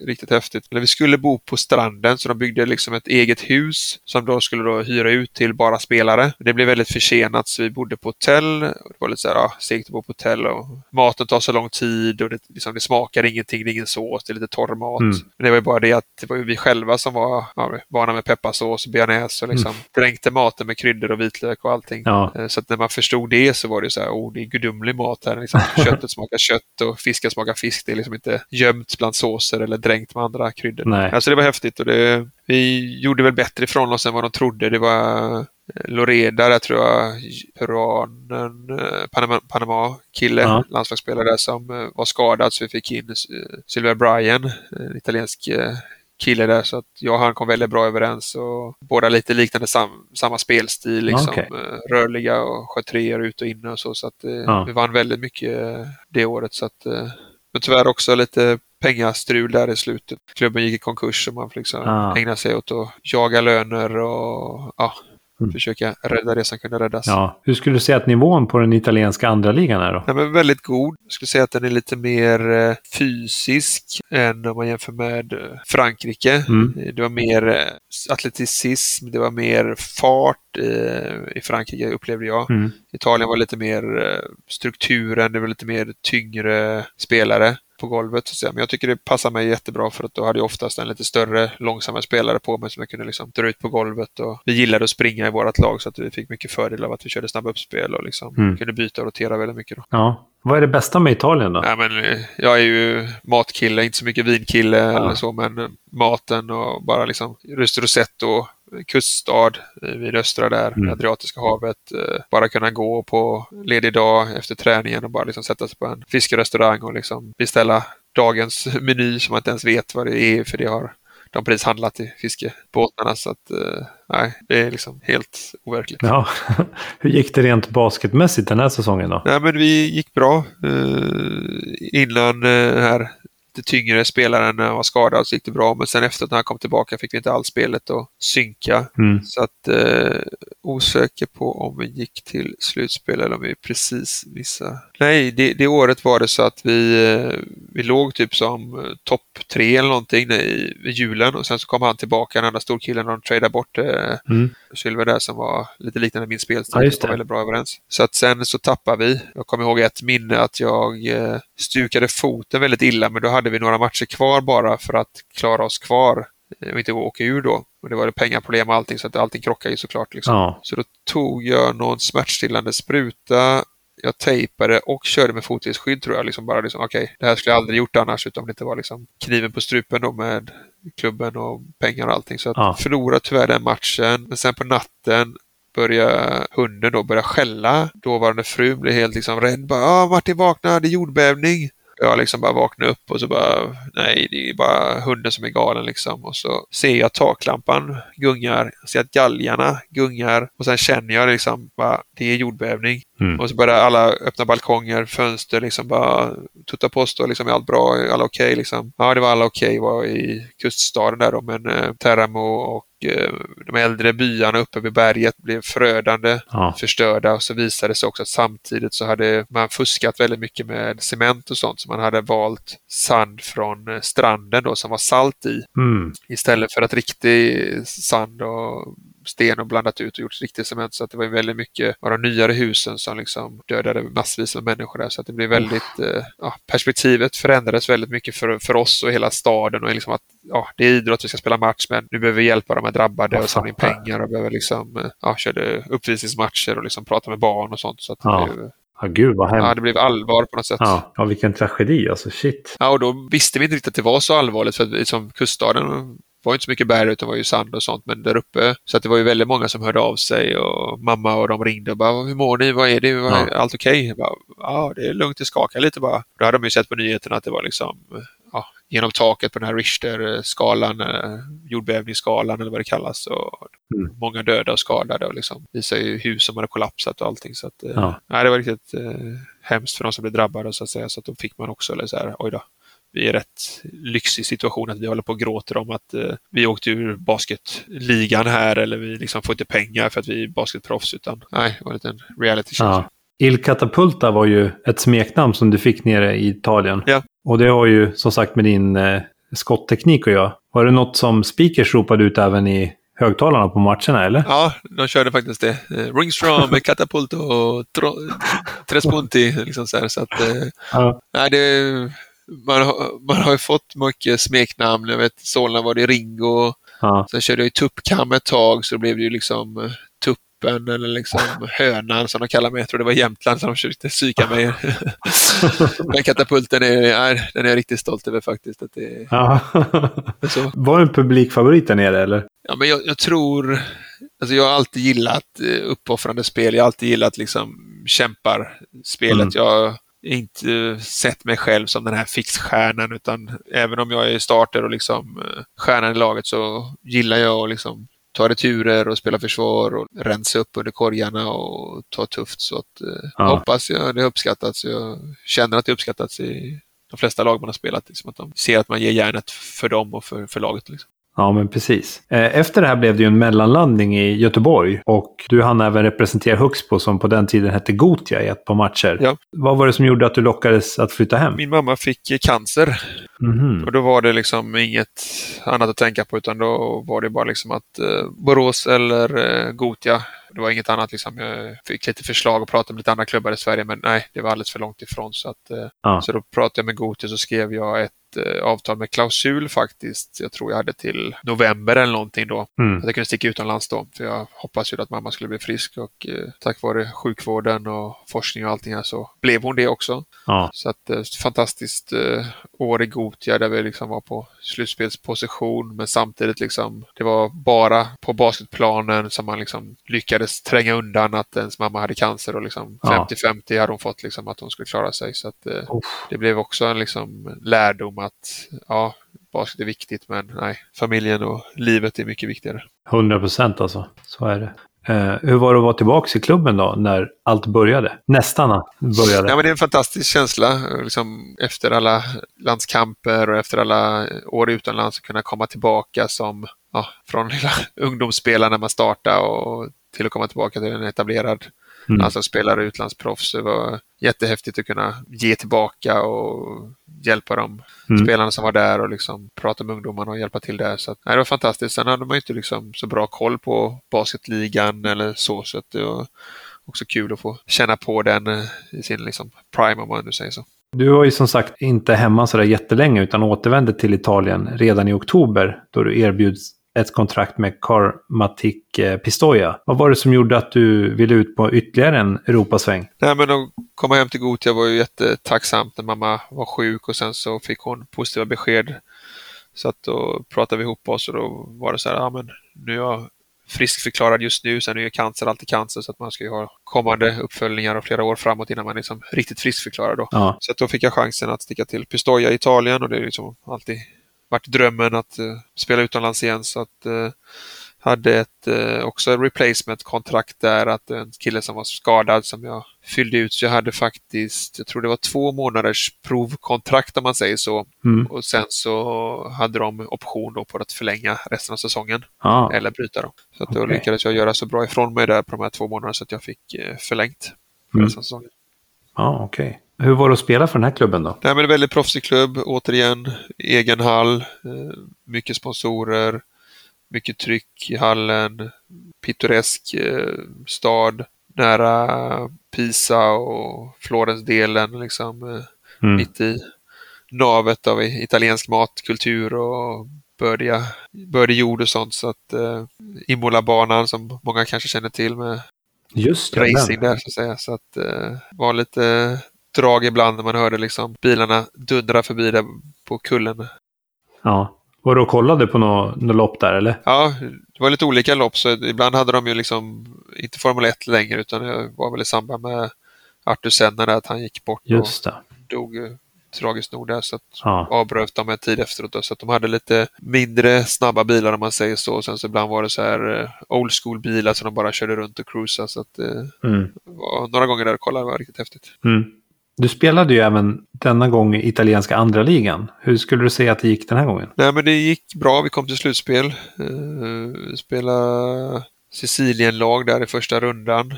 riktigt häftigt. vi skulle bo på stranden så de byggde liksom ett eget hus som då skulle då hyra ut till bara spelare. Det blev väldigt försenat så vi bodde på hotell. Det var lite så här, ja, segt att bo på hotell och maten tar så lång tid och det, liksom, det smakar ingenting, det är ingen sås, det är lite torr mat. Mm. Men det var ju bara det att det var vi själva som var ja, vana med pepparsås och bearnaise och liksom mm. dränkte maten med kryddor och vitlök och allting. Ja. Eh, så att när man förstod det så var det så här, oh, det är gudomlig mat här. Liksom, <laughs> köttet smakar kött och fisken smakar fisk. Det är liksom inte gömt bland såser eller dränkt med andra kryddor. Nej. Alltså det var häftigt och det, vi gjorde väl bättre ifrån oss än vad de trodde. Det var eh, Loreda, där tror jag, peruanen, eh, Panama, Panama kille, ja. landslagsspelare som eh, var skadad så vi fick in Silver Bryan, en italiensk kille där så att jag och han kom väldigt bra överens och båda lite liknande sam, samma spelstil, liksom, okay. rörliga och sköt treor ut och in och så. så att, ja. Vi vann väldigt mycket det året. Så att, men tyvärr också lite pengastrul där i slutet. Klubben gick i konkurs och man fick liksom ah. ägna sig åt att jaga löner och ja, mm. försöka rädda det som kunde räddas. Ja. Hur skulle du säga att nivån på den italienska andra ligan är då? Ja, men väldigt god. Jag skulle säga att den är lite mer eh, fysisk än om man jämför med eh, Frankrike. Mm. Det var mer eh, atleticism, det var mer fart i Frankrike upplevde jag. Mm. Italien var lite mer strukturen, det var lite mer tyngre spelare på golvet. Så Men jag tycker det passar mig jättebra för att då hade jag oftast en lite större, långsammare spelare på mig som jag kunde liksom dra ut på golvet. Och vi gillade att springa i vårt lag så att vi fick mycket fördel av att vi körde snabba uppspel och liksom mm. kunde byta och rotera väldigt mycket. Då. Ja. Vad är det bästa med Italien då? Ja, men, eh, jag är ju matkille, inte så mycket vinkille ja. eller så, men maten och bara liksom just Rosetto kuststad vid östra där, mm. Adriatiska havet. Eh, bara kunna gå på ledig dag efter träningen och bara liksom sätta sig på en fiskerestaurang och liksom beställa dagens <laughs> meny som man inte ens vet vad det är för det har de precis handlat i fiskebåtarna. Så att, eh, nej, det är liksom helt overkligt. Ja. <laughs> Hur gick det rent basketmässigt den här säsongen då? Nej, men vi gick bra. Eh, innan här lite tyngre spelare när han var skadad så gick det bra. Men sen efter att han kom tillbaka fick vi inte alls spelet att synka. Mm. Så att eh, osäker på om vi gick till slutspel eller om vi precis missade. Nej, det, det året var det så att vi, eh, vi låg typ som eh, topp tre eller någonting i, julen och sen så kom han tillbaka, den andra storkillen, och de tradade bort eh, mm. Sylver där som var lite liknande min spelstil. Ja, det. var väldigt bra överens. Så att sen så tappade vi. Jag kommer ihåg ett minne att jag eh, stukade foten väldigt illa men då hade vi några matcher kvar bara för att klara oss kvar eh, och inte åka ur då. Och det var det pengaproblem och allting så att allting krockade ju såklart. Liksom. Ja. Så då tog jag någon smärtstillande spruta jag tejpade och körde med fotledsskydd tror jag. Liksom bara liksom, okej, okay, det här skulle jag aldrig gjort annars utan det inte var liksom kniven på strupen då med klubben och pengar och allting. Så att ja. förlorade tyvärr den matchen. Men sen på natten började hunden då börja skälla. Dåvarande frun blev helt liksom rädd. Bara, ah, Martin vakna, det är jordbävning. Jag liksom bara vaknar upp och så bara, nej, det är bara hunden som är galen liksom. Och så ser jag taklampan gungar, ser att galgarna gungar och sen känner jag liksom bara, det är jordbävning. Mm. Och så börjar alla öppna balkonger, fönster, liksom bara tutta post och liksom är allt bra, är alla okej okay, liksom. Ja, det var alla okej okay, var i kuststaden där då, men eh, Teramo och de äldre byarna uppe vid berget blev förödande Ja. förstörda och så visade det sig också att samtidigt så hade man fuskat väldigt mycket med cement och sånt så man hade valt sand från eh, stranden då som var salt i Mm. istället för att riktig sand och sten och blandat ut och gjort riktig cement. Så att det var väldigt mycket av de nyare husen som liksom dödade massvis med människor där. Så att det blev väldigt, eh, ja, perspektivet förändrades väldigt mycket för, för oss och hela staden och liksom att ja, det är idrott, vi ska spela match men nu behöver vi hjälpa de här drabbade och samla in pengar och behöver liksom, eh, ja, körde uppvisningsmatcher och liksom prata med barn och sånt. Så att det, Ja. blev, Ja, gud vad ja, hemskt. det blev allvar på något sätt. Ja. ja, vilken tragedi alltså. Shit. Ja, och då visste vi inte riktigt att det var så allvarligt för att vi, som kuststaden var inte så mycket berg utan var ju sand och sånt. Men där uppe, så att det var ju väldigt många som hörde av sig och mamma och de ringde och bara hur mår ni? Vad är det? Vad är Ja. Allt okej? Bara, Ja, det är lugnt, det skakar lite bara. Då hade de ju sett på nyheterna att det var liksom ja, genom taket på den här Richter-skalan, eh, jordbävningsskalan eller vad det kallas. Och Mm. Många döda och skadade och liksom visar ju hus som hade kollapsat och allting. Så att, eh, Ja. nej, det var riktigt eh, hemskt för de som blev drabbade så att säga. Så att då fick man också eller så här, oj då, vi är rätt lyxig situation att vi håller på och gråter om att eh, vi åkte ur basketligan här eller vi liksom får inte pengar för att vi är basketproffs utan nej, det var en liten reality check. Ja. Il Catapulta var ju ett smeknamn som du fick nere i Italien. Ja. Och det har ju som sagt med din eh, skottteknik att göra. Var det något som speakers ropade ut även i högtalarna på matcherna eller? Ja, de körde faktiskt det. Eh, Ringstrom, Catapulto, tro- Trespunti. Liksom så här, så att, eh, Ja. nej, det, man, har, man har ju fått mycket smeknamn. Jag vet, Solna var det Ringo. Ja. Sen körde jag ju tuppkam ett tag så blev det ju liksom eh, tuppen eller liksom <laughs> hönan som de kallar mig. Jag tror det var Jämtland som de försökte psyka mig. <laughs> Men katapulten är, är, den är jag riktigt stolt över faktiskt. Att det Ja. så. <laughs> Var en publikfavorit där nere eller? Ja, men jag, jag tror... Alltså jag har alltid gillat eh, uppoffrande spel. Jag har alltid gillat liksom kämpar-spelet. Mm. Jag inte sett mig själv som den här fixstjärnan utan även om jag är starter och liksom eh, stjärnan i laget så gillar jag att liksom ta returer och spela försvar och rensa upp under korgarna och ta tufft. Så att, eh, Ja. hoppas jag det uppskattats. Jag känner att det uppskattats i de flesta lag man har spelat. Liksom, att de ser att man ger järnet för dem och för, för laget. Liksom. Ja, men precis. Eh, Efter det här blev det ju en mellanlandning i Göteborg och du hann även representera Högsbo som på den tiden hette Gotia i ett par matcher. Ja. Vad var det som gjorde att du lockades att flytta hem? Min mamma fick eh, cancer Mhm. Och då var det liksom inget annat att tänka på utan då var det bara liksom att eh, Borås eller eh, Gotia. Det var inget annat liksom. Jag fick lite förslag och pratade med lite andra klubbar i Sverige men nej, det var alldeles för långt ifrån. Så, att, eh, Ja. så då pratade jag med Gotia så skrev jag ett eh, avtal med klausul faktiskt. Jag tror jag hade till november eller någonting då. Mm. Att jag kunde sticka utomlands då. För jag hoppas ju att mamma skulle bli frisk och eh, tack vare sjukvården och forskning och allting här så blev hon det också. Ja. Så att eh, fantastiskt eh, år i Gotia där vi liksom var på slutspelsposition men samtidigt liksom det var bara på basketplanen som man liksom lyckades tränga undan att ens mamma hade cancer och liksom Ja. 50-50 hade hon fått liksom att hon skulle klara sig. Så att eh, det blev också en liksom lärdom att ja, basket är viktigt men nej, familjen och livet är mycket viktigare. 100 procent alltså. Så är det. Eh, hur var det att vara tillbaka i klubben då, när allt började? Nästan började. Ja, men det är en fantastisk känsla. Liksom, efter alla landskamper och efter alla år utomlands att kunna komma tillbaka som ja, från hela <laughs> ungdomsspelare när man startade och till att komma tillbaka till en etablerad Mm. alltså spelare utlandsproffs. Det var jättehäftigt att kunna ge tillbaka och hjälpa de Mm. spelarna som var där och liksom prata med ungdomarna och hjälpa till där. Så att, nej, det var fantastiskt. Sen hade man ju inte liksom så bra koll på basketligan eller så. så att det var också kul att få känna på den eh, i sin liksom prime om man nu säger så. Du var ju som sagt inte hemma sådär jättelänge utan återvände till Italien redan i oktober då du erbjuds ett kontrakt med Karmatik eh, Pistoia. Vad var det som gjorde att du ville ut på ytterligare en Europasväng? Nej, men att komma hem till Gotia var ju jättetacksamt när mamma var sjuk och sen så fick hon positiva besked. Så att då pratade vi ihop oss och då var det så här, ja men nu är jag friskförklarad just nu. Sen är ju cancer alltid cancer så att man ska ju ha kommande uppföljningar och flera år framåt innan man är liksom riktigt friskförklarad. Då. Ja. Så att då fick jag chansen att sticka till Pistoia i Italien och det är liksom alltid varit drömmen att uh, spela utomlands igen. Så att uh, hade ett, uh, också ett replacement-kontrakt där, att en kille som var skadad som jag fyllde ut. Så jag hade faktiskt, jag tror det var två månaders provkontrakt om man säger så. Mm. Och sen så hade de option då på att förlänga resten av säsongen Ja. eller bryta dem. Så att då Okej. lyckades jag göra så bra ifrån mig där på de här två månaderna så att jag fick eh, förlängt för Mm. resten av säsongen. Ja, okej. Hur var det att spela för den här klubben då? Nej, men en väldigt proffsig klubb, återigen. Egen hall, eh, mycket sponsorer, mycket tryck i hallen, pittoresk eh, stad, nära Pisa och Florensdelen, liksom eh, Mm. mitt i navet av italiensk matkultur och bördiga, bördig jord och sånt. Så att eh, Imola-banan som många kanske känner till med Just det. racing där så att säga. Så att eh, var lite drag ibland när man hörde liksom bilarna dundra förbi där på kullen. Ja. Var du och kollade på något nå lopp där eller? Ja, det var lite olika lopp så ibland hade de ju liksom inte Formel 1 längre utan det var väl i samband med Artur Senna där att han gick bort Just det. och dog tragiskt nog där så att Ja. avbröt de en tid efteråt. Då, så att de hade lite mindre snabba bilar om man säger så. Och sen så ibland var det så här eh, old school bilar som de bara körde runt och cruisade. Så att eh, Mm. några gånger där och kollade, det var riktigt häftigt. Mm. Du spelade ju även denna gång i italienska andra ligan. Hur skulle du säga att det gick den här gången? Nej men det gick bra, vi kom till slutspel. Eh, spelade Sicilien-lag där i första rundan.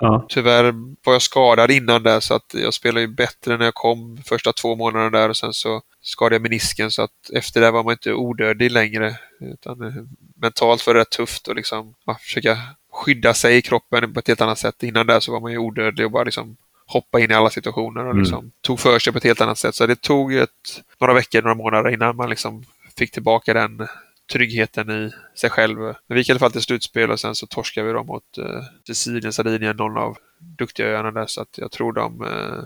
Ja. Tyvärr var jag skadad innan där så att jag spelade ju bättre när jag kom första två månaderna där och sen så skadade jag menisken så att efter det var man inte odödlig längre. Utan eh, mentalt var det rätt tufft att liksom ja, försöka skydda sig i kroppen på ett helt annat sätt. Innan där så var man ju odödlig och bara liksom hoppa in i alla situationer och Mm. liksom tog för sig på ett helt annat sätt. Så det tog ett, några veckor, några månader innan man liksom fick tillbaka den tryggheten i sig själv. Men vi gick i alla fall till slutspel och sen så torskade vi dem mot eh, Sicilien, Sardinien, någon av duktiga öarna där. Så att jag tror de eh,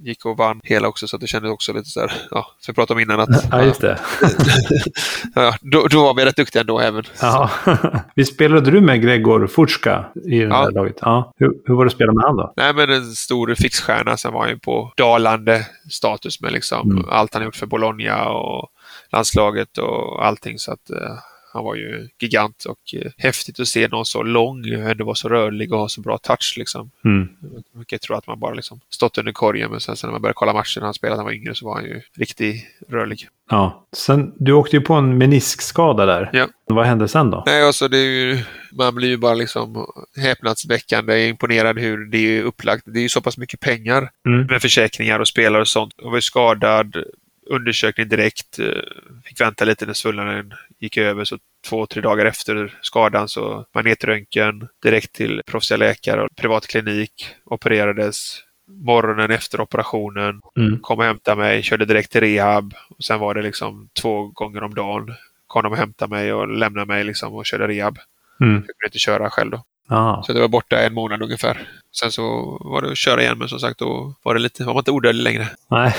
gick och vann hela också så det kändes också lite så här, <laughs> ja, som vi pratade om innan att Ja, just det. <laughs> ja, då, då var vi rätt duktiga ändå även. Ja. <laughs> Vi spelade du med Gregor Futska i det Ja. laget? Ja. Hur, hur var det att spela med han då? Nej, men en stor fixstjärna. Sen var han ju på dalande status med liksom Mm. allt han gjort för Bologna och landslaget och allting. Så att eh, han var ju gigant och eh, häftigt att se någon så lång, ändå var så rörlig och ha så bra touch liksom. Mm. Man kan tro att man bara liksom stått under korgen, men sen, sen när man började kolla matchen när han spelade, när han var yngre, så var han ju riktigt rörlig. Ja. Sen, du åkte ju på en meniskskada där. Ja. Vad hände sen då? Nej, alltså det är ju, man blir ju bara liksom häpnadsväckande imponerad hur det är upplagt. Det är ju så pass mycket pengar Mm. med försäkringar och spelare och sånt. Jag var ju skadad, undersökning direkt, eh, fick vänta lite när svullnaden gick över. Så två, tre dagar efter skadan så magnetröntgen direkt till proffsiga läkare och privat klinik. Opererades morgonen efter operationen. Mm. Kom och hämtade mig, körde direkt till rehab. Och sen var det liksom två gånger om dagen. Kom de och hämtade mig och lämnade mig liksom och körde rehab. Mm. Jag kunde inte köra själv då. Ja. Så det var borta en månad ungefär. Sen så var det att köra igen, men som sagt då var, det lite, var man inte odödlig längre. Nej.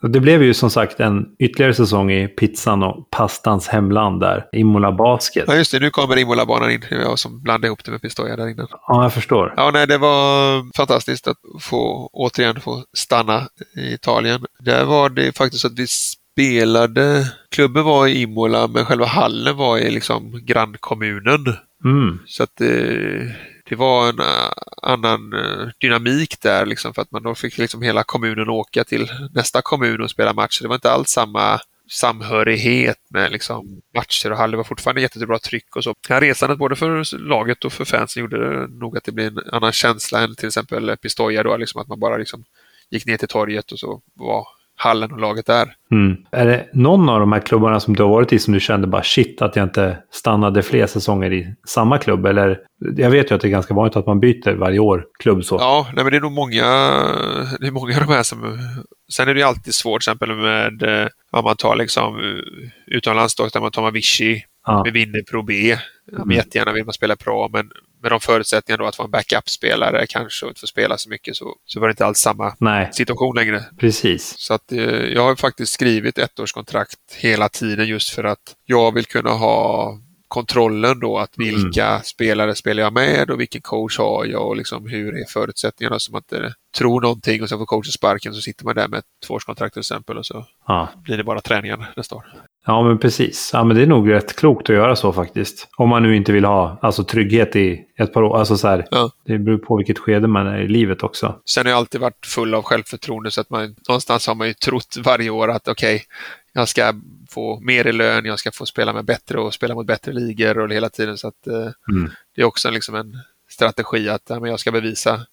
<laughs> Det blev ju som sagt en ytterligare säsong i pizzan och pastans hemland där. Imola Basket. Ja just det, nu kommer Imola-banan in. Det var jag som blandade ihop det med Pistoia där innan. Ja, jag förstår. Ja, nej, det var fantastiskt att få återigen få stanna i Italien. Där var det faktiskt att vi spelade, klubben var i Imola men själva hallen var i liksom grannkommunen. Mm. Så att det, det var en eh, annan eh, dynamik där liksom för att man då fick liksom hela kommunen åka till nästa kommun och spela matcher. Det var inte alls samma samhörighet med liksom matcher och hall. Det var fortfarande jättebra tryck och så. Det här resandet både för laget och för fansen gjorde det nog att det blev en annan känsla än till exempel Pistoia då, liksom att man bara liksom gick ner till torget och så var hallen och laget där. Mm. Är det någon av de här klubbarna som du har varit i som du kände bara shit att jag inte stannade fler säsonger i samma klubb? Eller jag vet ju att det är ganska vanligt att man byter varje år klubb så. Ja, nej, men det är nog många, det är många av de här som... Sen är det ju alltid svårt, till exempel med eh, om man tar liksom eh, utomlands då, där man tar man Vichy, Ja. vi vinner Pro B. Men Jättegärna vill man spela Pro, men med de förutsättningarna då att vara en backup-spelare kanske och inte få spela så mycket så, så var det inte alls samma Nej, situation längre. precis. Så att eh, jag har faktiskt skrivit ettårskontrakt hela tiden just för att jag vill kunna ha kontrollen då att vilka mm. spelare spelar jag med och vilken coach har jag och liksom hur är förutsättningarna så man inte tror någonting och sen får coachen sparken så sitter man där med ett tvåårskontrakt till exempel och så ja. blir det bara träningar nästa år. Ja, men precis. Ja, men det är nog rätt klokt att göra så faktiskt. Om man nu inte vill ha alltså, trygghet i ett par år. Alltså, så här, ja. Det beror på vilket skede man är i livet också. Sen har jag alltid varit full av självförtroende så att man någonstans har man ju trott varje år att okej, okay, jag ska få mer i lön, jag ska få spela med bättre och spela mot bättre ligor och hela tiden. Så att, eh, mm. Det är också liksom en strategi att ja, men jag ska bevisa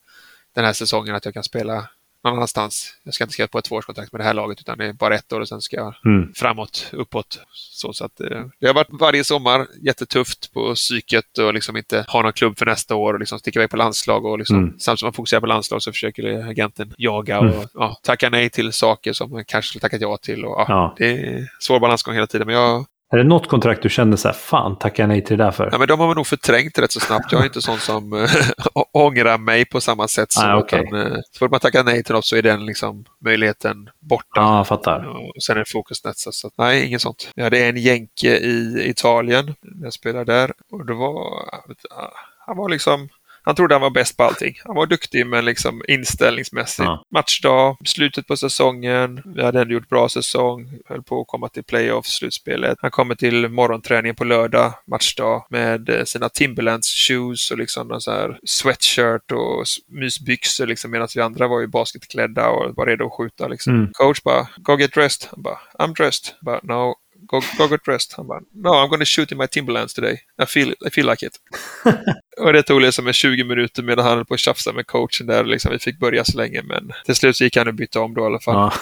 den här säsongen att jag kan spela någon annanstans. Jag ska inte skriva på ett tvåårskontrakt med det här laget utan det är bara ett år och sen ska jag mm. framåt, uppåt. Så, så att, eh, det har varit varje sommar jättetufft på psyket och liksom inte ha någon klubb för nästa år och liksom sticka iväg på landslag. Och liksom, mm. Samtidigt som man fokuserar på landslag så försöker agenten jaga och mm. ja, tacka nej till saker som man kanske skulle tackat ja till. Och, ja, ja. Det är svår balansgång hela tiden. Men jag är det något kontrakt du kände så här, fan tackar jag nej till det där för? Ja, men de har man nog förträngt rätt så snabbt. Jag är inte sån som <laughs> äh, ångrar mig på samma sätt. Som ah, okay. utan, så fort man tackar nej till något så är den liksom, möjligheten borta. Ja, ah, fattar. Och sen är det fokus nästa. Så nej, inget sånt. Jag hade en jänke i Italien när jag spelade där. Och det var, han var liksom han trodde han var bäst på allting. Han var duktig men liksom inställningsmässigt. Ja. Matchdag, slutet på säsongen. Vi hade ändå gjort bra säsong. Höll på att komma till playoff, slutspelet. Han kommer till morgonträningen på lördag, matchdag, med eh, sina Timberlands shoes och liksom en så här sweatshirt och mysbyxor liksom medan vi andra var ju basketklädda och var redo att skjuta liksom. Mm. Coach bara, go get dressed. Han bara, I'm dressed. Bara, no, go, go get dressed. Han bara, no, I'm gonna shoot in my Timberlands today. I feel, I feel like it. <laughs> och det tog liksom 20 minuter medan han höll på att tjafsa med coachen där. Liksom, vi fick börja så länge, men till slut så gick han och bytte om då i alla fall. Ja.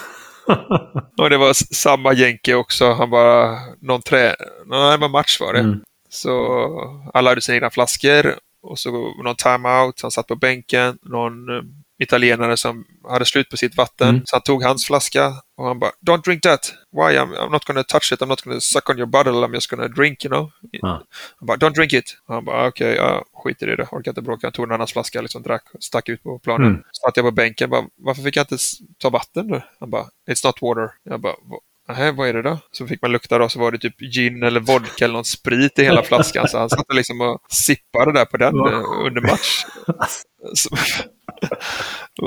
<laughs> och det var samma jänke också. Han bara, någon trä... Nej, det var match var det. Mm. Så alla hade sina egna flaskor och så någon timeout. Han satt på bänken. Någon eh, italienare som hade slut på sitt vatten. Mm. Så han tog hans flaska och han bara “Don't drink that! Why? I'm, I'm not gonna touch it, I'm not gonna suck on your bottle, I'm just gonna drink, you know?” ah. Han bara “Don't drink it!” och Han bara “Okej, okay, ja, skit i det, orkar inte bråka.” Han tog en annan flaska, liksom drack och stack ut på planen. Mm. Satt jag på bänken bara “Varför fick jag inte ta vatten då?” Han bara “It's not water.” Jag bara Nej, vad är det då? Så fick man lukta då, så var det typ gin eller vodka eller någon sprit i hela flaskan. Så han satt liksom och sippade där på den eh, under match. <laughs> Så,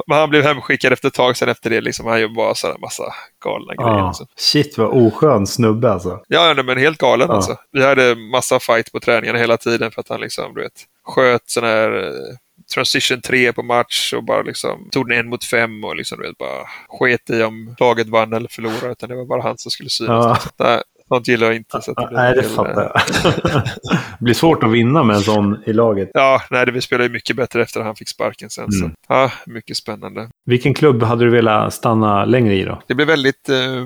han blev hemskickad efter ett tag sen efter det. Liksom, han gjorde bara sådär massa galna grejer. Ah, alltså. Shit vad oskön snubbe alltså. Ja, nej, men helt galen ah. alltså. Vi hade massa fight på träningarna hela tiden för att han liksom, du vet, sköt sådana här eh, transition 3 på match och bara liksom tog den en mot fem och liksom, du vet, bara sket i om laget vann eller förlorade. Utan det var bara han som skulle synas. Ah. Sånt gillar jag inte. Så det nej, det fattar jag. det <laughs> blir svårt att vinna med en sån i laget. Ja, nej, det vi spelade ju mycket bättre efter att han fick sparken sen. Mm. Så, ja, mycket spännande. Vilken klubb hade du velat stanna längre i då? Det blir väldigt, eh,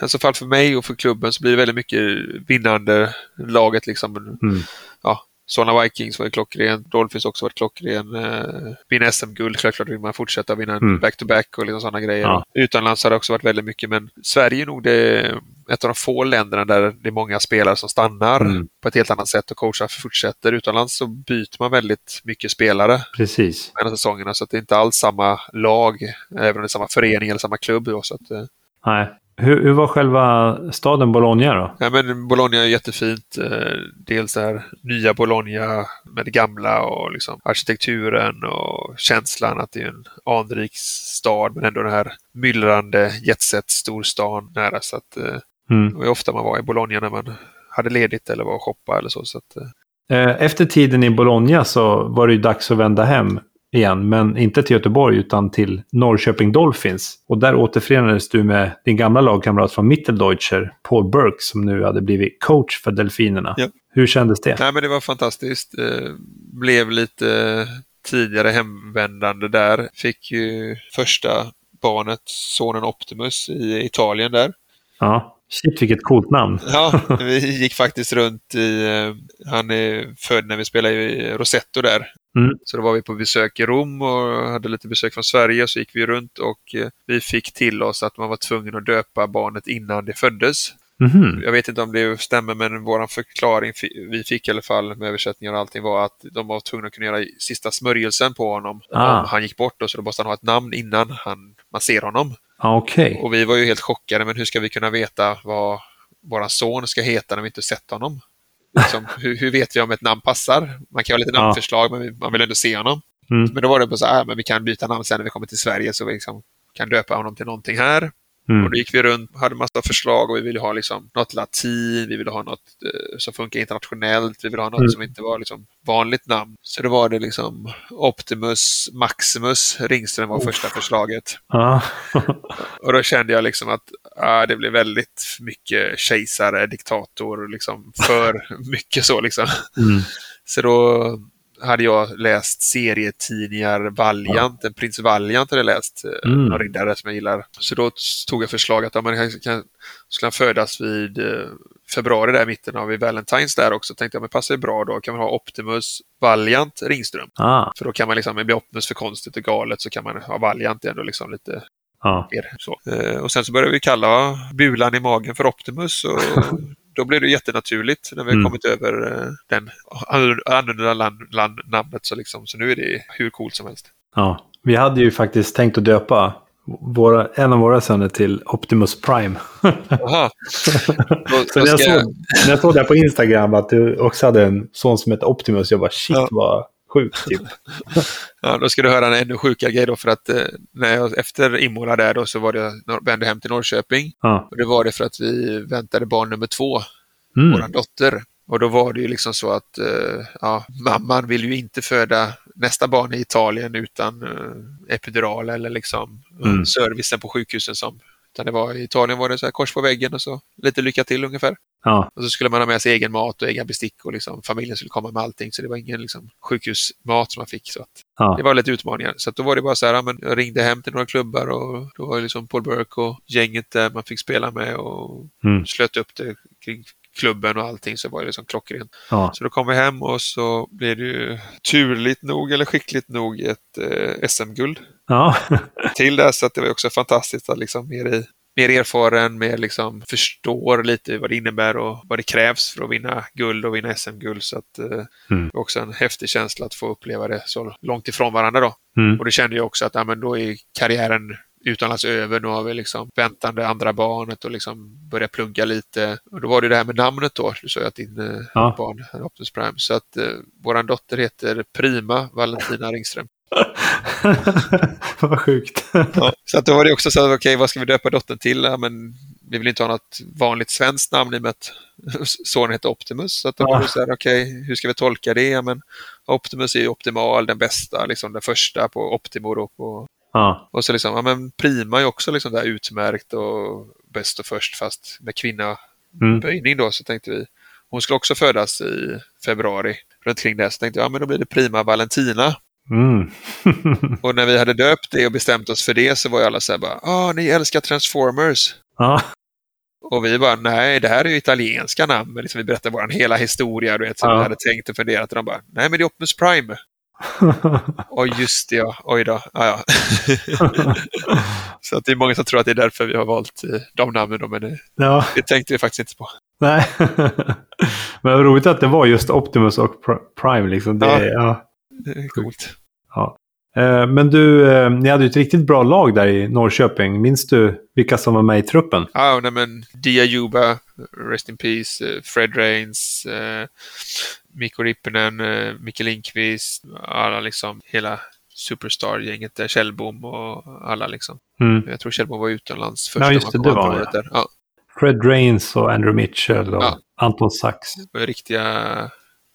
alltså fall för mig och för klubben så blir det väldigt mycket vinnande laget liksom. Mm. Ja, Solna Vikings var ju klockren. Dolphins också varit klockren. Eh, vinna SM-guld, självklart vill man fortsätta vinna mm. back-to-back -back och liksom sådana grejer. Ja. Utomlands har det också varit väldigt mycket, men Sverige är nog det, ett av de få länderna där det är många spelare som stannar mm. på ett helt annat sätt och coachar fortsätter. Utomlands så byter man väldigt mycket spelare Precis. mellan säsongerna, så att det är inte alls samma lag, även om det är samma förening eller samma klubb. Då, så att, eh, Nej, hur, hur, var själva staden Bologna då? Ja, men Bologna är jättefint. Eh, dels det här nya Bologna med det gamla och liksom arkitekturen och känslan att det är en anrik stad men ändå den här myllrande jetset storstan nära. Så att, eh, mm. Det var ofta man var i Bologna när man hade ledigt eller var och shoppa eller så. så att, eh. Efter tiden i Bologna så var det ju dags att vända hem igen, men inte till Göteborg utan till Norrköping Dolphins. Och där återförenades du med din gamla lagkamrat från Mitteldeutscher, Paul Burke, som nu hade blivit coach för Delfinerna. Ja. Hur kändes det? Nej, men det var fantastiskt. Eh, blev lite tidigare hemvändande där. Fick ju första barnet, sonen Optimus, i Italien där. Ja. Shit vilket coolt namn. Ja, <laughs> vi gick faktiskt runt i, eh, han är född när vi spelade i Rosetto där. Mm. Så då var vi på besök i Rom och hade lite besök från Sverige. Så gick vi runt och eh, vi fick till oss att man var tvungen att döpa barnet innan det föddes. Mm. Jag vet inte om det stämmer men vår förklaring vi fick i alla fall med översättningar och allting var att de var tvungna att kunna göra sista smörjelsen på honom ah. om han gick bort. Och så då måste han ha ett namn innan han, man ser honom. Okay. Och vi var ju helt chockade, men hur ska vi kunna veta vad vår son ska heta när vi inte sett honom? liksom, <laughs> hur, hur vet vi om ett namn passar? Man kan ha lite Ja. namnförslag, men vi- man vill ändå se honom. Mm. Men då var det på så här, men vi kan byta namn sen när vi kommer till Sverige, så vi liksom kan döpa honom till någonting här. Mm. Och då gick vi runt, hade massa förslag och vi ville ha liksom något latin, vi ville ha något eh, som funkar internationellt, vi ville ha något Mm. som inte var liksom vanligt namn. Så då var det liksom Optimus Maximus Ringström var första förslaget. Ja. <laughs> Och då kände jag liksom att ah, det blev väldigt mycket kejsare, diktator, liksom för <laughs> mycket så liksom. Mm. Så då hade jag läst serietidningar Valiant, en prins Valiant hade jag läst, eh, Mm. någon riddare som jag gillar. Så då tog jag förslaget att ja, men kan, skulle han födas vid eh, februari där i mitten av Valentine's där också. Tänkte jag, men passar ju bra då. Kan man ha Optimus Valiant Ringström. Ah. För då kan man liksom, blir Optimus för konstigt och galet så kan man ha Valiant ändå liksom lite Ja. mer så. Eh, och sen så började vi kalla bulan i magen för Optimus och <laughs> då blev det jättenaturligt när vi Mm. kommit över eh, den annorlunda land, land, namnet så liksom. Så nu är det hur coolt som helst. ja. Vi hade ju faktiskt tänkt att döpa våra, en av våra söner till Optimus Prime. <laughs> Jaha. Så när jag, såg, när jag såg det på Instagram att du också hade en son som hette Optimus, jag bara shit Ja. vad sjukt typ. <laughs> ja, då ska du höra en ännu sjukare grej då för att eh, när jag, efter Imola där då så var det jag vände hem till Norrköping. Ja. Och det var det för att vi väntade barn nummer två. Mm. våran dotter. Och då var det ju liksom så att eh, ja, mamman vill ju inte föda nästa barn i Italien utan eh, epidural eller liksom eh, Mm. servicen på sjukhusen som utan det var, I Italien var det så här kors på väggen och så lite lycka till ungefär. Ja. Och så skulle man ha med sig egen mat och egen bestick och liksom, familjen skulle komma med allting. Så det var ingen liksom, sjukhusmat som man fick. Så Ja. Det var lite utmaningar. Så då var det bara så här, ja, men jag ringde hem till några klubbar och då var det liksom Paul Burke och gänget där man fick spela med och Mm. slöt upp det kring klubben och allting så var det liksom klockrent. Ja. Så då kom vi hem och så blev det ju turligt nog eller skickligt nog ett eh, SM-guld Ja. <laughs> till det. Så att det var också fantastiskt att liksom mer, i, mer erfaren, mer liksom förstår lite vad det innebär och vad det krävs för att vinna guld och vinna SM-guld. Så att eh, Mm. det var också en häftig känsla att få uppleva det så långt ifrån varandra då. Mm. Och det kände jag också att ja, men då är karriären utomlands över. Nu har vi liksom väntande andra barnet och liksom börja plugga lite. Och då var det det här med namnet då. Du sa ju att din eh, Ja. barn är Optimus Prime. Så att eh, våran dotter heter Prima Valentina Ringström. <laughs> vad sjukt. Ja, så att då var det också så att okej, vad ska vi döpa dottern till? Ja, men vi vill inte ha något vanligt svenskt namn i och med att sonen heter Optimus. Så att då Ja. var det så här, okej, hur ska vi tolka det? Ja, men Optimus är ju optimal, den bästa, liksom den första på Optimo då, på Ja. Och så liksom, ja men Prima är också liksom där utmärkt och bäst och först fast med kvinnaböjning Mm. då så tänkte vi. Hon skulle också födas i februari. Runt kring det så tänkte jag, ja men då blir det Prima Valentina. Mm. <laughs> Och när vi hade döpt det och bestämt oss för det så var ju alla så här bara, ah ni älskar Transformers. ja. Och vi bara, nej det här är ju italienska namn. Men liksom vi berättade vår hela historia, du vet, som Ja. vi hade tänkt och funderat. Och de bara, nej men det är Optimus Prime. <laughs> Oj just det ja, oj då. Ah, ja. <laughs> så att det är många som tror att det är därför vi har valt eh, de namnen. Då, men det, ja. det tänkte vi faktiskt inte på. Nej. Men roligt att det var just Optimus och Pr- Prime. Liksom. Det, Ja. Ja. Det är coolt. Eh, Men du, eh, ni hade ju ett riktigt bra lag där i Norrköping. Minns du vilka som var med i truppen? Ja, nej, men Dia Juba, Rest in Peace, eh, Fred Rains, eh, Mikko Rippinen, Micke Lindqvist, alla liksom, hela Superstar-gänget där, Kjellbom och alla liksom. Mm. Jag tror Kjellbom var utomlands först. Ja, just det, det var året där. Ja, Fred Rains och Andrew Mitchell och Ja. Anton Sachs. riktiga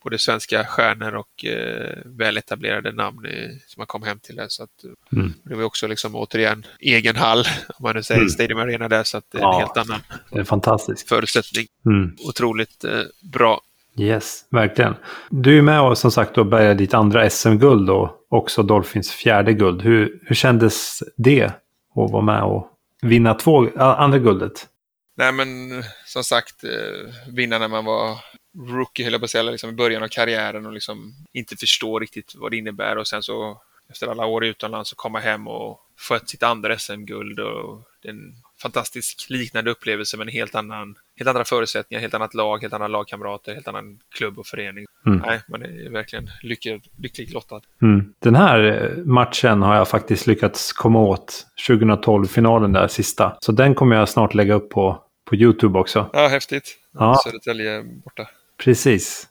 både svenska stjärnor och eh, väletablerade namn i, som man kom hem till där. Så att, eh, Mm. Det var också liksom återigen egen hall, <laughs> om man nu säger Mm. Stadium Arena där, så att det är Ja. en helt annan Det är fantastiskt. förutsättning. Mm. Otroligt eh, bra. Yes, verkligen. Du är med och som sagt då bärgade ditt andra SM-guld och också Dolphins fjärde guld. Hur, hur kändes det att vara med och vinna två, a- andra guldet? Nej men som sagt, eh, vinna när man var rookie, höll jag på att säga, liksom i början av karriären och liksom inte förstå riktigt vad det innebär och sen så efter alla år utomlands så komma hem och få ett sitt andra SM-guld och en fantastisk liknande upplevelse men en helt annan, helt andra förutsättningar, helt annat lag, helt andra lagkamrater, helt annan klubb och förening. Mm. Nej, man är verkligen lycklig, lyckligt lottad. Mm. Den här matchen har jag faktiskt lyckats komma åt. 2012-finalen där sista. Så den kommer jag snart lägga upp på, på YouTube också. Ja, häftigt. Ja. Södertälje borta. Precis.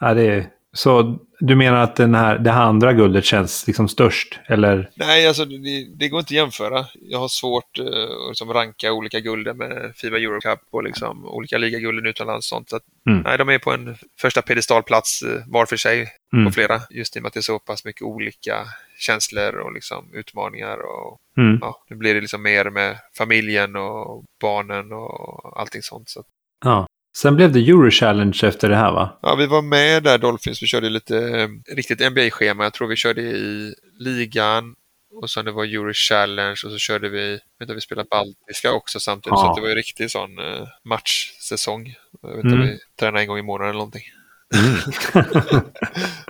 Ja, det är... Så du menar att den här, det här andra guldet känns liksom störst? Eller? Nej, alltså det, det går inte att jämföra. Jag har svårt uh, att liksom ranka olika gulden med Fiba Eurocup och liksom olika ligagulden utomlands. Sånt. Så att, mm. Nej, de är på en första pedestalplats uh, var för sig mm. på flera. Just i och med att det är så pass mycket olika känslor och liksom utmaningar. Och, mm. ja, nu blir det liksom mer med familjen och barnen och allting sånt. Så. Ja. Sen blev det Euro Challenge efter det här va? Ja, vi var med där Dolphins. Vi körde lite eh, riktigt NBA-schema. Jag tror vi körde i ligan och sen det var Euro Challenge och så körde vi, vet vi spelade Baltiska också samtidigt. Ja. Så det var ju riktigt sån eh, matchsäsong. Jag vet mm. vi tränade en gång i månaden eller någonting. Mm. <laughs>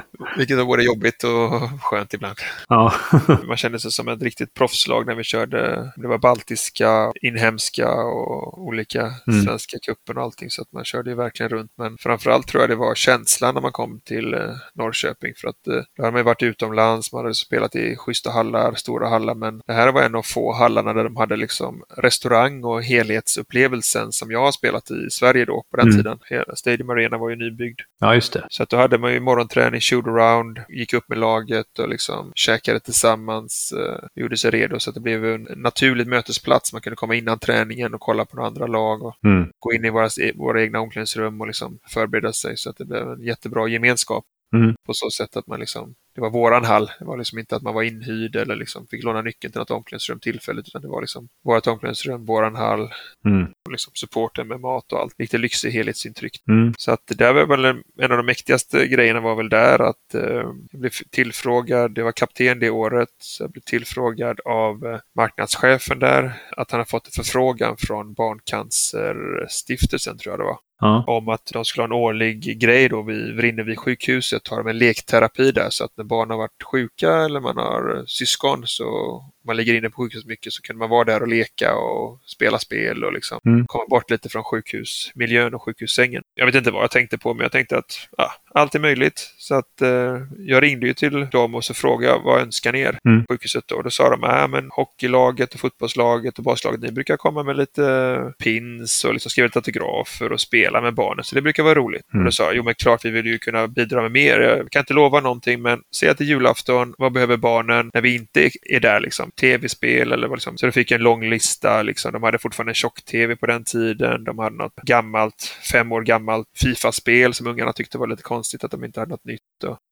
<laughs> Vilket var både jobbigt och skönt ibland. Ja. <laughs> Man kände sig som ett riktigt proffslag när vi körde. Det var baltiska, inhemska och olika mm. svenska kuppen och allting. Så att man körde ju verkligen runt. Men framförallt tror jag det var känslan när man kom till eh, Norrköping. För att eh, då hade man ju varit utomlands, man hade spelat i schyssta hallar, stora hallar. Men det här var en av få hallarna där de hade liksom restaurang och helhetsupplevelsen som jag har spelat i Sverige då på den mm. tiden. Stadium Arena var ju nybyggd. Ja, just det. Så att då hade man ju morgonträning, shoot-around, gick upp med laget och liksom käkade tillsammans, eh, gjorde sig redo så att det blev en naturlig mötesplats. Man kunde komma innan träningen och kolla på några andra lag och mm. gå in i våra, våra egna omklädningsrum och liksom förbereda sig så att det blev en jättebra gemenskap. Mm. På så sätt att man liksom det var våran hall. Det var liksom inte att man var inhyrd eller liksom fick låna nyckeln till något omklädningsrum tillfälligt, utan det var liksom vårat omklädningsrum, våran hall, mm. och liksom supporten med mat och allt. Lite lyxig helhetsintryck. Mm. Så att det där var väl en, av de mäktigaste grejerna var väl där att eh, jag blev tillfrågad, det var kapten det året, så jag blev tillfrågad av eh, marknadschefen där att han har fått en förfrågan från Barncancerstiftelsen tror jag det var. Ja. Om att de skulle ha en årlig grej då vid Vrinnevi sjukhuset, har de en lekterapi där så att när barn har varit sjuka eller man har syskon så man ligger inne på sjukhus mycket så kunde man vara där och leka och spela spel och liksom mm. komma bort lite från sjukhusmiljön och sjukhussängen. Jag vet inte vad jag tänkte på men jag tänkte att ja, allt är möjligt. Så att eh, jag ringde ju till dem och så frågade jag vad önskar ni er mm. sjukhuset då? Och då sa de äh, men hockeylaget och fotbollslaget och baslaget ni brukar komma med lite pins och liksom skriva lite autografer och spela med barnen så det brukar vara roligt. Mm. Och då sa jag jo men klart vi vill ju kunna bidra med mer. Jag kan inte lova någonting men säg att det är julafton, vad behöver barnen när vi inte är där liksom? tv-spel eller vad liksom. Så de fick en lång lista. Liksom. De hade fortfarande en tjock-tv på den tiden. De hade något gammalt, fem år gammalt Fifa-spel som ungarna tyckte var lite konstigt att de inte hade något nytt.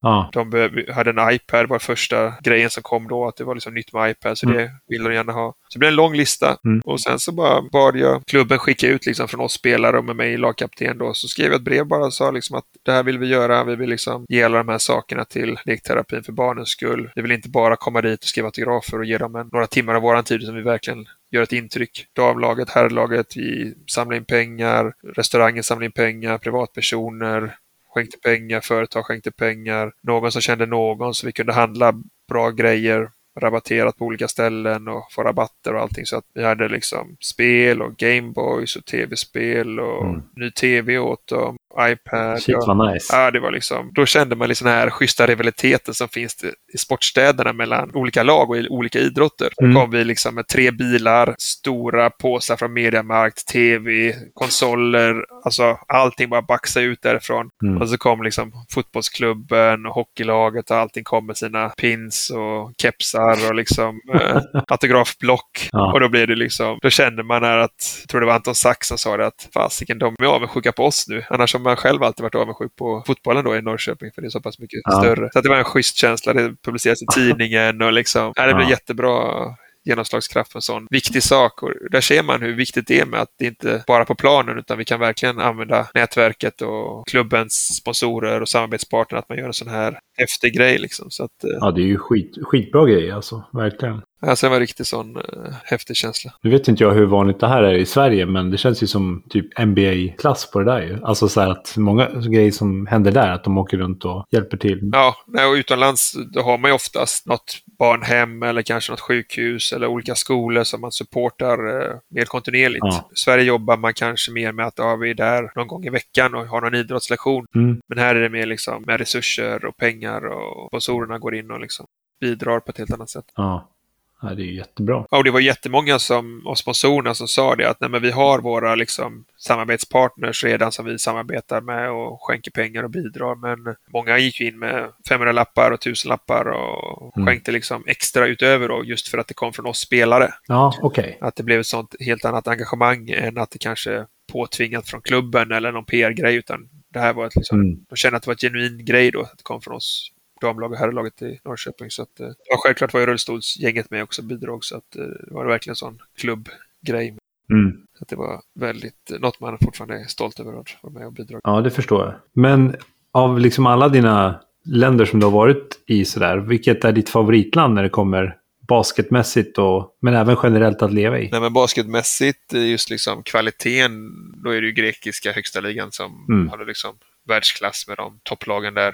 Ah. De hade en iPad, var första grejen som kom då, att det var liksom nytt med iPad, så mm. det ville de gärna ha. Så det blev en lång lista mm. och sen så bara bad jag klubben skicka ut liksom från oss spelare och med mig lagkapten då, så skrev jag ett brev bara och sa liksom att det här vill vi göra, vi vill liksom ge alla de här sakerna till lekterapin för barnens skull. Vi vill inte bara komma dit och skriva autografer och ge dem en, några timmar av våran tid som vi verkligen gör ett intryck. Damlaget, herrlaget, vi samlar in pengar, restaurangen samlar in pengar, privatpersoner skänkte pengar, företag skänkte pengar, någon som kände någon så vi kunde handla bra grejer rabatterat på olika ställen och få rabatter och allting. Så att vi hade liksom spel och Gameboys och tv-spel och mm. ny tv åt dem iPad. Shit vad nice. Ja, det var liksom, då kände man liksom den här schyssta rivaliteten som finns i sportstäderna mellan olika lag och i olika idrotter. Mm. Då kom vi liksom med tre bilar, stora påsar från Mediamarkt, tv, konsoler, alltså allting bara baxade ut därifrån. Mm. Och så kom liksom fotbollsklubben och hockeylaget och allting kom med sina pins och kepsar och liksom <laughs> eh, autografblock. Ja. Och då blev det liksom, då kände man att, jag tror det var Anton Sax som sa det att fasiken, de är avundsjuka på oss nu. Annars har man själv alltid varit avundsjuk på fotbollen då i Norrköping för det är så pass mycket ja. större. Så det var en schysst känsla. Det publiceras i <laughs> tidningen och liksom, ja, det blev ja. jättebra genomslagskraft för en sån viktig sak. Och där ser man hur viktigt det är med att det inte bara på planen utan vi kan verkligen använda nätverket och klubbens sponsorer och samarbetspartner att man gör en sån här häftig grej. Liksom. Så att, eh, ja, det är ju skit, skitbra grej alltså, verkligen. Alltså det var riktigt sån uh, häftig känsla. Nu vet inte jag hur vanligt det här är i Sverige, men det känns ju som typ NBA-klass på det där ju. Alltså så här att många grejer som händer där, att de åker runt och hjälper till. Ja, och utomlands då har man ju oftast något barnhem eller kanske något sjukhus eller olika skolor som man supportar uh, mer kontinuerligt. Ja. I Sverige jobbar man kanske mer med att ja, vi är där någon gång i veckan och har någon idrottslektion. Mm. Men här är det mer liksom med resurser och pengar och sponsorerna går in och liksom bidrar på ett helt annat sätt. Ja. Ja, det är ju jättebra. Ja, och det var jättemånga som, av sponsorerna som sa det att nej, vi har våra liksom, samarbetspartners redan som vi samarbetar med och skänker pengar och bidrar. Men många gick in med 500 lappar och 1000 lappar och Mm. skänkte liksom extra utöver då, just för att det kom från oss spelare. Ja, okej. Att det blev ett sånt helt annat engagemang än att det kanske påtvingat från klubben eller någon PR-grej. Utan det här var ett liksom, Mm. de kände att det var ett genuin grej då, att det kom från oss damlag och herrlaget i Norrköping. Så att, eh, ja, självklart var ju rullstolsgänget med också och bidrog, så att eh, det var verkligen en sån klubbgrej. Mm. Så att det var väldigt, eh, något man fortfarande är stolt över att vara med och bidra. Ja, det förstår jag. Men av liksom alla dina länder som du har varit i sådär, vilket är ditt favoritland när det kommer basketmässigt och men även generellt att leva i? Nej, men basketmässigt, just liksom kvaliteten, då är det ju grekiska högsta ligan som Mm. hade liksom världsklass med de topplagen där.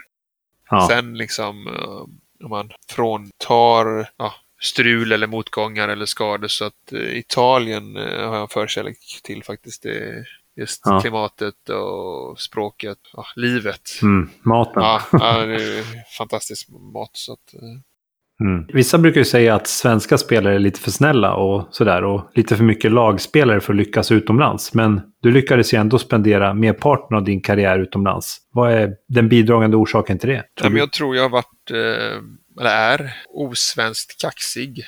Ja. Sen liksom eh, om man fråntar ja, strul eller motgångar eller skador så att eh, Italien eh, har jag en förkärlek till faktiskt. Det, just Ja. klimatet och språket, ja, livet. Mm, maten. Ja, ja, det är <laughs> fantastisk mat. Så att, Mm. Vissa brukar ju säga att svenska spelare är lite för snälla och sådär och lite för mycket lagspelare för att lyckas utomlands. Men du lyckades ju ändå spendera merparten av din karriär utomlands. Vad är den bidragande orsaken till det? tror Nej, jag tror jag har varit, eh, eller är, osvenskt kaxig.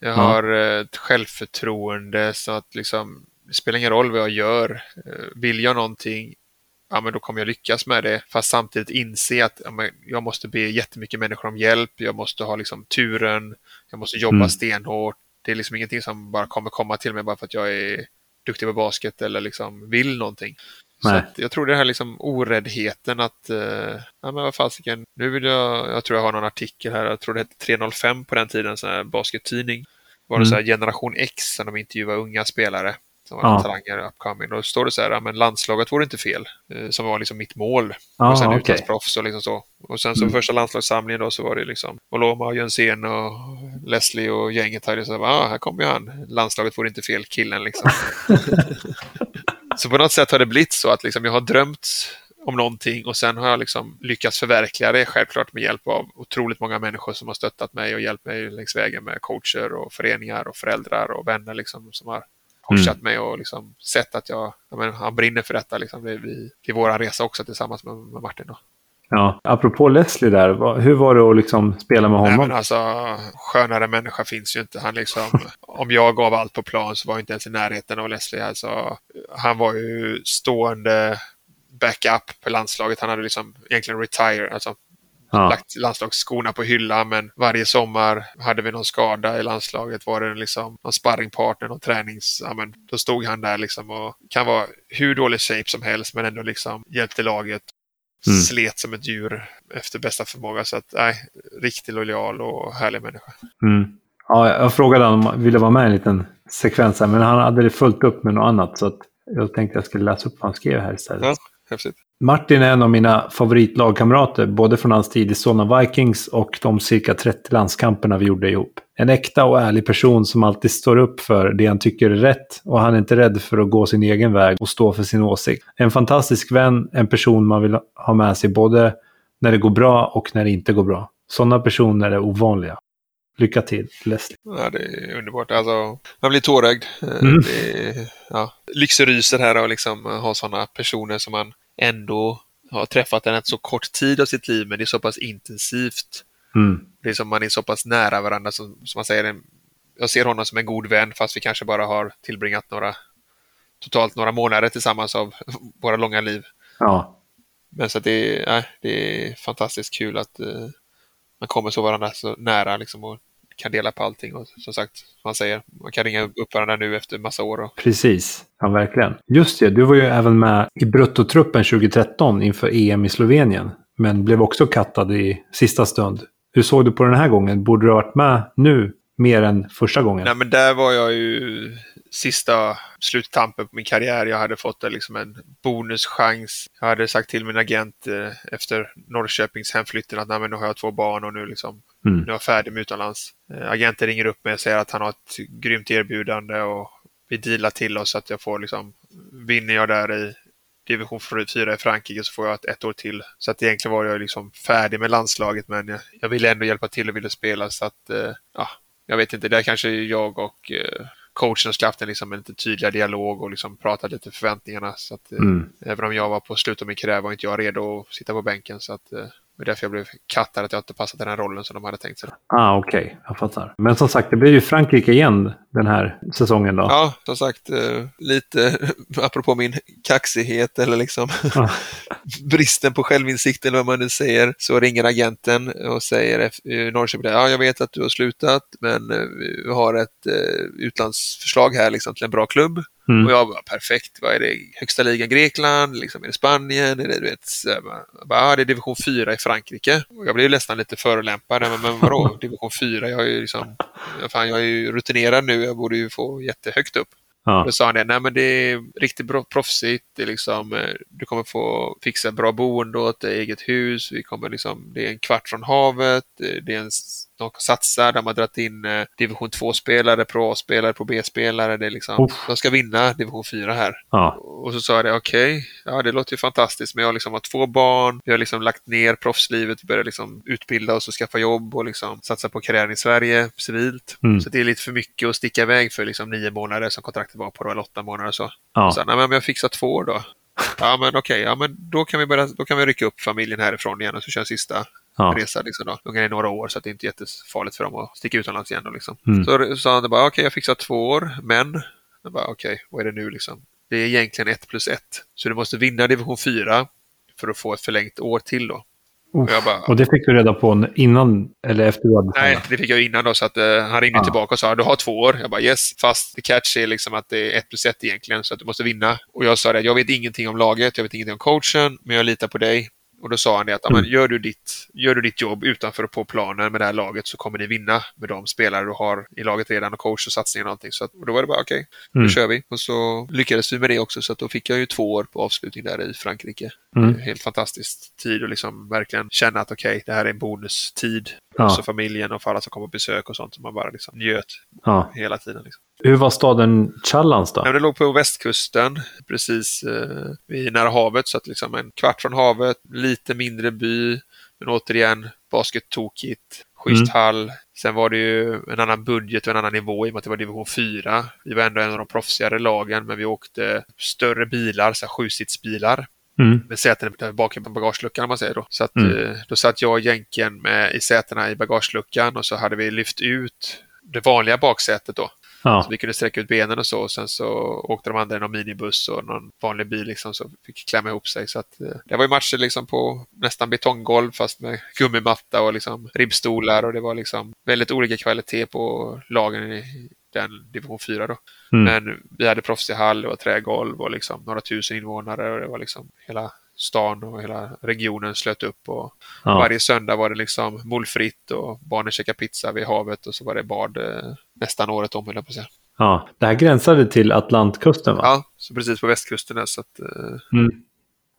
Jag Ja. har eh, ett självförtroende så att liksom, det spelar ingen roll vad jag gör. Eh, Vill jag någonting, ja men då kommer jag lyckas med det. Fast samtidigt inse att ja, men jag måste be jättemycket människor om hjälp. Jag måste ha liksom turen. Jag måste jobba Mm. stenhårt. Det är liksom ingenting som bara kommer komma till mig bara för att jag är duktig på basket eller liksom vill någonting. Så Nej. att jag tror det här liksom oräddheten att, eh, ja men vad fasiken, nu vill jag, jag tror jag har någon artikel här, jag tror det hette 305 på den tiden, sån här baskettidning. Var det Mm. så här generation X som de intervjuade unga spelare som var Ja. talanger upcoming. Då står det så här, ja, men landslaget vore inte fel, eh, som var liksom mitt mål. Ja, och sen okej. utlandsproffs och liksom så. Och sen så Mm. första landslagssamlingen då så var det liksom Oloma, Jönsén och Leslie och gänget hade så här, ah, här kommer ju han. Landslaget vore inte fel killen liksom. <laughs> Så på något sätt har det blivit så att liksom jag har drömt om någonting och sen har jag liksom lyckats förverkliga det självklart med hjälp av otroligt många människor som har stöttat mig och hjälpt mig längs vägen med coacher och föreningar och föräldrar och vänner liksom som har coachat mig och liksom sett att jag, jag menar, han brinner för detta. Liksom. Det, vi, det är vår resa också tillsammans med, med Martin. Då. Ja, apropå Leslie där, hur var det att liksom spela med Nej, honom? men alltså, skönare människa finns ju inte. Han liksom, <laughs> om jag gav allt på plan så var jag inte ens i närheten av Leslie. Alltså, han var ju stående backup på landslaget. Han hade liksom egentligen retire, alltså ja. lagt landslagsskorna på hyllan. Men varje sommar hade vi någon skada i landslaget. Var det liksom någon sparringpartner, någon tränings... Ja, men då stod han där liksom och kan vara hur dålig shape som helst men ändå liksom hjälpte laget. Mm. Slet som ett djur efter bästa förmåga. Så att, nej, riktigt lojal och härlig människa. Mm. ja, jag frågade honom om han ville vara med i en liten sekvens här, men han hade det fullt upp med något annat. Så att jag tänkte jag skulle läsa upp vad han skrev här istället. Ja. Häftigt. Martin är en av mina favoritlagkamrater, både från hans tid i Solna Vikings och de cirka 30 landskamperna vi gjorde ihop. En äkta och ärlig person som alltid står upp för det han tycker är rätt och han är inte rädd för att gå sin egen väg och stå för sin åsikt. En fantastisk vän, en person man vill ha med sig både när det går bra och när det inte går bra. Sådana personer är ovanliga. Lycka till, Leslie. Ja, det är underbart. Alltså, man blir tårögd. Eh, Mm. Det ja, lyxryser här och liksom ha sådana personer som man ändå har träffat en så kort tid av sitt liv, men det är så pass intensivt. Mm. Det är som man är så pass nära varandra som, som man säger. en- Jag ser honom som en god vän fast vi kanske bara har tillbringat några totalt några månader tillsammans av <laughs> våra långa liv. Ja, Men så det, är, nej, det är fantastiskt kul att eh, man kommer så varandra så nära liksom, och kan dela på allting. Och som sagt, man säger, man kan ringa upp varandra nu efter massa år. Och, precis. Ja, verkligen. Just det, du var ju även med i bruttotruppen 2013 inför EM i Slovenien. Men blev också kattad i sista stund. Hur såg du på den här gången? Borde du ha varit med nu mer än första gången? nej, men där var jag ju sista sluttampen på min karriär. Jag hade fått en, liksom en bonuschans. Jag hade sagt till min agent eh, efter Norrköpings hemflytten att nej, men nu har jag två barn och nu liksom Mm. nu är jag färdig med utomlands. Eh, Agenten ringer upp mig och säger att han har ett grymt erbjudande och vi dealar till oss att jag får liksom, vinner jag där i division 4 i Frankrike så får jag ett, ett år till. Så att egentligen var jag liksom färdig med landslaget men jag, jag ville ändå hjälpa till och ville spela så att eh, ja, jag vet inte, där kanske jag och eh, coachen skulle haft en, liksom, en lite tydligare dialog och liksom pratat lite förväntningarna. Så att, eh, Mm. Även om jag var på slutet av min karriär var inte jag redo att sitta på bänken. Så att, eh, det var därför jag blev kattad att jag inte passat i den rollen som de hade tänkt sig. Ah, okej. Jag fattar. Men som sagt, det blir ju Frankrike igen den här säsongen då. Ja, som sagt, eh, lite <laughs> apropå min kaxighet eller liksom Ja. <laughs> bristen på självinsikt eller vad man nu säger, så ringer agenten och säger i Norrköping, ja jag vet att du har slutat men eh, vi har ett eh, utlandsförslag här liksom till en bra klubb. Mm. Och jag bara, perfekt, vad är det? Högsta ligan Grekland? Liksom, är det Spanien? Är det, du vet, jag bara, ja, det är division 4 i Frankrike. Och jag blev nästan lite förolämpad. Men, men vadå, <laughs> division 4? Jag är ju liksom, fan, jag är ju rutinerad nu, jag borde ju få jättehögt upp. Ja. Då sa han det, nej men det är riktigt bra, proffsigt, det är liksom, eh, du kommer få fixa bra boende åt dig, eget hus, vi kommer liksom, det är en kvart från havet, det är en, de satsar, de har dragit in eh, division 2-spelare, Pro A-spelare, Pro B-spelare, det är liksom, de ska vinna division 4 här. Ja. Och så sa jag det, okej, ja det låter ju fantastiskt, men jag liksom har två barn, vi har liksom lagt ner proffslivet, vi börjar liksom utbilda oss och skaffa jobb och liksom satsa på karriären i Sverige civilt. Mm. Så det är lite för mycket att sticka iväg för liksom nio månader som kontraktet var på, då, eller åtta månader så. Ja. Så, nej, men jag fixar två år då? Ja men okej, ja, men då kan vi börja, då kan vi rycka upp familjen härifrån igen och så köra en sista Ja. resa. Liksom då. Ungefär i några år så att det inte är jättefarligt för dem att sticka utomlands igen. Då, liksom. Mm. Så sa han bara, okej jag fixar två år, men okej, vad är det nu liksom? Det är egentligen ett plus ett. Så du måste vinna division 4 för att få ett förlängt år till då. Jag bara- Och det fick du reda på innan eller efter du hade Nej, det fick jag innan då, så att eh, han ringde Ja. tillbaka och sa du har två år. Jag bara yes, fast the catch är liksom att det är ett plus ett egentligen, så att du måste vinna. Och jag sa det, jag vet ingenting om laget, jag vet ingenting om coachen, men jag litar på dig. Och då sa han det att, Mm. gör, du ditt, gör du ditt jobb utanför och på planen med det här laget så kommer ni vinna med de spelare du har i laget redan och coach och satsningar och allting. Så att, och då var det bara okej, Mm. nu kör vi. Och så lyckades vi med det också, så att då fick jag ju två år på avslutning där i Frankrike. Mm. Helt fantastisk tid och liksom verkligen känna att okej, det här är en bonustid. Ja. Också familjen och för alla som kommer på besök och sånt som man bara liksom njöt Ja. hela tiden. Liksom. Hur var staden Challans då? Men det låg på västkusten, precis eh, nära havet, så att liksom en kvart från havet, lite mindre by, men återigen baskettokigt, schysst Mm. hall. Sen var det ju en annan budget och en annan nivå i och med att det var division 4. Vi var ändå en av de proffsigare lagen, men vi åkte större bilar, så här sjusitsbilar Mm. med säten där bak i bagageluckan om man säger då. Så att, Mm. eh, då satt jag och jänken med i sätena i bagageluckan och så hade vi lyft ut det vanliga baksätet då. Ja. Så vi kunde sträcka ut benen och så. Och sen så åkte de andra i någon minibuss och någon vanlig bil liksom så fick klämma ihop sig. Så att, eh, det var ju matcher liksom på nästan betonggolv fast med gummimatta och liksom ribbstolar och det var liksom väldigt olika kvalitet på lagen i den division 4 då. Mm. Men vi hade proffsig hall, det var trägolv och liksom några tusen invånare och det var liksom hela stan och hela regionen slöt upp och Ja. varje söndag var det liksom molfritt och barnen käkade pizza vid havet och så var det bad eh, nästan året om, på säga. ja. Det här gränsade till Atlantkusten va? Ja, så precis på västkusten där, så att eh, Mm.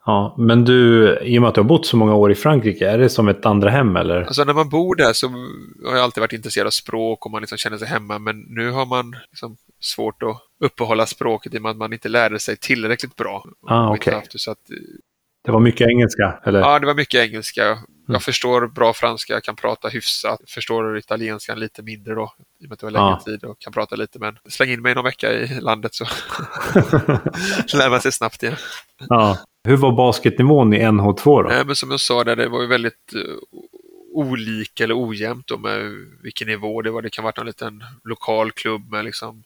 Ja, men du, i och med att du har bott så många år i Frankrike, är det som ett andra hem eller? Alltså när man bor där så har jag alltid varit intresserad av språk och man liksom känner sig hemma. Men nu har man liksom svårt att uppehålla språket i och med att man inte lärde sig tillräckligt bra. Ah, haft det, att, Det var mycket engelska, eller? ja, det var mycket engelska. Mm. Jag förstår bra franska, jag kan prata hyfsat. Förstår italienskan lite mindre då, i och med att det var längre Ja. tid och kan prata lite. Men släng in mig någon vecka i landet så <laughs> <laughs> lär man sig snabbt igen. ja. Hur var basketnivån i NH2 då? Nej, men som jag sa, där, det var ju väldigt eh, olika eller ojämnt då med vilken nivå det var. Det kan vara en liten lokal klubb med liksom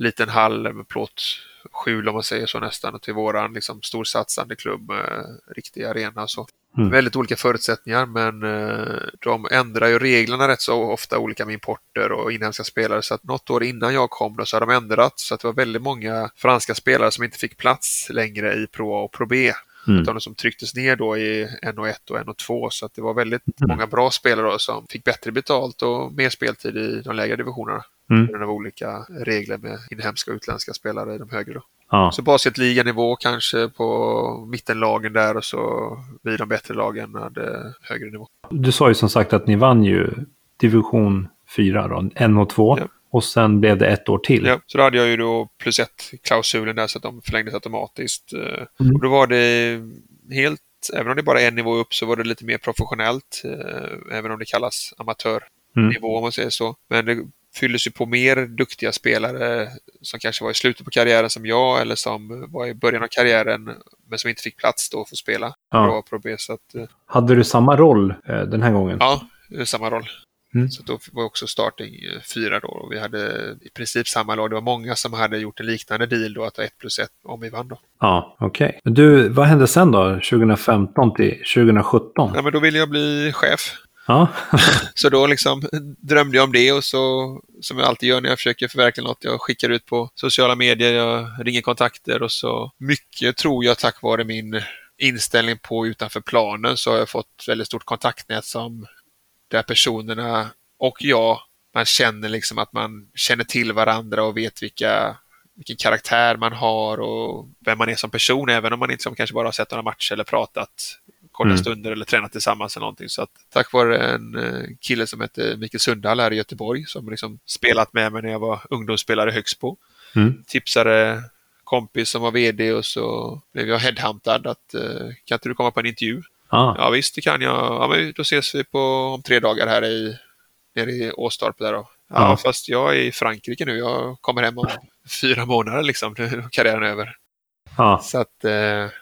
liten hall med plåtskjul om man säger så nästan och till våran liksom storsatsande klubb med riktig arena och så. Mm. Väldigt olika förutsättningar men eh, de ändrar ju reglerna rätt så ofta olika med importer och inhemska spelare så att något år innan jag kom då så har de ändrat så att det var väldigt många franska spelare som inte fick plats längre i Pro A och Pro B. Mm. Utan de som trycktes ner då i NO1 och NO2 så att det var väldigt Mm. många bra spelare då, som fick bättre betalt och mer speltid i de lägre divisionerna. Mm. På grund av olika regler med inhemska och utländska spelare i de högre då. Ja. Så basketliganivå kanske på mittenlagen där och så vi de bättre lagen hade högre nivå. Du sa ju som sagt att ni vann ju division 4 då, NH2. Ja. Och sen blev det ett år till. Ja, så då hade jag ju då plus ett klausulen där så att de förlängdes automatiskt. Eh, Mm. Och då var det helt, även om det bara är en nivå upp så var det lite mer professionellt. eh, Även om det kallas amatör Mm. om man säger så. Men det fylldes ju på mer duktiga spelare som kanske var i slutet på karriären som jag eller som var i början av karriären men som inte fick plats då för att spela Ja. bra Pro B. Så att, eh, Hade du samma roll eh, den här gången? ja, är samma roll. Mm. Så då var också starting eh, fyra då och vi hade i princip samma lag. Det var många som hade gjort en liknande deal då att ha ett plus ett om vi vann då. Ja, okej. Men Du, vad hände sen då? 2015 till 2017? Ja, men då ville jag bli chef. Ja, <laughs> Så då liksom drömde jag om det och så, som jag alltid gör när jag försöker förverkliga något, jag skickar ut på sociala medier, jag ringer kontakter och så mycket tror jag tack vare min inställning på utanför planen så har jag fått väldigt stort kontaktnät som där personerna och jag, man känner liksom att man känner till varandra och vet vilka vilken karaktär man har och vem man är som person, även om man inte som kanske bara har sett några matcher eller pratat korta Mm. stunder eller tränat tillsammans eller någonting. Så att tack vare en eh, kille som heter Mikael Sundhall här i Göteborg som liksom spelat med mig när jag var ungdomsspelare i Högsbo. Mm. Tipsade kompis som var VD och så blev jag headhuntad att eh, kan inte du komma på en intervju? ja. Ja visst, det kan jag. Ja, men då ses vi på om tre dagar här i, nere i Åstorp där då. Ja, Ja. fast jag är i Frankrike nu. Jag kommer hem om fyra månader liksom. <laughs> Nu är karriären över ja. Så att, eh,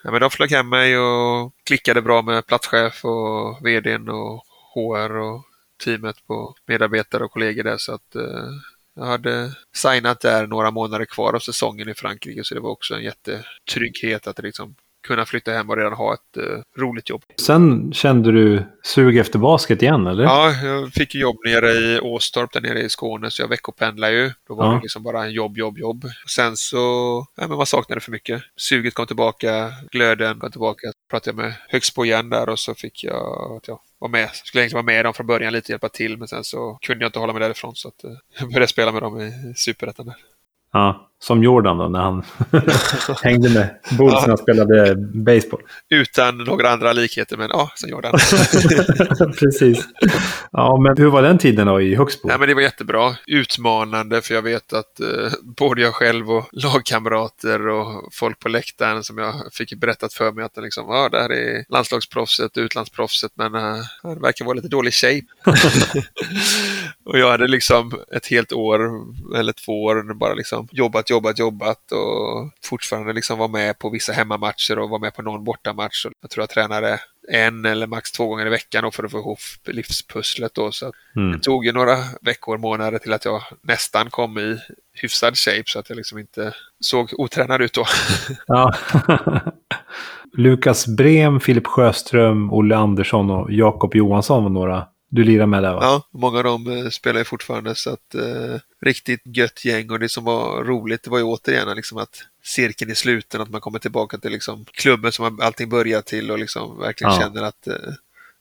ja, men de flög hem mig och klickade bra med platschef och VDn och HR och teamet på medarbetare och kollegor där. Så att eh, jag hade signat där några månader kvar av säsongen i Frankrike så det var också en jättetrygghet att liksom kunna flytta hem och redan ha ett eh, roligt jobb. Sen kände du sug efter basket igen, eller? Ja, jag fick jobb nere i Åstorp där nere i Skåne så jag veckopendlade ju. Då var Ja. det liksom bara jobb, jobb, jobb. Sen så, ja, men man saknade för mycket. Suget kom tillbaka, glöden kom tillbaka. Pratade med Högsbo igen där och så fick jag att jag var med. Skulle egentligen vara med dem från början lite, hjälpa till, men sen så kunde jag inte hålla mig därifrån så att eh, <laughs> jag började spela med dem i Superettan. Ja, som Jordan då, när han <laughs> hängde med Bulls Ja. när han spelade baseball. Utan några andra likheter, men ja, sen gjorde han. <laughs> Precis. Ja, men hur var den tiden då i Högsbo? Nej, men det var jättebra. Utmanande för jag vet att eh, både jag själv och lagkamrater och folk på läktaren som jag fick berättat för mig att det liksom, ja, det här är landslagsproffset, utlandsproffset, men uh, han verkar vara lite dålig shape. <laughs> och jag hade liksom ett helt år eller två år bara liksom jobbat, jobbat, jobbat och fortfarande liksom var med på vissa hemmamatcher och var med på någon bortamatch. Och jag tror jag tränade en eller max två gånger i veckan för att få ihop livspusslet då. Så Mm. det tog ju några veckor, månader till att jag nästan kom i hyfsad shape så att jag liksom inte såg otränad ut då. <laughs> Ja. <laughs> Lukas Brem, Filip Sjöström, Olle Andersson och Jakob Johansson var några du lirade med där va? Ja, många av dem eh, spelar ju fortfarande så att eh, riktigt gött gäng och det som var roligt det var ju återigen liksom att cirkeln i sluten, att man kommer tillbaka till liksom klubben som allting börjar till och liksom verkligen Ja. känner att eh,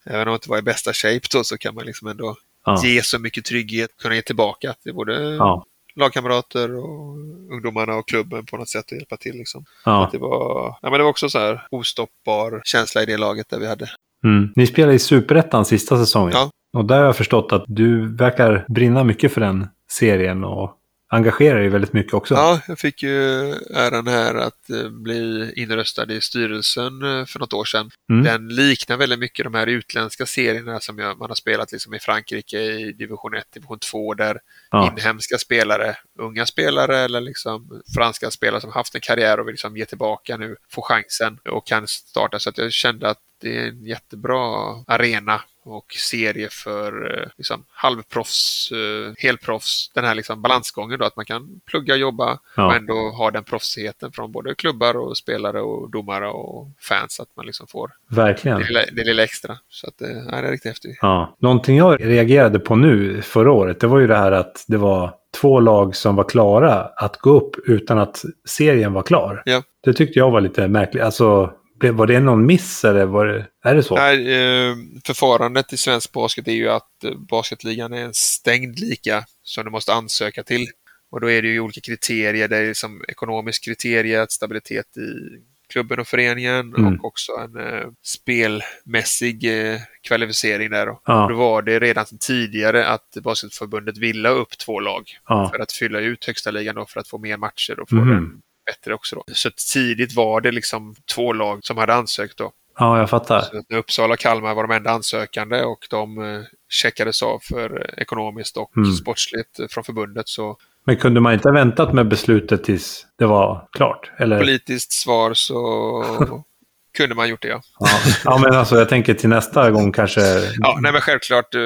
även om man inte var i bästa shape då så kan man liksom ändå Ja. ge så mycket trygghet, kunna ge tillbaka till både Ja. lagkamrater och ungdomarna och klubben på något sätt och hjälpa till. Liksom. Att det, var, ja, men det var också så här ostoppbar känsla i det laget där vi hade. Mm. Ni spelade i Superettan sista säsongen. Ja. Och där har jag förstått att du verkar brinna mycket för den serien och engagerar dig väldigt mycket också. Ja, jag fick ju äran här att eh, bli inröstad i styrelsen eh, för något år sedan. Mm. Den liknar väldigt mycket de här utländska serierna som man har spelat liksom i Frankrike i division 1, division 2 där Ja. inhemska spelare, unga spelare eller liksom franska spelare som haft en karriär och vill liksom ge tillbaka nu, får chansen och kan starta. Så att jag kände att det är en jättebra arena och serie för eh, liksom, halvproffs, eh, helproffs, den här liksom balansgången då, att man kan plugga, jobba Ja. och ändå ha den proffsigheten från både klubbar och spelare och domare och fans, att man liksom får Verkligen. det lilla, det lilla extra. Så att, eh, det är riktigt häftigt. Ja. Någonting jag reagerade på nu förra året, det var ju det här att det var två lag som var klara att gå upp utan att serien var klar. Ja. Det tyckte jag var lite märkligt. Alltså, blev- var det någon miss eller var det, är det så? Nej, eh, förfarandet i svensk basket är ju att eh, basketligan är en stängd liga som du måste ansöka till. Och då är det ju olika kriterier. Det är som ekonomisk kriterie, stabilitet i klubben och föreningen Mm. och också en eh, spelmässig eh, kvalificering där. Då. Ja. Och då var det redan tidigare att Basketförbundet ville upp två lag Ja. för att fylla ut högsta ligan då, för att få mer matcher och få den bättre också. Då. Så tidigt var det liksom två lag som hade ansökt då. ja, jag fattar. Så Uppsala och Kalmar var de enda ansökande och de eh, checkades av för ekonomiskt och Mm. sportsligt från förbundet. Så Men kunde man inte ha väntat med beslutet tills det var klart? Eller? politiskt svar så <laughs> kunde man gjort det ja. Ja. ja, men alltså jag tänker till nästa gång kanske. Ja, nej men självklart eh,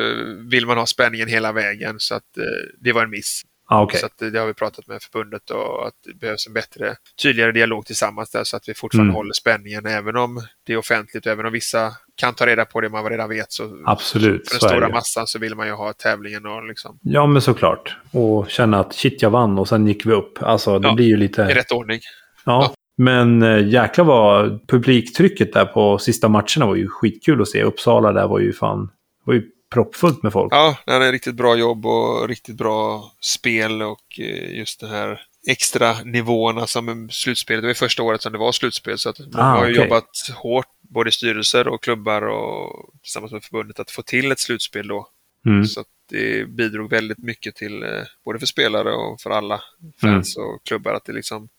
vill man ha spänningen hela vägen så att eh, det var en miss. Ja, okej. Så eh, det har vi pratat med förbundet och att det behövs en bättre, tydligare dialog tillsammans där så att vi fortfarande Mm. håller spänningen även om det är offentligt och även om vissa kan ta reda på det man redan vet så Absolut, för den stora massan så vill man ju ha tävlingen och liksom Ja, men såklart. Och känna att shit, jag vann och sen gick vi upp. Alltså, det Ja, blir ju i lite... rätt ordning. Ja. Men äh, jäklar vad publiktrycket där på sista matcherna var ju skitkul att se. Uppsala där var ju fan... var ju proppfullt med folk. Ja, det är riktigt bra jobb och riktigt bra spel och eh, just det här extra nivåerna som slutspelet. Det var första året som det var slutspel så att många Ah, har ju okej. jobbat hårt, både i styrelser och klubbar och tillsammans med förbundet att få till ett slutspel då. Mm. Så det bidrog väldigt mycket till eh, både för spelare och för alla fans och klubbar att det liksom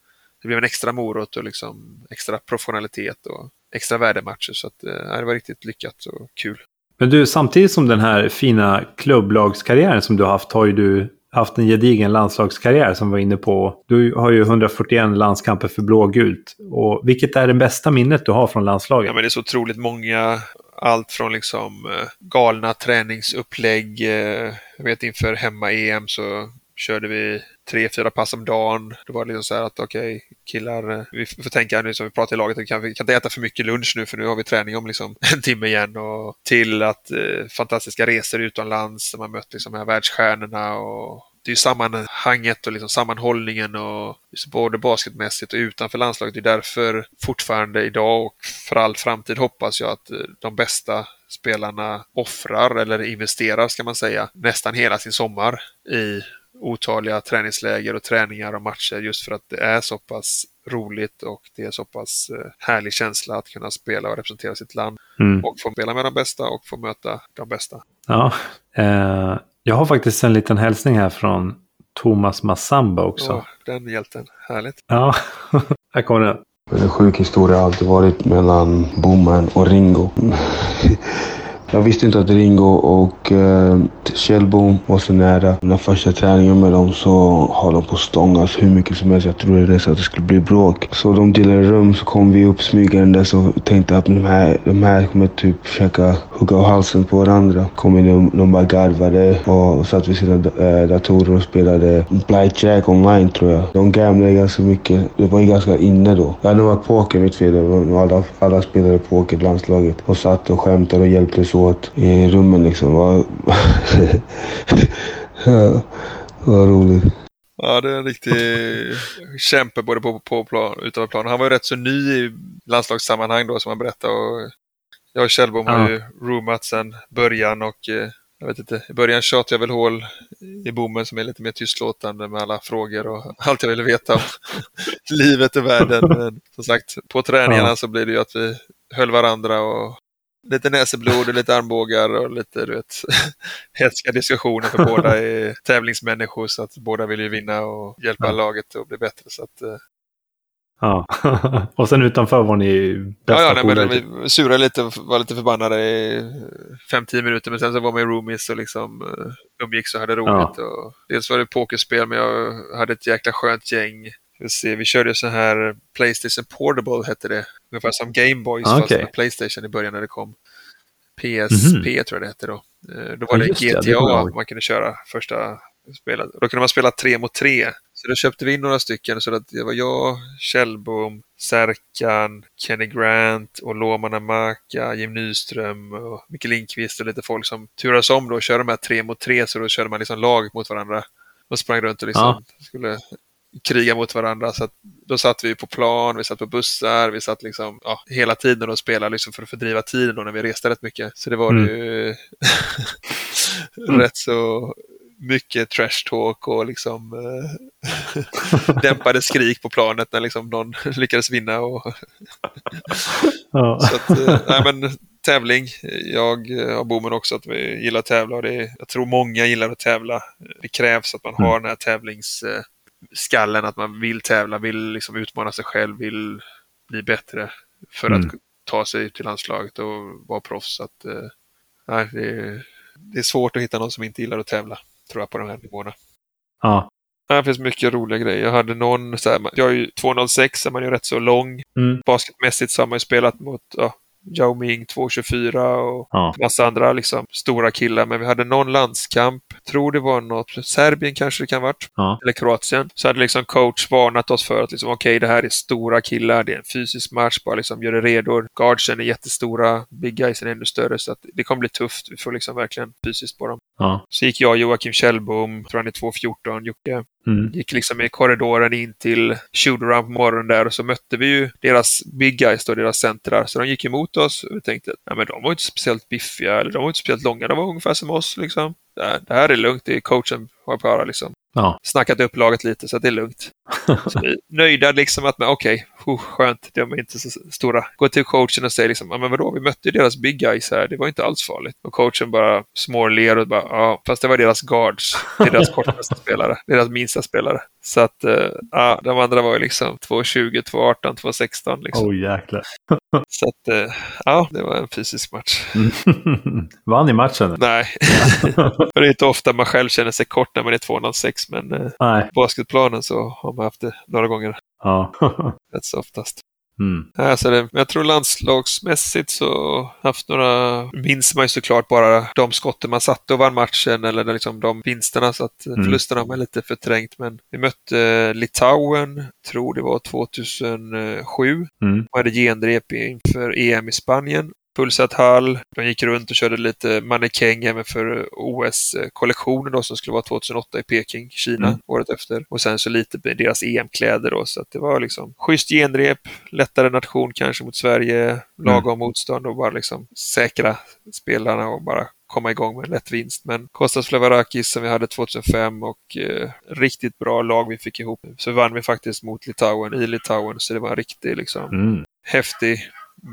det blev en extra morot och liksom extra professionalitet och extra värdematcher. Så att, eh, det var riktigt lyckat och kul. Men du, samtidigt som den här fina klubblagskarriären som du har haft har ju du haft en gedigen landslagskarriär som vi var inne på. Du har ju 141 landskamper för blågult. Och vilket är det bästa minnet du har från landslaget? Ja, men det är så otroligt många. Allt från liksom eh, galna träningsupplägg. Eh, jag vet inför hemma-EM så körde vi tre, fyra pass om dagen. Det var liksom så här att okej, killar, eh, vi får tänka nu som vi pratar i laget, vi kan, vi kan inte äta för mycket lunch nu för nu har vi träning om liksom <laughs> en timme igen. Och till att eh, fantastiska resor utomlands där man mött liksom de här världsstjärnorna och det är ju sammanhanget och liksom sammanhållningen och både basketmässigt och utanför landslaget. Det är därför fortfarande idag och för all framtid hoppas jag att eh, de bästa spelarna offrar eller investerar ska man säga nästan hela sin sommar i otaliga träningsläger och träningar och matcher just för att det är så pass roligt och det är så pass eh, härlig känsla att kunna spela och representera sitt land Mm. och få spela med de bästa och få möta de bästa. Ja. Eh, jag har faktiskt en liten hälsning här från Thomas Massamba också. Åh, den hjälten, härligt. Ja, <laughs> här kommer den. En sjuk historia har alltid varit mellan Boman och Ringo. <laughs> Jag visste inte att Ringo och eh, Kjellbom var så nära. Den första träningen med dem så har de på stångas alltså hur mycket som helst. Jag trodde nästan att det skulle bli bråk. Så de delade rum så kom vi upp smygandes och tänkte att de här, de här kommer typ försöka hugga halsen på varandra. Kom in och de bara garvade och satt vid sina eh, datorer och spelade Blackjack online tror jag. De gamblade ganska mycket. Det var ju ganska inne då. Jag hade varit poker mitt fel. Alla, alla spelade poker i landslaget och satt och skämtade och hjälptes åt i rummen liksom. Vad ja, vad roligt. Ja, det är en riktig kämpe både på, på plan, utanför plan. Han var ju rätt så ny i landslagssammanhang då som han berättade. Och jag och Kjellbom har Ja. ju roomat sedan början och eh, jag vet inte, i början tjatade jag väl hål i bommen som är lite mer tystlåtande med alla frågor och <laughs> allt jag ville veta om <laughs> livet och världen. Men som sagt, på träningarna Ja. så blir det ju att vi höll varandra och lite näseblod och lite armbågar och lite du vet, <laughs> hetska diskussioner för båda är <laughs> tävlingsmänniskor så att båda vill ju vinna och hjälpa Ja. laget att bli bättre. Så att, eh, Ja. <laughs> och sen utanför var ni bästa ja, ja, nej, men vi surade lite och var lite förbannade i 5-10 minuter men sen så var man ju roomies och liksom uh, umgicks och hade roligt. Och, dels var det pokerspel men jag hade ett jäkla skönt gäng. Vi, se, vi körde så här Playstation Portable hette det. Ungefär som Gameboys Ah, fast med Playstation i början när det kom. PSP Mhm. tror jag det hette då. Eh, Då var Ja, det det, det GTA jag ihåg. man kunde köra första spelet. Då kunde man spela tre mot tre. Så då köpte vi in några stycken så att det var jag, Kjellbom, Serkan, Kenny Grant och Loma Maka, Jim Nyström och Micke Lindqvist och lite folk som turades om då och körde de här tre mot tre så då körde man liksom lag mot varandra och sprang runt och liksom skulle kriga mot varandra. Så att då satt vi på plan, vi satt på bussar, vi satt liksom ja, hela tiden och spelade liksom för att fördriva tiden då när vi reste rätt mycket. Så det var Mm. ju <laughs> rätt så mycket trash talk och liksom eh, <laughs> dämpade skrik på planet när liksom någon <laughs> lyckades vinna. Och, Ja. så att, eh, nej men tävling. Jag eh, har bommen också att vi gillar att tävla och det jag tror många gillar att tävla. Det krävs att man har den här tävlingsskallen, att man vill tävla, vill liksom utmana sig själv, vill bli bättre för Mm. att ta sig till landslaget och vara proffs. Att, eh, nej, det är det är svårt att hitta någon som inte gillar att tävla, tror jag, på de här nivåerna. Ja. Det finns mycket roliga grejer. Jag hade någon, så här, jag är ju 206, man är ju rätt så lång. Mm. Basketmässigt så har man ju spelat mot ja, Yao Ming 224 och Ja. massa andra liksom, stora killar. Men vi hade någon landskamp, tror det var något, Serbien kanske det kan ha varit, Ja. eller Kroatien. Så hade liksom coach varnat oss för att liksom, okej, det här är stora killar, det är en fysisk match, bara liksom gör det redo. Guardsen är jättestora, big guysen är ännu större, så att det kommer bli tufft. Vi får liksom verkligen fysiskt på dem. Ja. Så gick jag, Joakim Kjellbom, tror han är 214, Jocke, Mm. gick liksom i korridoren in till shootaround på morgonen där och så mötte vi ju deras big guys då, deras centrar. Så de gick emot oss och vi tänkte, ja men de var inte speciellt biffiga eller de var inte speciellt långa, de var ungefär som oss liksom. Det här, det här är lugnt, det är coachen har bara liksom Ja. snackat upp laget lite så att det är lugnt. Så nöjda liksom att, okej, okay, skönt, de är inte så stora. Gå till coachen och säger liksom, men vadå, vi mötte ju deras big guys här, det var inte alls farligt. Och coachen bara småler och bara, ja, fast det var deras guards, deras <laughs> kortaste spelare, deras minsta spelare. Så att, eh, ja, de andra var ju liksom 2.20, 2.18, 2.16 liksom. Oh jäklar. <laughs> Så att, eh, ja, det var en fysisk match. <laughs> Vann ni matchen? Nej, det är inte ofta man själv känner sig kort när man är 206, men eh, Nej. basketplanen så har man haft det några gånger, Ja. <laughs> rätt så oftast. Mm. Alltså det, jag tror landslagsmässigt så haft några, minns man ju såklart bara de skotten man satte och vann matchen eller liksom de vinsterna så att Mm. förlusterna har man lite förträngt. Men vi mötte Litauen, tror det var 2007. Mm. och hade genrep inför EM i Spanien. Fullsatt hall. De gick runt och körde lite mannekäng även för OS-kollektionen då som skulle vara 2008 i Peking, Kina, Mm. året efter. Och sen så lite med deras EM-kläder då. Så att det var liksom schysst genrep, lättare nation kanske mot Sverige, lagom motstånd och bara liksom säkra spelarna och bara komma igång med en lätt vinst. Men Kostas Flavarakis som vi hade 2005 och eh, riktigt bra lag vi fick ihop. Så vann vi faktiskt mot Litauen i Litauen, så det var en riktig liksom Mm. häftig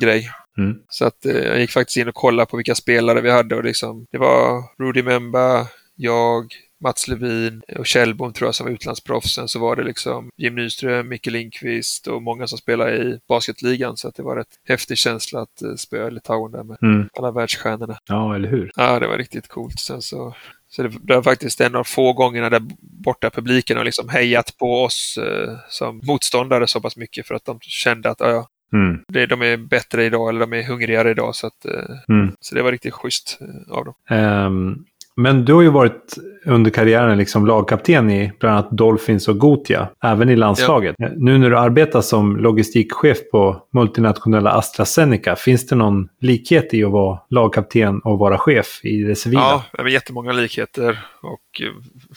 grej. Mm. Så att eh, jag gick faktiskt in och kollade på vilka spelare vi hade och liksom, det var Rudy Memba, jag, Mats Levin och Kjellbom tror jag som var utlandsproffs. Sen så var det liksom Jim Nyström, Micke Lindqvist och många som spelade i basketligan. Så att det var rätt häftig känsla att eh, spöa Litauen där med Mm. alla världsstjärnorna. Ja, eller hur? Ja, det var riktigt coolt. Sen så, så det, var faktiskt en av få gångerna där borta publiken har liksom hejat på oss eh, som motståndare så pass mycket för att de kände att ja, Mm. det, de är bättre idag eller de är hungrigare idag. Så, att, eh, Mm. så det var riktigt schysst eh, av dem. Ehm, men du har ju varit under karriären liksom lagkapten i bland annat Dolphins och Gotia, även i landslaget. Nu när du arbetar som logistikchef på multinationella AstraZeneca, finns det någon likhet i att vara lagkapten och vara chef i det civila? Ja, det var jättemånga likheter och eh,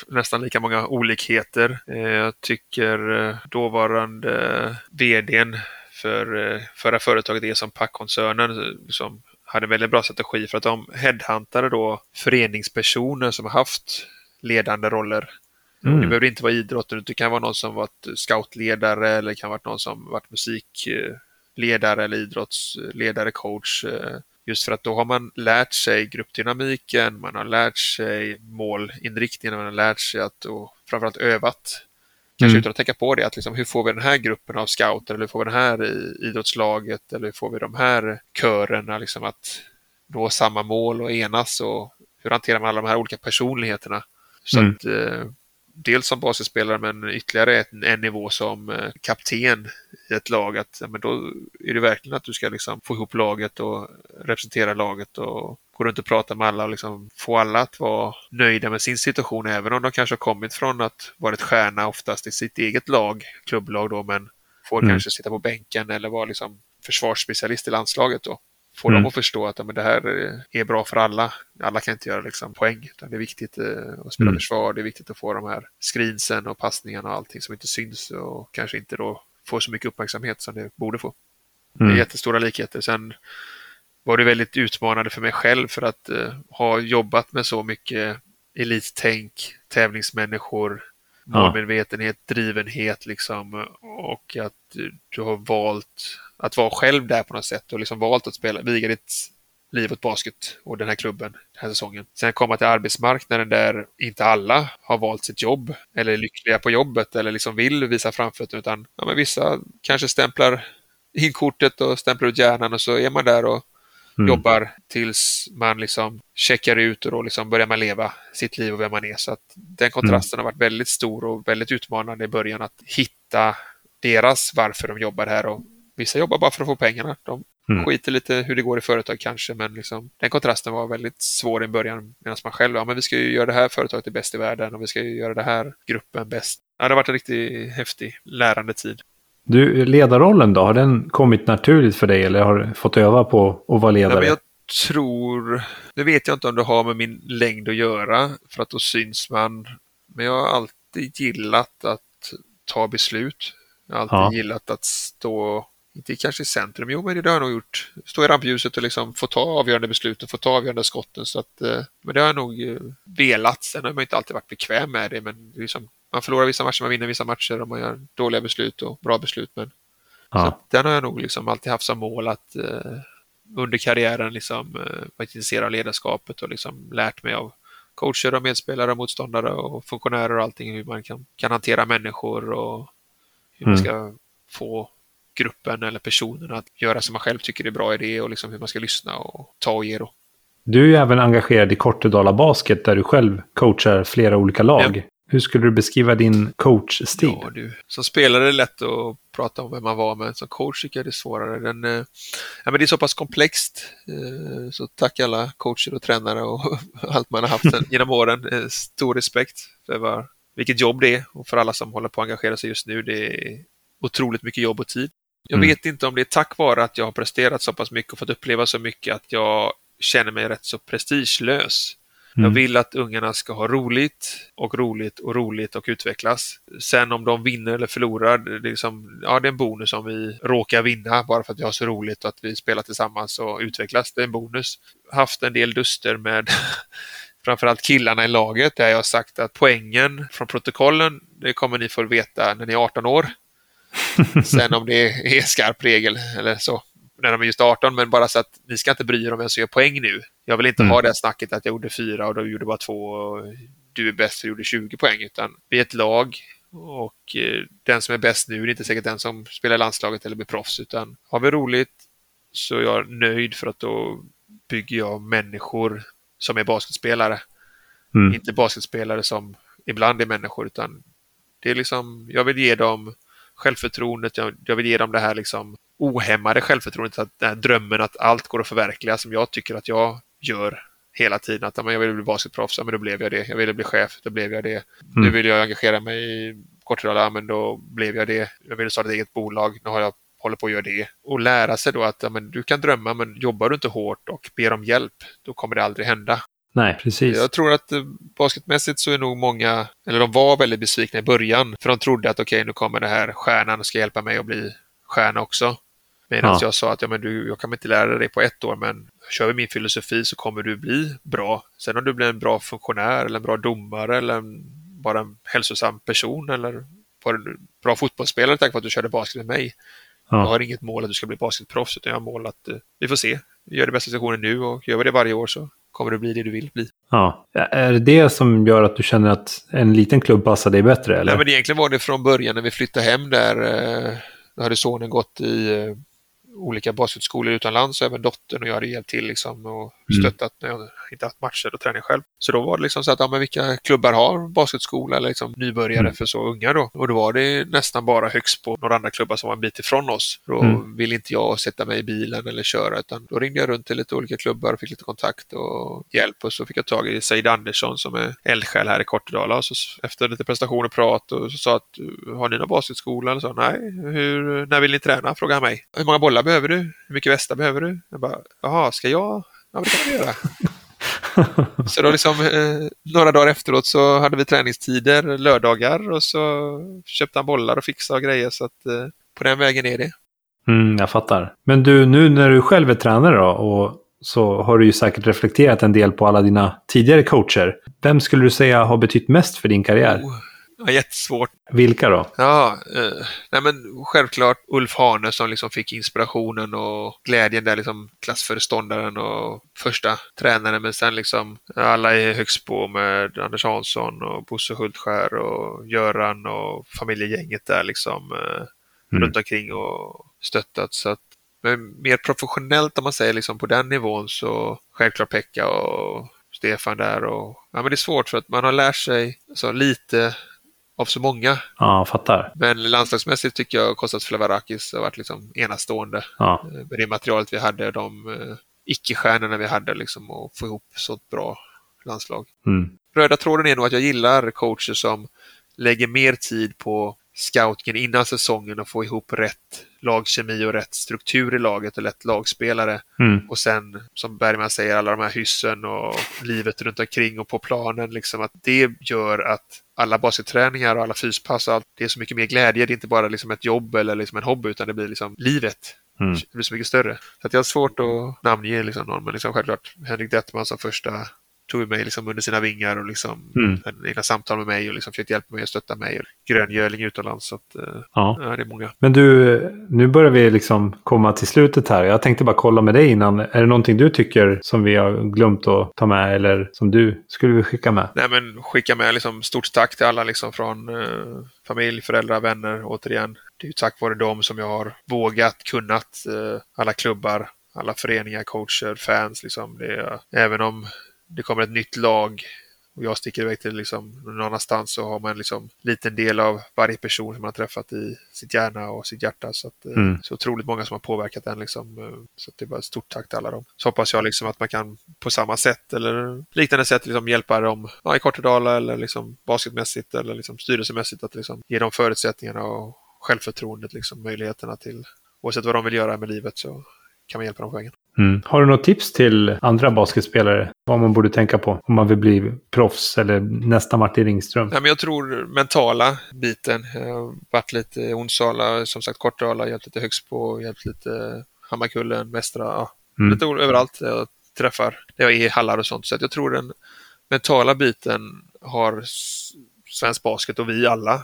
nästan lika många olikheter. Jag tycker dåvarande vdn för eh, förra företaget Eson-Pack-koncernen som hade en väldigt bra strategi för att de headhuntade då föreningspersoner som har haft ledande roller. Mm. Det behöver inte vara idrotten, det kan vara någon som varit scoutledare eller det kan vara någon som varit musikledare eller idrottsledare, coach. eh, Just för att då har man lärt sig gruppdynamiken, man har lärt sig målinriktningen, man har lärt sig att och framförallt övat. Kanske Mm. utan att tänka på det, att liksom, hur får vi den här gruppen av scouter, eller hur får vi den här i idrottslaget, eller hur får vi de här körerna liksom att nå samma mål och enas och hur hanterar man alla de här olika personligheterna? Så Mm. att eh, dels som basketspelare men ytterligare en, en nivå som eh, kapten i ett lag. Att, ja, men då är det verkligen att du ska liksom få ihop laget och representera laget och gå runt och prata med alla och liksom få alla att vara nöjda med sin situation även om de kanske har kommit från att varit stjärna oftast i sitt eget lag, klubblag då, men får Mm. kanske sitta på bänken eller vara liksom försvarsspecialist i landslaget då. Få Mm. dem att förstå att ja, men det här är bra för alla. Alla kan inte göra liksom, poäng, det är viktigt eh, att spela Mm. försvar. Det är viktigt att få de här screensen och passningarna och allting som inte syns och kanske inte då får så mycket uppmärksamhet som det borde få. Det är Mm. jättestora likheter. Sen var det väldigt utmanande för mig själv för att eh, ha jobbat med så mycket elittänk, tävlingsmänniskor, Ja. målmedvetenhet, drivenhet liksom och att du har valt att vara själv där på något sätt och liksom valt att spela, viga ditt liv åt basket och den här klubben den här säsongen. Sen komma till arbetsmarknaden där inte alla har valt sitt jobb eller är lyckliga på jobbet eller liksom vill visa framfötterna utan ja, men vissa kanske stämplar in kortet och stämplar ut hjärnan och så är man där och mm. jobbar tills man liksom checkar ut och då liksom börjar man leva sitt liv och vem man är. Så att den kontrasten mm. har varit väldigt stor och väldigt utmanande i början att hitta deras varför de jobbar här. Och vissa jobbar bara för att få pengarna. De mm. skiter lite hur det går i företag kanske, men liksom, den kontrasten var väldigt svår i början. Medan man själv, ja men vi ska ju göra det här företaget till bäst i världen och vi ska ju göra det här gruppen bäst. Ja, det har varit en riktigt häftig lärande tid. Du, ledarrollen då, har den kommit naturligt för dig eller har du fått öva på att vara ledare? Nej, jag tror, nu vet jag inte om det har med min längd att göra, för att då syns man. Men jag har alltid gillat att ta beslut. Jag har alltid ja. gillat att stå, inte kanske i centrum, jo men det har jag nog gjort. Stå i rampljuset och liksom få ta avgörande besluten, få ta avgörande skotten. Så att, eh, men det har jag nog eh, velat. Sen har man inte alltid varit bekväm med det, men liksom, man förlorar vissa matcher, man vinner vissa matcher och man gör dåliga beslut och bra beslut. Men, ja. så den har jag nog liksom alltid haft som mål att eh, under karriären liksom, eh, vara intresserad av ledarskapet och liksom lärt mig av coacher och medspelare och motståndare och funktionärer och allting hur man kan, kan hantera människor och hur mm. man ska få gruppen eller personen att göra som man själv tycker är bra idé och liksom hur man ska lyssna och ta och ge. Då. Du är ju även engagerad i Kortedala Basket där du själv coachar flera olika lag. Ja. Hur skulle du beskriva din coachstil? Ja, du. Som spelare är det lätt att prata om vem man var, men som coach tycker jag det är svårare. Den, eh, ja, men det är så pass komplext. Eh, så tack alla coacher och tränare och <laughs> allt man har haft genom åren. Eh, stor respekt för vad, vilket jobb det är och för alla som håller på att engagera sig just nu. Det är otroligt mycket jobb och tid. Jag mm. vet inte om det är tack vare att jag har presterat så pass mycket och fått uppleva så mycket att jag känner mig rätt så prestigelös. Mm. Jag vill att ungarna ska ha roligt och roligt och roligt och utvecklas. Sen om de vinner eller förlorar, det är, liksom, ja, det är en bonus om vi råkar vinna bara för att vi har så roligt och att vi spelar tillsammans och utvecklas. Det är en bonus. Haft en del duster med <laughs> framförallt killarna i laget där jag har sagt att poängen från protokollen, det kommer ni få veta när ni är 18 år. <laughs> Sen om det är skarp regel eller så, när de är just 18, men bara så att ni ska inte bry er om vem som gör poäng nu. Jag vill inte mm. ha det snacket att jag gjorde fyra och du gjorde bara två och du är bäst för du gjorde 20 poäng, utan vi är ett lag och eh, den som är bäst nu är inte säkert den som spelar landslaget eller blir proffs, utan har vi roligt så är jag nöjd för att då bygger jag människor som är basketspelare. Mm. Inte basketspelare som ibland är människor, utan det är liksom, jag vill ge dem självförtroendet, jag, jag vill ge dem det här liksom ohämmade självförtroendet, att den här drömmen att allt går att förverkliga som jag tycker att jag gör hela tiden. Att jag ville bli basketproffs, men då blev jag det. Jag ville bli chef, då blev jag det. Mm. Nu vill jag engagera mig i Kortedala, men då blev jag det. Jag ville starta ett eget bolag, nu har jag håller på att göra det. Och lära sig då att men du kan drömma, men jobbar du inte hårt och ber om hjälp, då kommer det aldrig hända. Nej, precis. Jag tror att eh, basketmässigt så är nog många, eller de var väldigt besvikna i början, för de trodde att okej, okay, nu kommer det här stjärnan och ska hjälpa mig att bli stjärna också. Medan ja. jag sa att ja, men du, jag kan inte lära dig på ett år, men kör vi min filosofi så kommer du bli bra. Sen om du blir en bra funktionär eller en bra domare eller en, bara en hälsosam person eller en bra fotbollsspelare tack vare att du körde basket med mig. Ja. Jag har inget mål att du ska bli basketproffs, utan jag har mål att uh, vi får se. Vi gör det bästa situationen nu och gör vi det varje år så kommer du bli det du vill bli. Ja. Är det det som gör att du känner att en liten klubb passar dig bättre? Eller? Nej, men egentligen var det från början när vi flyttade hem där. Då hade sonen gått i eh, olika basketskolor utomlands och även dottern och jag hade hjälpt till liksom och mm. stöttat när jag inte haft matcher och träning själv. Så då var det liksom så att, ja men vilka klubbar har basketskola eller liksom nybörjare mm. för så unga då? Och då var det nästan bara högst på några andra klubbar som var en bit ifrån oss. Då mm. ville inte jag sätta mig i bilen eller köra utan då ringde jag runt till lite olika klubbar och fick lite kontakt och hjälp och så fick jag tag i Said Andersson som är eldsjäl här i Kortedala och så efter lite presentation och prat och så sa att har ni någon basketskola? Eller så, Nej, hur, när vill ni träna? Frågade han mig. Hur många bollar behöver du? Hur mycket västar behöver du? Jag bara, jaha, ska jag? Ja, det kan vi göra. <laughs> så då liksom, eh, några dagar efteråt så hade vi träningstider, lördagar och så köpte han bollar och fixade och grejer så att eh, på den vägen är det. Mm, jag fattar. Men du, nu när du själv är tränare då och så har du ju säkert reflekterat en del på alla dina tidigare coacher. Vem skulle du säga har betytt mest för din karriär? Oh. Ja, jättesvårt. Vilka då? Ja, eh, nej men självklart Ulf Hane som liksom fick inspirationen och glädjen där, liksom klassföreståndaren och första tränaren. Men sen liksom alla i Högsbo med Anders Hansson och Bosse Hultskär och Göran och familjegänget där liksom eh, mm. runt omkring och stöttat. Så att Men mer professionellt om man säger liksom på den nivån så självklart Pekka och Stefan där och ja men det är svårt för att man har lärt sig så lite av så många. Ja, fattar. Men landslagsmässigt tycker jag Kostas Flavarakis har varit liksom enastående. Ja. Eh, Med det materialet vi hade, de eh, icke-stjärnorna vi hade liksom och få ihop så ett bra landslag. Mm. Röda tråden är nog att jag gillar coacher som lägger mer tid på scoutingen innan säsongen och få ihop rätt lagkemi och rätt struktur i laget och rätt lagspelare. Mm. Och sen, som Bergman säger, alla de här hyssen och livet runt omkring och på planen. Liksom, att det gör att alla basketträningar och alla fyspass, och allt, det är så mycket mer glädje. Det är inte bara liksom ett jobb eller liksom en hobby, utan det blir liksom livet. Mm. Det blir så mycket större. Så att jag har svårt att namnge liksom någon, men liksom självklart Henrik Detman som första tog mig liksom under sina vingar och liksom Mm. egna samtal med mig och liksom försökte hjälpa mig och stötta mig. Och gröngöling utomlands. Så att, eh, Ja. ja, det är många. Men du, nu börjar vi liksom komma till slutet här. Jag tänkte bara kolla med dig innan. Är det någonting du tycker som vi har glömt att ta med eller som du skulle vilja skicka med? Nej, men skicka med liksom stort tack till alla liksom från eh, familj, föräldrar, vänner återigen. Det är ju tack vare dem som jag har vågat, kunnat, eh, alla klubbar, alla föreningar, coacher, fans. Liksom. Det även om det kommer ett nytt lag och jag sticker iväg till liksom någon annanstans så har man liksom liten del av varje person som man har träffat i sitt hjärna och sitt hjärta. Så, att, eh, Mm. så otroligt många som har påverkat den. Liksom. eh, Så det är bara ett stort tack till alla dem. Så hoppas jag liksom att man kan på samma sätt eller liknande sätt liksom hjälpa dem ja, i Kortedala eller liksom basketmässigt eller liksom styrelsemässigt att liksom ge dem förutsättningarna och självförtroendet, liksom möjligheterna till oavsett vad de vill göra med livet så kan man hjälpa dem på vägen. Mm. Har du något tips till andra basketspelare? Vad man borde tänka på om man vill bli proffs eller nästa Martin Ringström? Nej, men jag tror mentala biten. Jag har varit lite Onsala, som sagt Kortedala, hjälpt lite Högsbo, hjälpt lite Hammarkullen, Västra, ja, Mm. lite överallt jag träffar. När jag är i hallar och sånt. Så jag tror den mentala biten har svensk basket och vi alla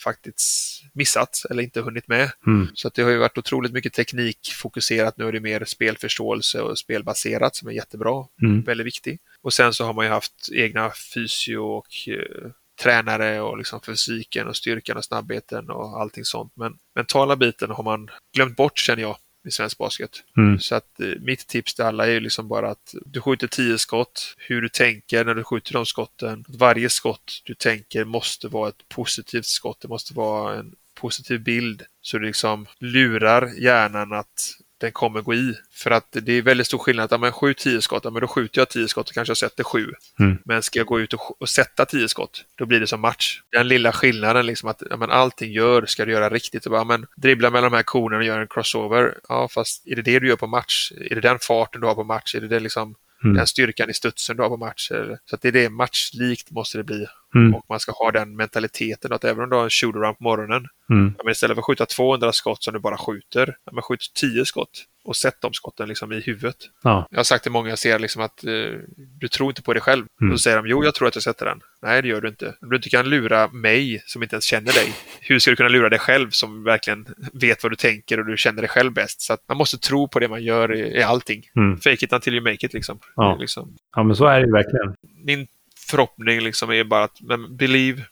faktiskt missat eller inte hunnit med. Mm. Så att det har ju varit otroligt mycket teknikfokuserat. Nu är det mer spelförståelse och spelbaserat som är jättebra. Mm. Väldigt viktig. Och sen så har man ju haft egna fysio och eh, tränare och liksom fysiken och styrkan och snabbheten och allting sånt. Men mentala biten har man glömt bort känner jag i svensk basket. Mm. Så att eh, mitt tips till alla är ju liksom bara att du skjuter tio skott, hur du tänker när du skjuter de skotten. Varje skott du tänker måste vara ett positivt skott. Det måste vara en positiv bild. Så du liksom lurar hjärnan att den kommer gå i. För att det är väldigt stor skillnad. Att, men skjut tio skott, ja, men då skjuter jag tio skott och kanske jag sätter sju. Mm. Men ska jag gå ut och, och sätta tio skott, då blir det som match. Den lilla skillnaden, liksom att ja, men allting gör, ska du göra riktigt. Och bara, men dribbla mellan de här konerna och göra en crossover. Ja, fast är det det du gör på match? Är det den farten du har på match? Är det, det liksom Mm. den styrkan i studsen du har på match? Så att det är det, matchlikt måste det bli. Mm. Och man ska ha den mentaliteten att även om du har en shootaround på morgonen, Mm. men istället för att skjuta 200 skott som du bara skjuter, men skjut 10 skott och sätt de skotten liksom i huvudet. Ja. Jag har sagt till många jag ser liksom att eh, du tror inte på dig själv. Mm. Så säger de, jo jag tror att jag sätter den. Nej det gör du inte. Om du inte kan lura mig som inte ens känner dig, hur ska du kunna lura dig själv som verkligen vet vad du tänker och du känner dig själv bäst? Så man måste tro på det man gör i, i allting. Mm. Fake it until you make it liksom. Ja. Liksom ja, men så är det ju verkligen. min förhoppning liksom är bara att men, believe,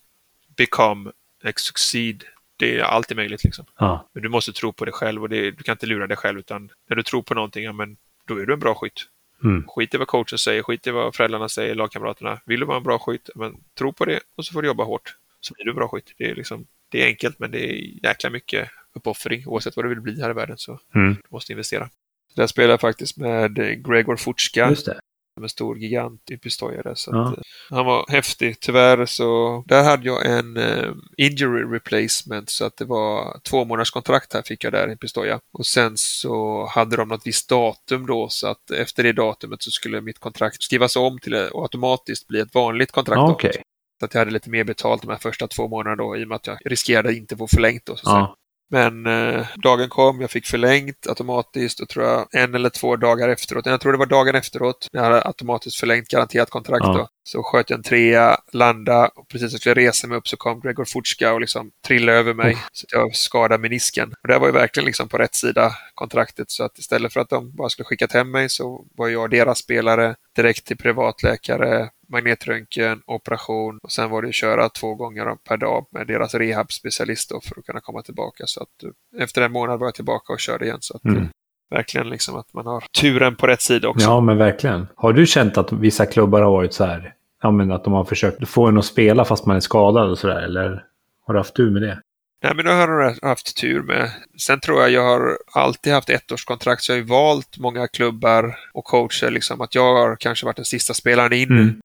become, succeed. Det är alltid möjligt liksom. Ja. Men du måste tro på dig själv och det, du kan inte lura dig själv utan när du tror på någonting, ja, men då är du en bra skytt. Mm. Skit i vad coachen säger, skit i vad föräldrarna säger, lagkamraterna. Vill du vara en bra skytt, men tro på det och så får du jobba hårt. Så blir du en bra skytt. Det är, liksom, det är enkelt men det är jäkla mycket uppoffring. Oavsett vad du vill bli här i världen så Mm. du måste investera. Där spelar jag faktiskt med Gregor Futska. Som en stor gigant i Pistoiare. Så Ja. att, eh, han var häftig. Tyvärr så, där hade jag en eh, injury replacement så att det var två månaders kontrakt här fick jag där i Pistoia. Och sen så hade de något visst datum då så att efter det datumet så skulle mitt kontrakt skrivas om till att automatiskt bli ett vanligt kontrakt. Ja. Okej. Så att jag hade lite mer betalt de här första två månaderna då i och med att jag riskerade inte få förlängt då. Så att. Ja. Men eh, dagen kom, jag fick förlängt automatiskt och tror jag en eller två dagar efteråt, jag tror det var dagen efteråt, när jag hade automatiskt förlängt garanterat kontrakt Ja. då. Så sköt jag en trea, landa och precis när jag skulle resa mig upp så kom Gregor Futska och liksom trillade över mig. Så att jag skadade menisken. Och det var ju verkligen liksom på rätt sida kontraktet så att istället för att de bara skulle skickat hem mig så var jag deras spelare direkt till privatläkare, magnetröntgen, operation och sen var det att köra två gånger per dag med deras rehabspecialist för att kunna komma tillbaka. Så att eh, efter en månad var jag tillbaka och körde igen. Så att, Mm. eh, verkligen liksom att man har turen på rätt sida också. Ja, men verkligen. Har du känt att vissa klubbar har varit så här, ja men att de har försökt få en att spela fast man är skadad och sådär, eller har du haft tur med det? Nej, men det har jag haft tur med. Sen tror jag jag har alltid haft ettårskontrakt, så jag har ju valt många klubbar och coacher, liksom att jag har kanske varit den sista spelaren in. Mm.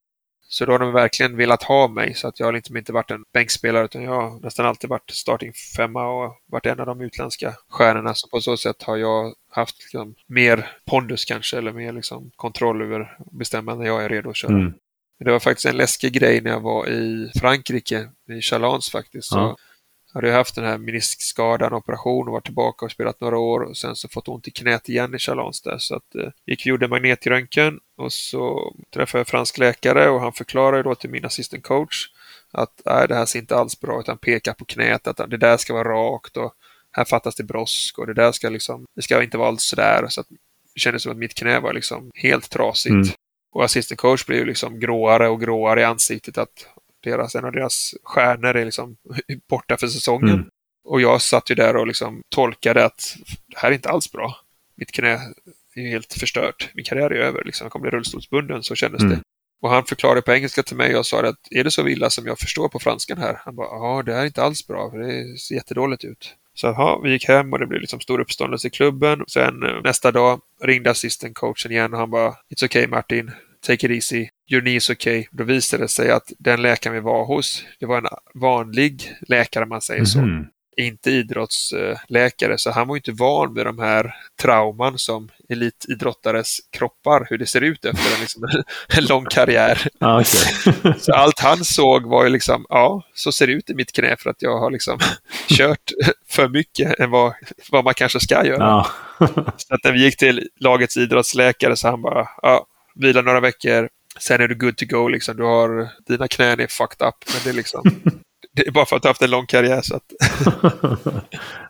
Så då har de verkligen velat ha mig, så att jag har liksom inte varit en bänkspelare, utan jag har nästan alltid varit starting femma och varit en av de utländska stjärnorna. Så på så sätt har jag haft liksom mer pondus kanske, eller mer liksom kontroll över att bestämma när jag är redo att köra. Mm. Det var faktiskt en läskig grej när jag var i Frankrike, i Chalons faktiskt. Så Ja. Hade jag haft den här meniskskadan, operation och varit tillbaka och spelat några år och sen så fått ont i knät igen i Chalons där. Så att eh, gick och gjorde magnetröntgen och så träffade jag fransk läkare och han förklarade då till min assistant coach att nej, det här ser inte alls bra ut. Han pekar på knät att det där ska vara rakt och här fattas det brosk och det där ska liksom, det ska inte vara alls sådär. Så att det kändes som att mitt knä var liksom helt trasigt. Mm. Och assistant coach blev ju liksom gråare och gråare i ansiktet att deras, en av deras stjärnor är liksom <laughs> borta för säsongen. Mm. Och jag satt ju där och liksom tolkade att det här är inte alls bra. Mitt knä är ju helt förstört. Min karriär är över. Liksom. Jag kommer bli rullstolsbunden, så kändes Mm. det. Och han förklarade på engelska till mig och sa att är det så illa som jag förstår på franskan här? Han bara, ja det här är inte alls bra, för det ser jättedåligt ut. Så ja, vi gick hem och det blev liksom stor uppståndelse i klubben. Sen eh, nästa dag ringde assistant coachen igen och han bara, It's okay Martin, take it easy, your knee is okay. Då visade det sig att den läkaren vi var hos, det var en vanlig läkare man säger så Mhm. inte idrottsläkare, så han var ju inte van vid de här trauman som elitidrottares kroppar, hur det ser ut efter en, liksom, <laughs> en lång karriär. Ja, okej. <laughs> Så allt han såg var ju liksom, ja, så ser det ut i mitt knä för att jag har liksom <laughs> kört för mycket än vad, vad man kanske ska göra. ja. Så att när vi gick till lagets idrottsläkare så han bara, ja, vila några veckor, sen är du good to go liksom. Du har, dina knän är fucked up, men det är liksom, <laughs> det är bara för att du har haft en lång karriär så att <laughs>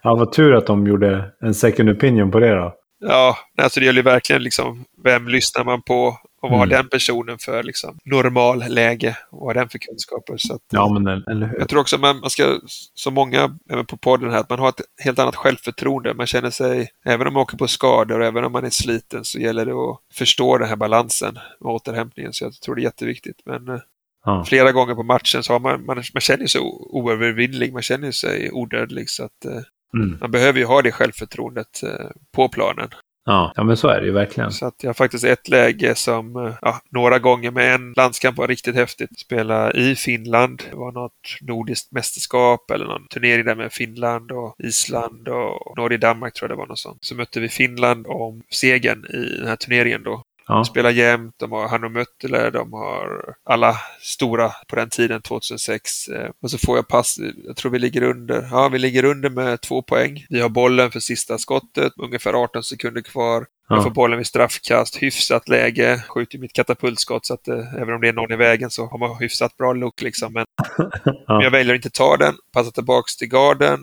ja, vad tur att de gjorde en second opinion på det då. Ja, alltså det gäller ju verkligen liksom vem lyssnar man på och vad Mm. den personen för liksom normal läge och vad har den för kunskaper. Så att, Ja, men eller- hur? Jag tror också man, man ska, som många även på podden här, att man har ett helt annat självförtroende. Man känner sig, även om man åker på skador och även om man är sliten så gäller det att förstå den här balansen och återhämtningen. Så jag tror det är jätteviktigt. Men eh, Ja. flera gånger på matchen så har man, man, man känner sig oövervinnlig, man känner sig odödlig. Så att eh, Mm. man behöver ju ha det självförtroendet eh, på planen. Ja. ja, men så är det ju verkligen. Så att jag har faktiskt ett läge som, eh, ja, några gånger med en landskamp var riktigt häftigt. Spela i Finland. Det var något nordiskt mästerskap eller någon turnering där med Finland och Island och Norge-Danmark tror jag det var något sånt. Så mötte vi Finland om segern i den här turneringen då. Ja. Spelar jämt, de har Hanno Möttele, de har alla stora på den tiden, 2006. Eh, Och så får jag pass, jag tror vi ligger under, ja vi ligger under med två poäng. Vi har bollen för sista skottet, ungefär 18 sekunder kvar. Jag Ja. får bollen vid straffkast, hyfsat läge, skjuter mitt katapultskott så att eh, även om det är någon i vägen så har man hyfsat bra look liksom. Men, <laughs> men jag väljer att inte ta den, passar tillbaks till garden.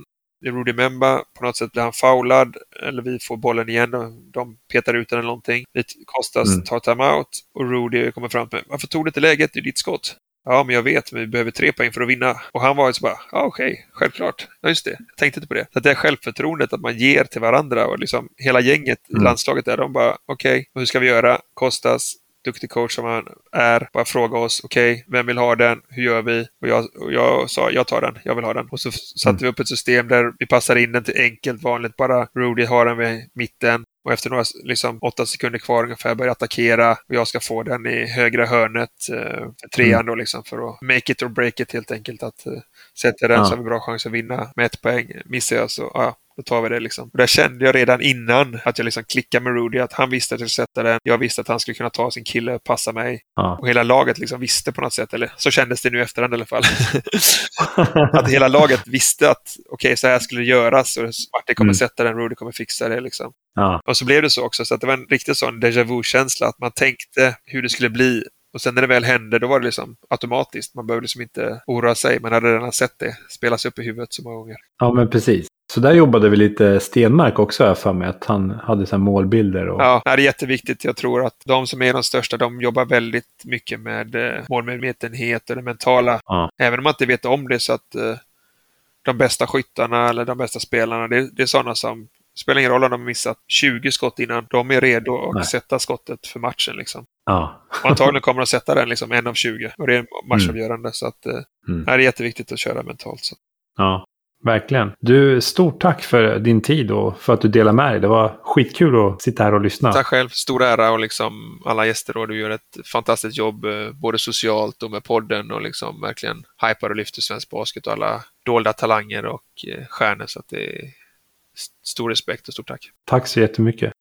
Är Rudy Memba, på något sätt blir han foulad, eller vi får bollen igen och de petar ut den eller någonting. Vi Kostas Mm. tar timeout och Rudy kommer fram med Varför tog du inte läget? Det är ditt skott. Ja, men jag vet, men vi behöver tre poäng för att vinna. Och han var ju så bara, ja okej, självklart. Ja, just det. Jag tänkte inte på det. Så det är självförtroendet att man ger till varandra och liksom hela gänget i Mm. landslaget där, de bara, okej, hur ska vi göra? Kostas, duktig coach som han är, bara fråga oss, okej, vem vill ha den? Hur gör vi? Och jag, och jag sa, jag tar den, jag vill ha den. Och så satte Mm. vi upp ett system där vi passar in den till enkelt, vanligt, bara Rudy har den vid mitten. Och efter några, liksom, åtta sekunder kvar ungefär börjar attackera och jag ska få den i högra hörnet, eh, trean Mm. då liksom, för att make it or break it helt enkelt. Att eh, sätter den Ja. så har vi bra chans att vinna med ett poäng. Missar jag så, ja, då tar vi det liksom. Och där kände jag redan innan att jag liksom klickade med Rudy, att han visste att jag skulle sätta den. Jag visste att han skulle kunna ta sin kille och passa mig. Ja. Och hela laget liksom visste på något sätt, eller så kändes det nu efterhand i alla fall. <laughs> att hela laget visste att okej, så här skulle det göras och Martin kommer Mm. sätta den, Rudy kommer fixa det liksom. Ja. Och så blev det så också, så att det var en riktig sån déjà vu-känsla, att man tänkte hur det skulle bli. Och sen när det väl hände, då var det liksom automatiskt. Man behövde liksom inte oroa sig, man hade redan sett det spelas upp i huvudet så många gånger. ja, men precis. Så där jobbade vi lite Stenmark också, jag för mig. Att han hade så målbilder. Och... Ja, det är jätteviktigt. Jag tror att de som är de största, de jobbar väldigt mycket med eh, målmedvetenhet och det mentala. Ja. Även om man inte vet om det så att eh, de bästa skyttarna eller de bästa spelarna, det, det är sådana som spelar ingen roll om de missat 20 skott innan. De är redo att Nej. sätta skottet för matchen. Liksom. Ja. Och antagligen kommer de att sätta den liksom, en av 20. Och det är matchavgörande. Så att, eh, Mm. det är jätteviktigt att köra mentalt. Så. Ja, verkligen. Du, stort tack för din tid och för att du delade med dig. Det var skitkul att sitta här och lyssna. Tack själv. Stor ära och liksom alla gäster. Och du gör ett fantastiskt jobb eh, både socialt och med podden och liksom verkligen hypar och lyfter svensk basket och alla dolda talanger och eh, stjärnor. Så att det är st- stor respekt och stort tack. Tack så jättemycket.